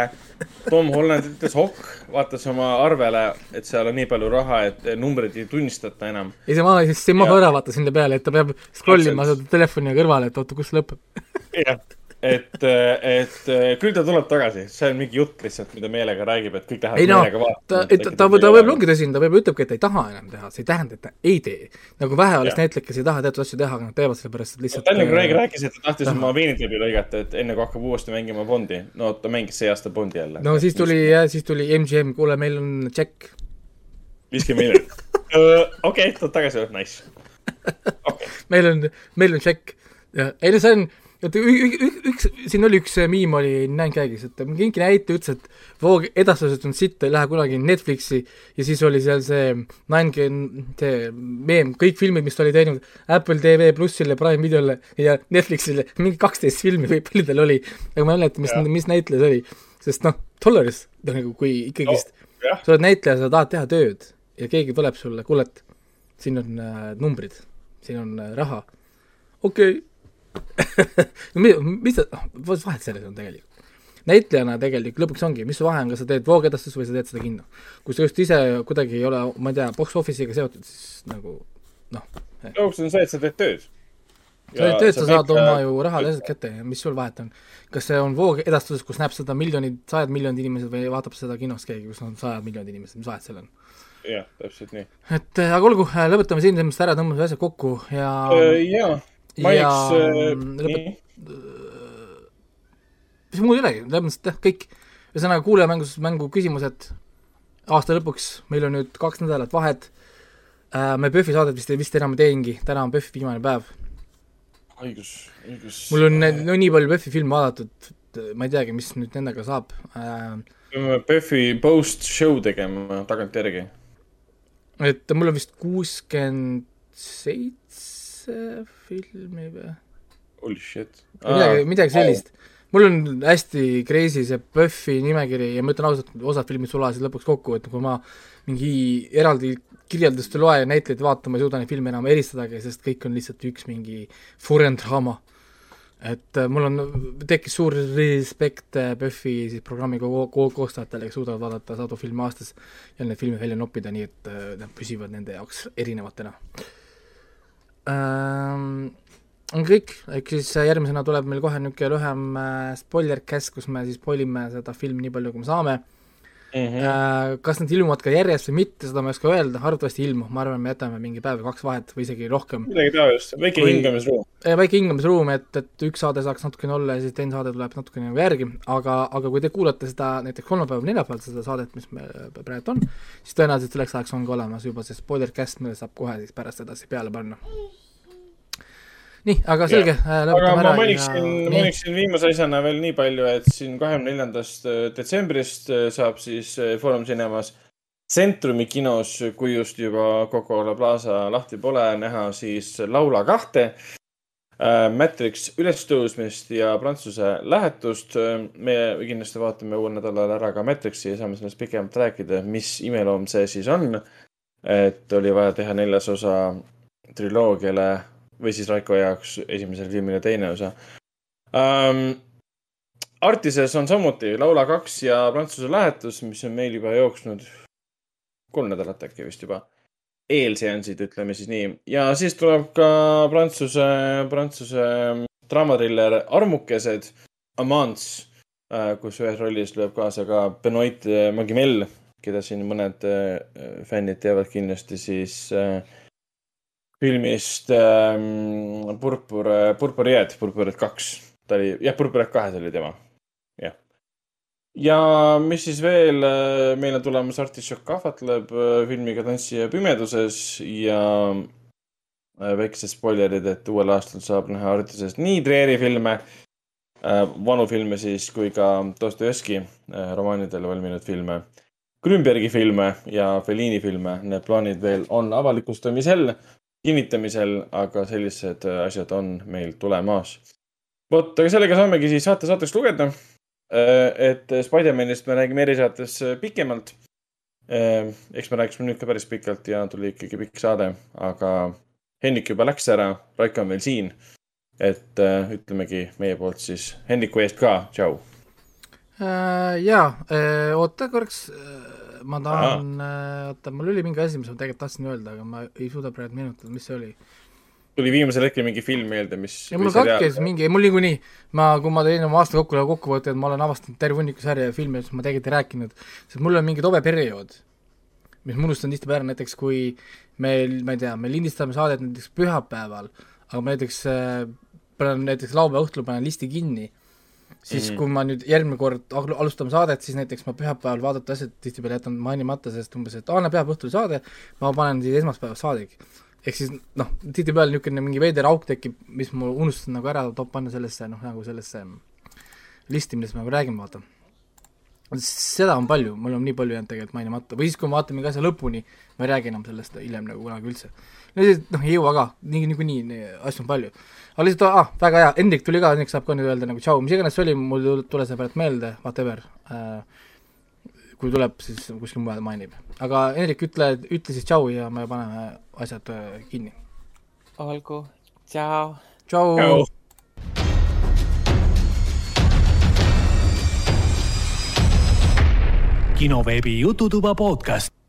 Tom Holland ütles ok, vaatas oma arvele, et seal on nii palju raha, et numbreid ei tunnistata enam. ei, see ma, see ma ka ära vaatasin selle peale, et ta peab scroll ima seda telefoni kõrvale, et oota, kus see lõpeb. jah et, et küll ta tuleb tagasi, see on mingi jutt lihtsalt, mida meelega räägib, et kõik lähevad ei, no, meelega vaatama. ta, ta, ta, ta võib ongi tõsine, ta võib-olla ütlebki, et ta ei taha enam teha, see ei tähenda, et ta ei tee. nagu vähe oleks näitlejaid, kes ei taha teatud asju teha, aga nad teevad sellepärast, et lihtsalt Daniel Craig rääkis, et ta tahtis oma veenitlebi lõigata, et enne kui hakkab uuesti mängima Bondi. no ta mängis see aasta Bondi jälle. no siis tuli siis tuli MGM, kuule, meil on tšekk. viiskümmend miljonit. okei, tuleb tagasi, nice meil on, meil on tšekk. ei no see on et üks, siin oli üks miim oli Nine-Gagis, et mingi näite ütles, et Voog edastused on sitt, ei lähe kunagi Netflixi ja siis oli seal see Nine-Gag, see meem, kõik filmid, mis ta oli teinud Apple TV plussile, Prime videole ja Netflixile, mingi kaksteist filmi või palju tal oli, aga ma ei mäleta, mis, mis näitleja see oli, sest noh, dollaris, nagu kui ikkagist no, sa oled näitleja, sa tahad teha tööd ja keegi tuleb sulle, kuule, et siin on äh, numbrid, siin on äh, raha, okei. okay mis, mis ta, vahet selles on tegelikult. näitlejana tegelikult lõpuks ongi, mis vahe on, kas sa teed voogedastust või sa teed seda kinno. kui sa just ise kuidagi ei ole, ma ei tea, box office'iga seotud, siis nagu noh. lõpuks on see, et sa teed tööd. sa teed tööd, sa saad oma ju ja asjad kätte ja mis sul vahet on. kas see on voogedastuses, kus näeb seda miljonid, sajad miljonid inimesed või vaatab seda kinos keegi, kus on sajad miljonid inimesed, mis vahet seal on? jah, täpselt nii. et aga olgu, lõpetame siin sellest ära, tõmbame asjad kokku ja uh,. jaa, mainiks uh, lõpet... mis muud ei olegi, selles mõttes, et jah, kõik. ühesõnaga, kuulajamängus, mängu küsimused aasta lõpuks, meil on nüüd kaks nädalat vahet uh,. me PÖFFi saadet vist, vist enam ei teingi, täna on PÖFFi viimane päev. õigus, õigus. mul on no nii palju PÖFFi filme vaadatud, ma ei teagi, mis nüüd nendega saab uh,. peame PÖFFi post-show tegema tagantjärgi et mul on vist kuuskümmend seitse filmi või? Holy shit. midagi, midagi sellist. mul on hästi crazy see PÖFFi nimekiri ja ma ütlen ausalt, osad filmid sulasid lõpuks kokku, et kui ma mingi eraldi kirjeldust ei loe ja näitlejaid vaata, ma ei suuda neid filme enam eristadagi, sest kõik on lihtsalt üks mingi foreign draama et äh, mul on, tekkis suur respekt PÖFFi äh, siis programmi ko ko koostajatele, kes suudavad vaadata sadu filme aastas ja neid filme välja noppida, nii et äh, nad püsivad nende jaoks erinevatena. On kõik, ehk siis järgmisena tuleb meil kohe niisugune lühem spoiler cast, kus me siis spoilime seda filmi nii palju, kui me saame mm. -hmm. kas need ilmuvad ka järjest või mitte, seda ma ei oska öelda, arvatavasti ei ilmu, ma arvan, me jätame mingi päev või kaks vahet või isegi rohkem. midagi taolist, väike kui... hingamisruum. väike hingamisruum, et, et üks saade saaks natukene olla ja siis teine saade tuleb natukene nagu järgi, aga, aga kui te kuulate seda näiteks kolmapäeval, neljapäeval seda saadet, mis meil praegu on, siis tõenäoliselt selleks ajaks on ka olemas juba see spoiler cast, mille saab kohe siis pärast edasi peale panna nii, aga selge, äh, ära. ma mainiksin mainiksin viimase asjana veel nii palju, et siin kahekümne neljandast äh, detsembrist äh, saab siis Foorum Cinemas Tsentrumi kinos, kui just juba Coca-Cola Plaza lahti pole, näha siis Laula kahte. Matrix ülestõusmist ja Prantsuse lähetust. me kindlasti vaatame uuel nädalal ära ka Matrixi ja saame sellest pikemalt rääkida, mis imeloom see siis on. et oli vaja teha neljas osa triloogiale või siis Raiko jaoks esimesele filmile teine osa um,. Artises on samuti Laula kaks ja Prantsuse lähetus, mis on meil juba jooksnud kolm nädalat äkki vist juba. eelseansid, ütleme siis nii. ja siis tuleb ka Prantsuse, Prantsuse draamatriller Armukesed, Amants, äh, kus ühes rollis lööb kaasa ka Benoit Magimel, keda siin mõned äh, fännid teavad kindlasti siis äh, filmist ähm, Purpur, Purpuried, Purpuried kaks. ta oli, jah, Purpuried kahes oli tema, jah. ja mis siis veel, äh, meil on tulemas Artišok kahvatleb äh, filmiga Tantsija pimeduses ja äh, väikesed spoilerid, et uuel aastal saab näha Artises nii Trieri filme, vanu filme siis, kui ka Dostojevski romaanidele valminud filme. Grünbergi filme ja Fellini filme, need plaanid veel on avalikustamisel kinnitamisel, aga sellised äh, asjad on meil tulemas. vot, aga sellega saamegi siis saate saateks lugeda. Äh, et Spider-manist me räägime erisaates äh, pikemalt. eks me rääkisime nüüd ka päris pikalt ja tuli ikkagi pikk saade, aga Henrik juba läks ära, Raiko on veel siin. et ütlemegi meie poolt siis Henriku eest ka tšau. ja, oota korraks ma tahan, äh, oota, mul oli mingi asi, mis ma tegelikult tahtsin öelda, aga ma ei suuda praegu meenutada, mis see oli. tuli viimasel hetkel mingi film meelde, mis. ja mul katkes mingi, mul niikuinii, ma, kui ma teen oma aasta kokku, kokkuvõtte, et ma olen avastanud terve hunniku sarja ja filme, millest ma tegelikult ei rääkinud, sest mul on mingi tobe periood, mis ma unustan tihtipeale ära, näiteks kui meil, ma ei tea, me lindistame saadet näiteks pühapäeval, aga ma näiteks äh, panen näiteks laupäeva õhtul panen listi kinni siis mm -hmm. kui ma nüüd järgmine kord alustame saadet, siis näiteks ma pühapäeval vaadata asjad tihtipeale jätan mainimata, sest umbes, et aa, no pühapäeva õhtul saade, ma panen siis esmaspäevas saadegi. ehk siis noh, tihtipeale niisugune mingi veider auk tekib, mis ma unustasin nagu ära top panna sellesse noh, nagu sellesse listi, millest me nagu räägime, vaata. seda on palju, mul on nii palju jäänud tegelikult mainimata, või siis, kui ma vaatan mingi asja lõpuni, ma ei räägi enam sellest hiljem nagu kunagi üldse. Noh, ei jõua ka, nii, niikuinii asju on palju aga lihtsalt ah,, väga hea, Hendrik tuli ka, Hendrik saab ka nüüd öelda nagu tšau, mis iganes see oli, mul ei tule see praegu meelde, whatever äh,. kui tuleb, siis kuskil mujal mainib. aga Hendrik, ütle, ütle siis tšau ja me paneme asjad äh, kinni. olgu, tšau. tšau. kinoveebi Jututuba podcast